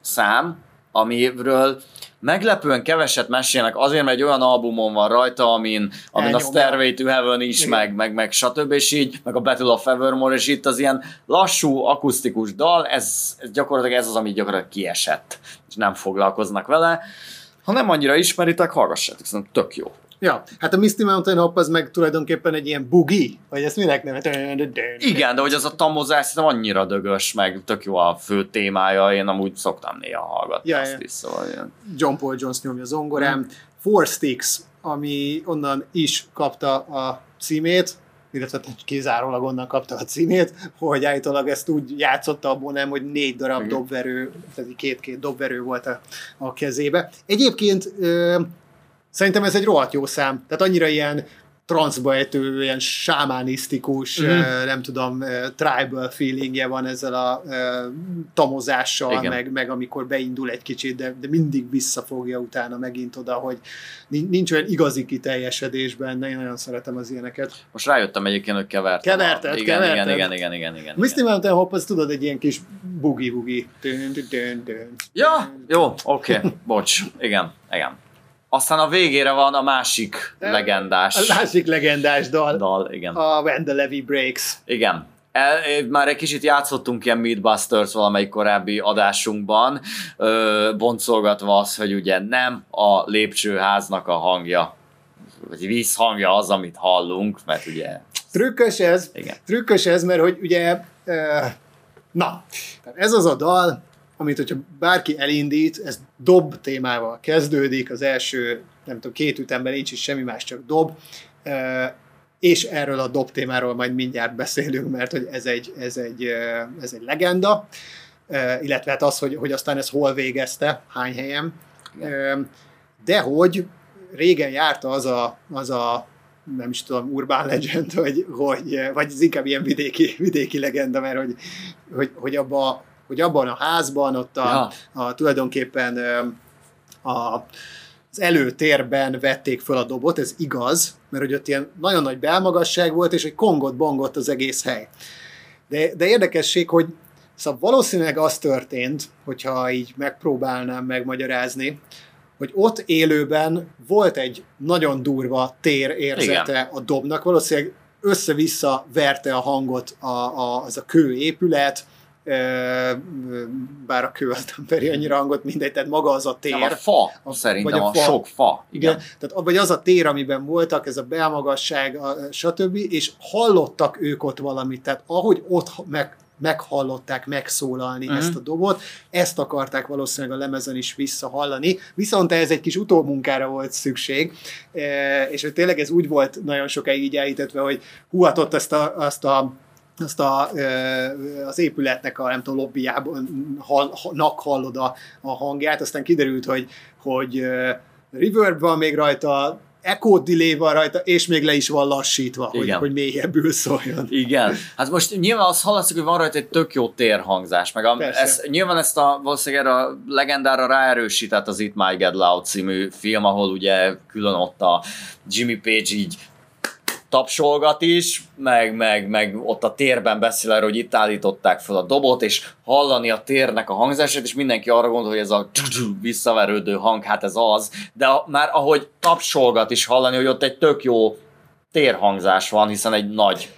szám, amiről meglepően keveset mesélnek, azért, mert egy olyan albumon van rajta, amin, amin a. Stairway to Heaven is, Igen. meg, meg, meg stb. és így, meg a Battle of Evermore, és itt az ilyen lassú, akusztikus dal, ez, ez gyakorlatilag ez az, ami gyakorlatilag kiesett, és nem foglalkoznak vele. Ha nem annyira ismeritek, hallgassátok, szerintem tök jó. Ja, hát a Misty Mountain Hop az meg tulajdonképpen egy ilyen bugi, vagy ezt minek nevet? Igen, de hogy az a tamozás szerintem annyira dögös, meg tök jó a fő témája, én amúgy szoktam néha hallgatni Ja, azt ja. is, szóval ilyen. John Paul Jones nyomja zongorán. Mm. Four Sticks, ami onnan is kapta a címét, illetve kizárólag onnan kapta a címét, hogy állítólag ezt úgy játszotta abból nem, hogy négy darab Igen. dobverő, tehát két-két dobverő volt a, a kezébe. Egyébként szerintem ez egy rohadt jó szám, tehát annyira ilyen transzba ejtő, ilyen sámánisztikus, mm. nem tudom, ö, tribal feelingje van ezzel a ö, tamozással, Igen. meg, meg amikor beindul egy kicsit, de, de mindig visszafogja utána megint oda, hogy nin- nincs olyan igazi kiteljesedésben, én nagyon szeretem az ilyeneket. Most rájöttem egyébként, hogy kevertem. Keverted, igen, keverted. igen, igen, igen, igen, igen, Misty. Mountain Hop, az tudod, egy ilyen kis bugi-bugi. Ja, jó, oké, okay. bocs, igen, igen. Aztán a végére van a másik legendás A másik legendás dal, dal, igen. a When the Levy Breaks. Igen. El, már egy kicsit játszottunk ilyen Meatbusters valamelyik korábbi adásunkban, ö, boncolgatva az, hogy ugye nem a lépcsőháznak a hangja, vagy vízhangja az, amit hallunk, mert ugye, Trükkös ez, igen. trükkös ez, mert hogy ugye, ö, na, ez az a dal, amit hogyha bárki elindít, ez dob témával kezdődik, az első, nem tudom, két ütemben nincs is semmi más, csak dob, és erről a dob témáról majd mindjárt beszélünk, mert hogy ez egy, ez egy, ez egy legenda, illetve hát az, hogy, hogy aztán ez hol végezte, hány helyen, de hogy régen járta az a, az a nem is tudom, urban legend, hogy, hogy, vagy ez inkább ilyen vidéki, vidéki legenda, mert hogy, hogy, hogy, abba, hogy abban a házban, ott a, Ja. a tulajdonképpen a, az előtérben vették föl a dobot, ez igaz, mert hogy ott ilyen nagyon nagy belmagasság volt, és egy kongott bongott az egész hely. De, de érdekesség, hogy szóval valószínűleg az történt, hogyha így megpróbálnám megmagyarázni, hogy ott élőben volt egy nagyon durva tér érzete Igen. a dobnak, valószínűleg össze-vissza verte a hangot a, a, az a kő épület, ö, bár a kő az nem veri annyira hangot, mindegy, tehát maga az a tér. Nem, a fa, A- szerintem vagy a a, fa. sok fa. Igen. Igen. Tehát vagy az a tér, amiben voltak, ez a belmagasság, a, stb., és hallottak ők ott valamit. Tehát ahogy ott meg, meghallották megszólalni uh-huh. ezt a dobot, ezt akarták valószínűleg a lemezen is visszahallani, viszont ez egy kis utómunkára volt szükség, e, és hogy tényleg ez úgy volt nagyon sokáig így elhitetve, hogy húhatott ezt a, azt a azt a, az épületnek a nem tudom, lobbyjában hall, hallod a, a hangját, aztán kiderült, hogy, hogy reverb van még rajta, echo delay van rajta, és még le is van lassítva, hogy, Igen. hogy mélyebbül szóljon. Igen. Hát most nyilván azt hallatszik, hogy van rajta egy tök jó térhangzás, meg a, Persze. ez, nyilván ezt a valószínűleg erre a legendára ráerősített az It My Get Loud című film, ahol ugye külön ott a Jimmy Page így tapsolgat is, meg, meg, meg ott a térben beszél erről, hogy itt állították fel a dobot, és hallani a térnek a hangzását, és mindenki arra gondol, hogy ez a visszaverődő hang, hát ez az, de már ahogy tapsolgat is hallani, hogy ott egy tök jó térhangzás van, hiszen egy nagy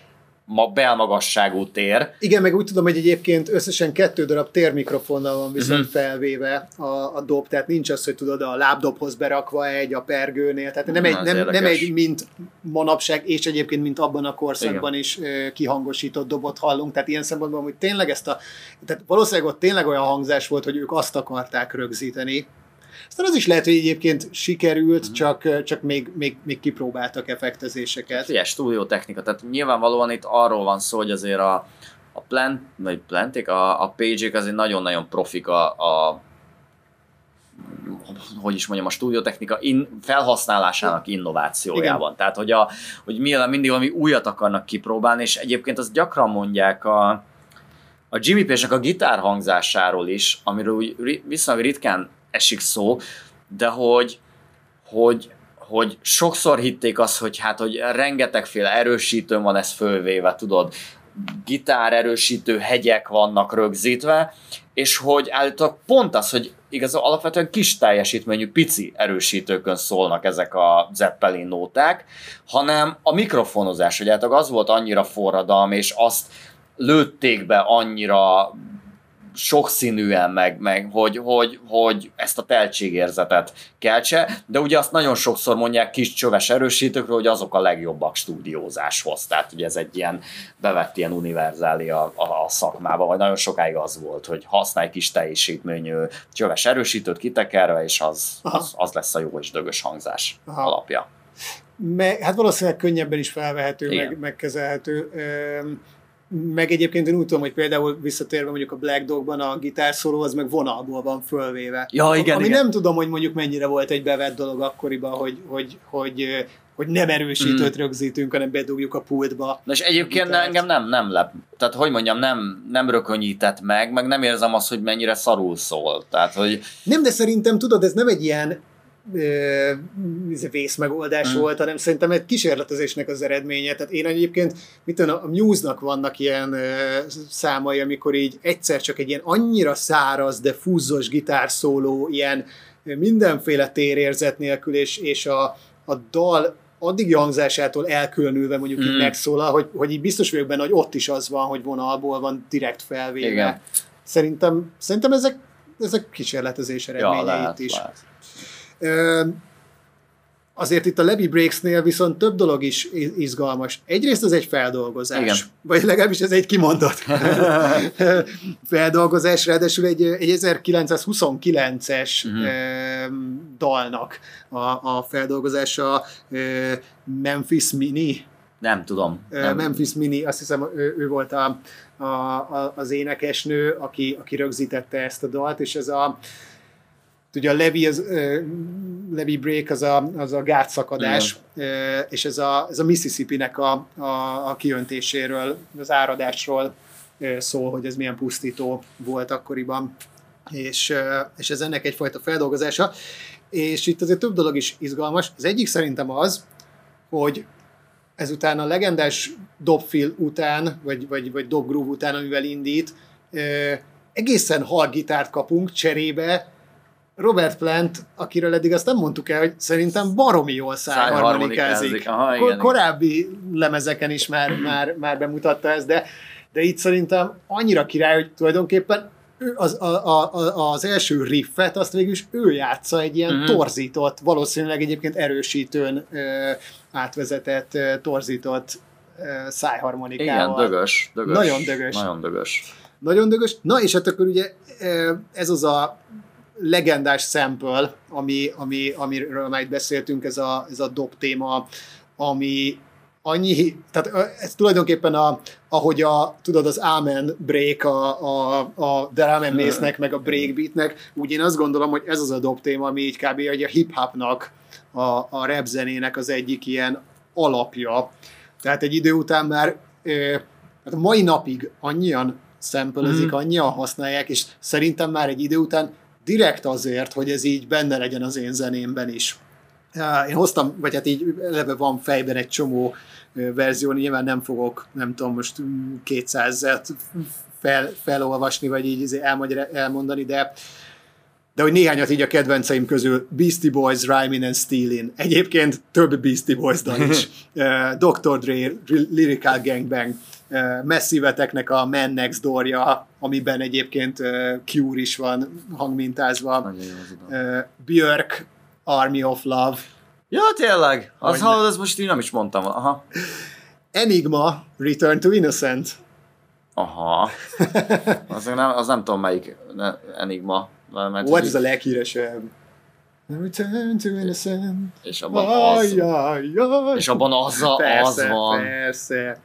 ma belmagasságú tér. Igen, meg úgy tudom, hogy egyébként összesen kettő darab térmikrofonnal van viszont Mhm. felvéve a, a dob, tehát nincs az, hogy tudod, a lábdobhoz berakva egy, a pergőnél, tehát nem Na, egy, nem, nem egy, mint manapság, és egyébként, mint abban a korszakban is ö, kihangosított dobot hallunk, tehát ilyen szempontból, hogy tényleg ezt a, tehát valószínűleg ott tényleg olyan hangzás volt, hogy ők azt akarták rögzíteni, aztán az is lehet, hogy egyébként sikerült, Mhm. csak, csak még, még, még kipróbáltak effektezéseket. Figyelj, stúdiótechnika, tehát nyilvánvalóan itt arról van szó, hogy azért a, a plant, vagy planték, a, a page azért nagyon-nagyon profik a, a hogy is mondjam, a stúdiótechnika in, felhasználásának innovációjában. Igen. Tehát, hogy, a, hogy milyen mindig valami újat akarnak kipróbálni, és egyébként azt gyakran mondják a, a Jimmy Page-nek a gitár hangzásáról is, amiről úgy viszonylag ritkán esik szó, de hogy, hogy, hogy sokszor hitték azt, hogy hát, hogy rengetegféle erősítőn van ez fölvéve, tudod, gitár erősítő hegyek vannak rögzítve, és hogy állítólag pont az, hogy igazából alapvetően kis teljesítményű, pici erősítőkön szólnak ezek a Zeppelin nóták, hanem a mikrofonozás, hogy hát az volt annyira forradalmi, és azt lőtték be annyira sokszínűen, meg, meg hogy, hogy, hogy ezt a teltségérzetet keltse, de ugye azt nagyon sokszor mondják kis csöves erősítőkről, hogy azok a legjobbak stúdiózáshoz. Tehát ugye ez egy ilyen bevett ilyen univerzáli a, a, a szakmába, vagy nagyon sokáig az volt, hogy használj kis teljesítményű csöves erősítőt kitekerve, és az, az, az lesz a jó és dögös hangzás Aha. alapja. Me, hát valószínűleg könnyebben is felvehető, meg, megkezelhető. Meg egyébként én úgy tudom, hogy például visszatérve mondjuk a Black Dogban a gitárszóló, az meg vonalból van fölvéve. Ja, igen, Ami igen. nem tudom, hogy mondjuk mennyire volt egy bevett dolog akkoriban, hogy, hogy, hogy, hogy nem erősítőt mm. rögzítünk, hanem bedugjuk a pultba. Na és egyébként gitárt. engem nem, nem lep, tehát hogy mondjam, nem, nem rökönyített meg, meg nem érzem azt, hogy mennyire szarul szól. Tehát, hogy... Nem, de szerintem tudod, ez nem egy ilyen vészmegoldás mm. volt, hanem szerintem egy kísérletezésnek az eredménye. Tehát én egyébként, mit tudom, a Muse-nak vannak ilyen számai, amikor így egyszer csak egy ilyen annyira száraz, de fúzzos gitárszóló, ilyen mindenféle térérzet nélkül, és, és a, a dal addig hangzásától elkülönülve mondjuk mm. így megszólal, hogy, hogy így biztos vagyok benne, hogy ott is az van, hogy vonalból van direkt felvéve. Igen. Szerintem, szerintem ezek, ezek kísérletezés eredményei ja, lehet, is. Lehet. Azért itt a Levy Breaks-nél viszont több dolog is izgalmas. Egyrészt ez egy feldolgozás. Igen. Vagy legalábbis ez egy kimondott feldolgozás, ráadásul egy, egy 1929-es uh-huh. Mhm. dalnak a, a feldolgozása Memphis Mini. Nem tudom. Nem. Memphis Mini, azt hiszem ő, ő volt a, a, a, az énekesnő, aki, aki rögzítette ezt a dalt, és ez a ugye a Levi, az, Levi break az a, az a gátszakadás, uh, és ez a, ez a Mississippi-nek a, a, a kiöntéséről, az áradásról szól, hogy ez milyen pusztító volt akkoriban, és, és ez ennek egyfajta feldolgozása, és itt azért több dolog is izgalmas. Az egyik szerintem az, hogy ezután a legendás dobfil után, vagy, vagy, vagy dobgroove után, amivel indít, egészen hal gitárt kapunk cserébe Robert Plant, akiről eddig azt nem mondtuk el, hogy szerintem baromi jól szájharmonikázik. Kor- korábbi lemezeken is már, már, már bemutatta ezt, de, de itt szerintem annyira király, hogy tulajdonképpen az, a, a, az első riffet, azt végül is ő játsza egy ilyen mm-hmm. torzított, valószínűleg egyébként erősítőn ö, átvezetett, ö, torzított ö, szájharmonikával. Igen, dögös, dögös. Nagyon dögös. Nagyon dögös. Nagyon dögös. Na, és hát akkor ugye ez az a legendás sample, ami, ami, amiről már itt beszéltünk, ez a, ez a dob téma, ami annyi, tehát ez tulajdonképpen a, ahogy a, tudod, az Amen break a, a, a The Amen Mace-nek, meg a breakbeatnek, úgy én azt gondolom, hogy ez az a dob téma, ami így kb. a hip-hopnak, a, a rap zenének az egyik ilyen alapja. Tehát egy idő után már hát a mai napig annyian szempelezik, mm. annyian használják, és szerintem már egy idő után direkt azért, hogy ez így benne legyen az én zenémben is. Én hoztam, vagy hát így eleve van fejben egy csomó verzió, nyilván nem fogok, nem tudom, most 200-et fel, felolvasni, vagy így izé elmondani, de de hogy néhányat így a kedvenceim közül Beastie Boys, Rhyming and Stealing. Egyébként több Beastie Boys dal is. Dr. Dre, Lyrical Gangbang, Massive-eknek a Man Next Door-ja, amiben egyébként Cure is van hangmintázva. Björk, Army of Love. Ja, tényleg. Az, ha, az most én nem is mondtam. Aha. Enigma, Return to Innocent. Aha. Az nem, az nem tudom melyik Enigma. Mert What is a leghíresebb? Return to Innocent. És abban az, és abban az, a, persze, az van. Persze.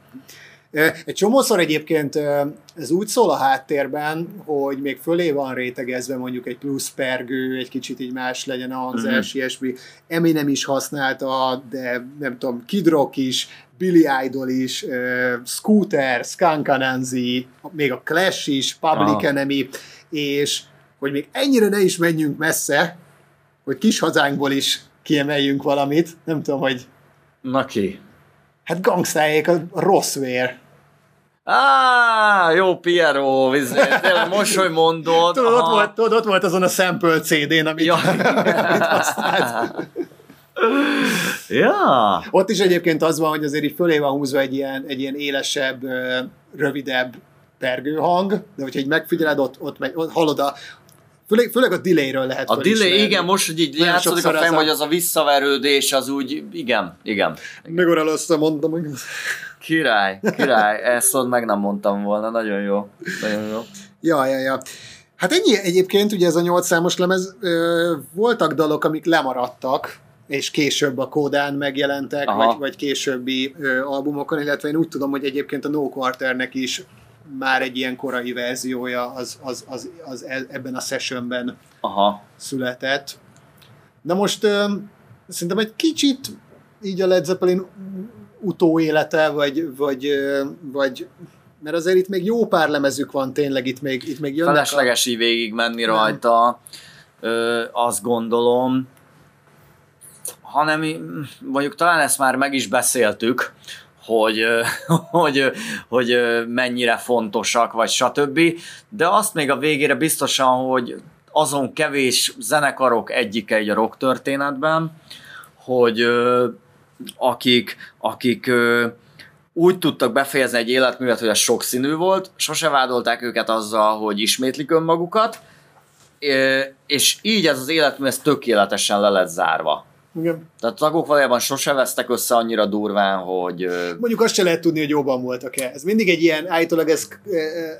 Egy csomószor egyébként ez úgy szól a háttérben, hogy még fölé van rétegezve mondjuk egy plusz pergő, egy kicsit így más legyen a hangzás, mm-hmm. ilyesmi. Eminem is használta, de nem tudom, Kid Rock is, Billy Idol is, uh, Scooter, Skunk Anansi, még a Clash is, Public ah. Enemy, és hogy még ennyire ne is menjünk messze, hogy kis hazánkból is kiemeljünk valamit, nem tudom, hogy... Na ki? Hát gangstájék a rossz vér. Á, jó Piero, tényleg most, hogy mondod. Tudod, ott aha. volt, tudod, ott volt azon a sample CD-n, amit, Ja. amit használt. ja. Ott is egyébként az van, hogy azért így fölé van húzva egy ilyen, egy ilyen élesebb, rövidebb pergőhang, de hogyha így megfigyeled, ott, ott, megy, ott hallod a Főleg, főleg a delay-ről lehet A delay, igen, most, hogy így Nagyon játszódik a fejem, hogy az a visszaverődés, az úgy, igen, igen. Megoralozta, mondtam, hogy... Király, király, ezt ott meg nem mondtam volna, nagyon jó, nagyon jó. Ja, ja, ja. Hát ennyi egyébként, ugye ez a nyolc számos lemez, ö, voltak dalok, amik lemaradtak, és később a Kódán megjelentek, Aha. vagy, vagy későbbi ö, albumokon, illetve én úgy tudom, hogy egyébként a No Quarternek is már egy ilyen korai verziója az, az, az, az e- ebben a sessionben Aha, született. Na most szerintem egy kicsit így a Led Zeppelin utóélete, vagy, vagy, vagy mert azért itt még jó pár lemezük van tényleg, itt még, itt még jönnek felesleges így végig menni rajta, ö, azt gondolom, hanem mondjuk talán ezt már meg is beszéltük, hogy, hogy, hogy mennyire fontosak, vagy stb. De azt még a végére biztosan, hogy azon kevés zenekarok egyike egy a rock történetben, hogy akik, akik úgy tudtak befejezni egy életművet, hogy ez sokszínű volt, sose vádolták őket azzal, hogy ismétlik önmagukat, és így ez az életmű ez tökéletesen le lett zárva. Igen. Tehát a tagok valójában sose vesztek össze annyira durván, hogy Mondjuk azt se lehet tudni, hogy jobban voltak-e. Ez mindig egy ilyen, állítólag ez,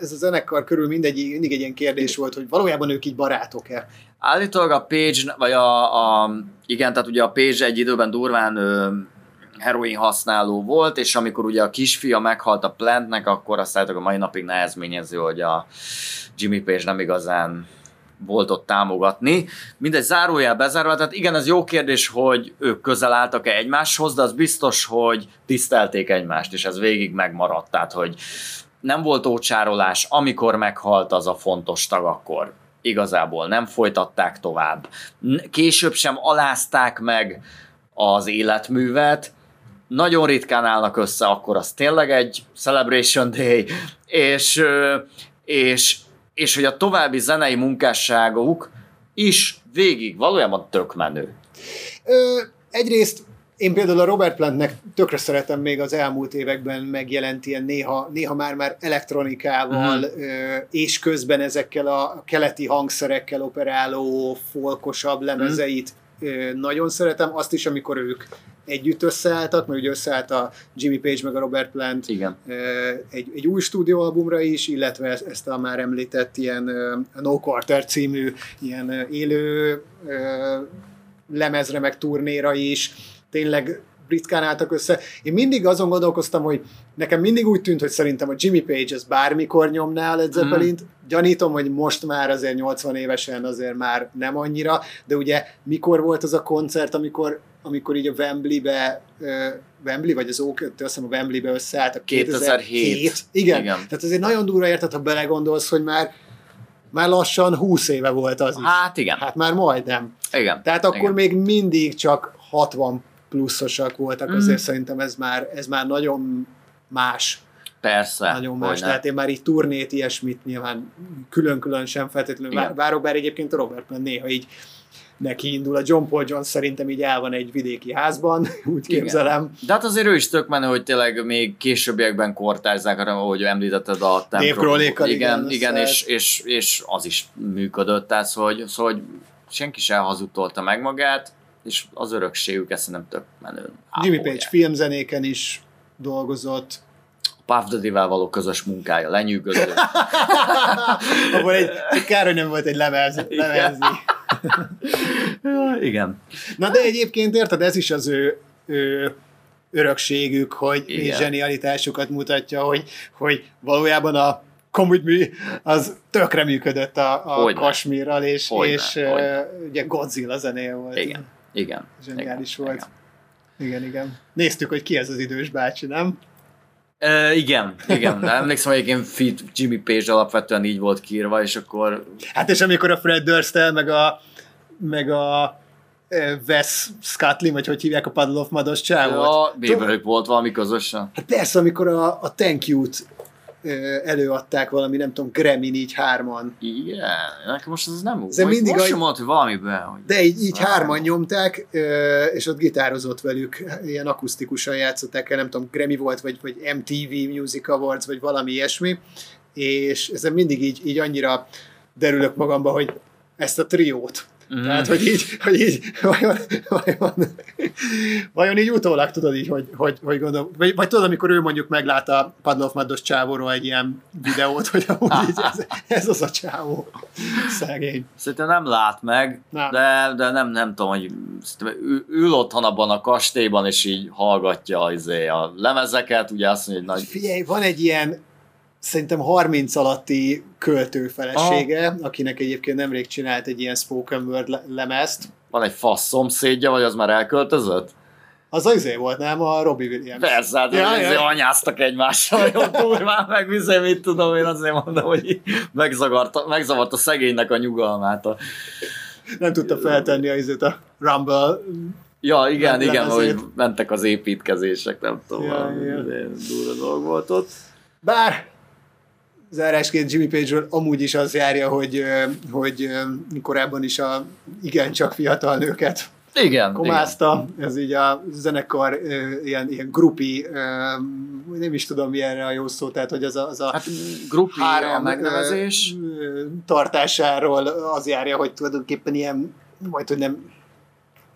ez a zenekar körül mindegy, mindig egy ilyen kérdés volt, hogy valójában ők így barátok-e. Állítólag a Page, vagy a, a igen, tehát ugye a Page egy időben durván ö, heroin használó volt, és amikor ugye a kisfia meghalt a Plantnek, akkor azt állítólag a mai napig nehezményező, hogy a Jimmy Page nem igazán volt ott támogatni. Mindegy, zárójel bezárva, tehát igen, ez jó kérdés, hogy ők közel álltak-e egymáshoz, de az biztos, hogy tisztelték egymást, és ez végig megmaradt, tehát hogy nem volt ócsárolás, amikor meghalt az a fontos tag, akkor igazából nem folytatták tovább. Később sem alázták meg az életművet, nagyon ritkán állnak össze, akkor az tényleg egy Celebration Day, és, és, és hogy a további zenei munkásságuk is végig valójában tök menő. Ö, egyrészt én például a Robert Plantnek tökre szeretem még az elmúlt években megjelent ilyen néha, néha már-már elektronikával, Mhm. ö, és közben ezekkel a keleti hangszerekkel operáló, folkosabb lemezeit ö, nagyon szeretem. Azt is, amikor ők együtt összeálltak, mert ugye összeállt a Jimmy Page meg a Robert Plant Igen. egy, egy új stúdióalbumra is, illetve ezt- a már említett ilyen No Quarter című ilyen élő lemezre, meg turnéra is. Tényleg ritkán álltak össze. Én mindig azon gondolkoztam, hogy nekem mindig úgy tűnt, hogy szerintem a Jimmy Page az bármikor nyomná a Led Zeppelint. Gyanítom, hogy most már azért 80 évesen azért már nem annyira, de ugye mikor volt az a koncert, amikor amikor így a Wembley-be, uh, Wembley, vagy az OK, azt hiszem a Wembley-be összeállt 2007. Igen. Igen. Tehát azért nagyon durva érted, ha belegondolsz, hogy már már lassan 20 éve volt az is. Hát igen. Hát már majdnem. Igen. Tehát akkor igen. még mindig csak 60 pluszosak voltak, Mhm. azért szerintem ez már, ez már nagyon más. Persze. nagyon más. Tehát én már így turnét, ilyesmit nyilván külön-külön sem feltétlenül Igen. vár- várok, bár egyébként a Robert Plant néha így neki indul. A John Paul Jones szerintem így el van egy vidéki házban, úgy Igen. képzelem. De hát azért ő is tök menő, hogy tényleg még későbbiekben kortárzák, arra, ahogy említetted a templom. Grohl-ékkal, igen, igen, igen és, és, és, az is működött, tehát szóval, hogy, szóval, hogy senki sem hazudtolta meg magát, és az örökségük ezt nem tök menő. Jimmy. Page filmzenéken is dolgozott. Puff Daddy-vel való közös munkája lenyűgöző. Abban egy, egy kár, hogy nem volt egy lemez, lemezni. igen. Na de egyébként érted, ez is az ő, ő örökségük, hogy Igen. zsenialitásukat mutatja, hogy, hogy valójában a Me az tökre működött a, a. Kasmírral, és, Hogyne, és hogyne. ugye Godzilla zenéje volt. Igen. Igen. Zseniális igen. volt. Igen, igen. Néztük, hogy ki ez az idős bácsi, nem? E, igen, igen. De emlékszem, hogy egyébként Fit Jimmy Page alapvetően így volt kiírva, és akkor Hát és amikor a Fred Durst meg a meg a Wes Scutlin, vagy hogy hívják a Puddle of Mados csávot. ja, Bébelük volt valami közösen. Hát persze, amikor a, a Thank You-t előadták valami, nem tudom, Grammy így hárman. Igen, nekem most ez nem úgy. Ez mindig most a- sem hogy valamiben, hogy... De így, így hárman nyomták, és ott gitározott velük, ilyen akusztikusan játszották el, nem tudom, Grammy volt, vagy, vagy MTV Music Awards, vagy valami ilyesmi, és ezen mindig így, így annyira derülök magamba, hogy ezt a triót, Mhm. Tehát, hogy így, hogy így vajon, vajon, vajon így utólag tudod így, hogy, hogy, hogy gondolom, vagy, vagy tudod, amikor ő mondjuk meglát a Padlov Maddos csávóról egy ilyen videót, hogy amúgy így ez, ez az a csávó. Szegény. Szerintem nem lát meg, Nem. de, de nem, nem tudom, hogy ül otthon abban a kastélyban, és így hallgatja izé, a lemezeket, ugye azt mondja, hogy nagy... Figyelj, van egy ilyen szerintem 30 alatti költő felesége, akinek egyébként nemrég csinált egy ilyen spoken word le- lemezt. Van egy fasz szomszédja, vagy az már elköltözött? Az az izé volt, nem? A Robbie Williams. Persze, hát Ja, ja, anyáztak egymással, jó durván, meg vizé, mit tudom, én azért mondom, hogy megzavarta, megzavarta szegénynek a nyugalmát. A... Nem tudta feltenni a, izét a Rumble Ja, igen, igen, hogy mentek az építkezések, nem tudom, Ja, ja. durva dolog volt ott. Bár zárásként Jimmy Page-ről amúgy is az járja, hogy, hogy korábban is a igencsak fiatal nőket Igen, igen. komázta. Ez így a zenekar ilyen, ilyen grupi, nem is tudom mi erre a jó szó, tehát hogy az a, az a Hát grupi a három megnevezés. ö, ö, tartásáról az járja, hogy tulajdonképpen ilyen, majd hogy nem,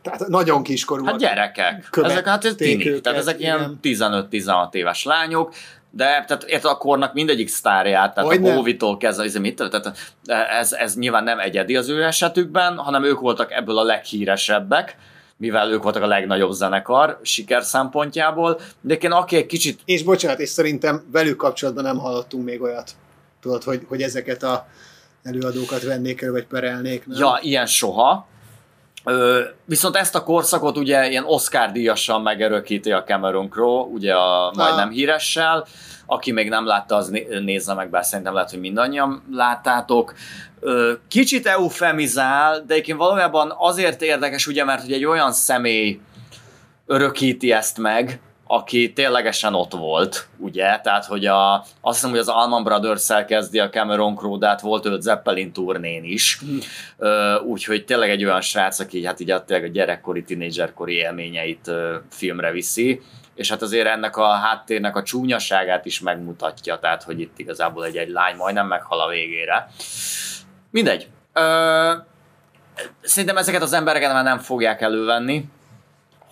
tehát nagyon kiskorúak. Hát gyerekek. Ezek hát ez őket, Tehát ezek igen. ilyen 15-16 éves lányok, de tehát érted, a kornak mindegyik sztárját, tehát Hogyne. a Bóvitól kezdve, ez, mit, tehát ez, ez nyilván nem egyedi az ő esetükben, hanem ők voltak ebből a leghíresebbek, mivel ők voltak a legnagyobb zenekar siker szempontjából. De én aki egy kicsit És bocsánat, és szerintem velük kapcsolatban nem hallottunk még olyat, tudod, hogy, hogy ezeket a előadókat vennék el, vagy perelnék. Nem? Ja, ilyen soha. Ö, viszont ezt a korszakot ugye ilyen Oscar díjassal megerőkíti a Cameron Crowe, ugye a majdnem híressel. Aki még nem látta, az né- nézze meg, bár szerintem lehet, hogy mindannyian láttátok. Ö, kicsit eufemizál, de egyébként valójában azért érdekes, ugye, mert hogy egy olyan személy örökíti ezt meg, aki ténylegesen ott volt, ugye? Tehát, hogy a, azt hiszem, hogy az Alman brothers kezdi a Cameron crowe de hát volt ő Zeppelin turnén is. Ö, Úgyhogy tényleg egy olyan srác, aki hát így a, a gyerekkori, tinédzserkori élményeit filmre viszi, és hát azért ennek a háttérnek a csúnyaságát is megmutatja, tehát, hogy itt igazából egy, egy lány majdnem meghal a végére. Mindegy. Ö, szerintem ezeket az embereket már nem fogják elővenni,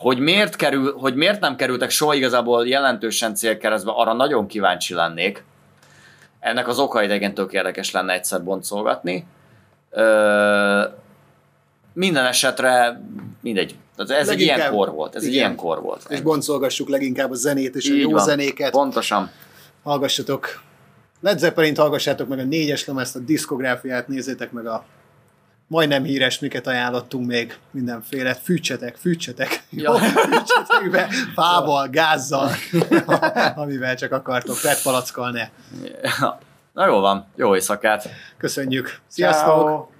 hogy miért, kerül, hogy miért nem kerültek soha igazából jelentősen célkeresztbe, arra nagyon kíváncsi lennék. Ennek az oka idegen tök érdekes lenne egyszer boncolgatni. Ö, minden esetre mindegy. Ez egy Leginkább- ilyen kor volt. Ez egy igen. ilyen kor volt. És boncolgassuk leginkább a zenét és a Így jó van. zenéket. Pontosan. Hallgassatok Led Zeppelin-t, hallgassátok meg a négyes lemezt, a diszkográfiát, nézzétek meg a majdnem híres, miket ajánlottunk még, mindenféle. Fűtsetek, fűtsetek. Ja. Jó, fűtsetek be, fával, gázzal, amivel csak akartok. PET palackkal ne. Na jól van. Jó éjszakát. Köszönjük. Sziasztok! Ciao.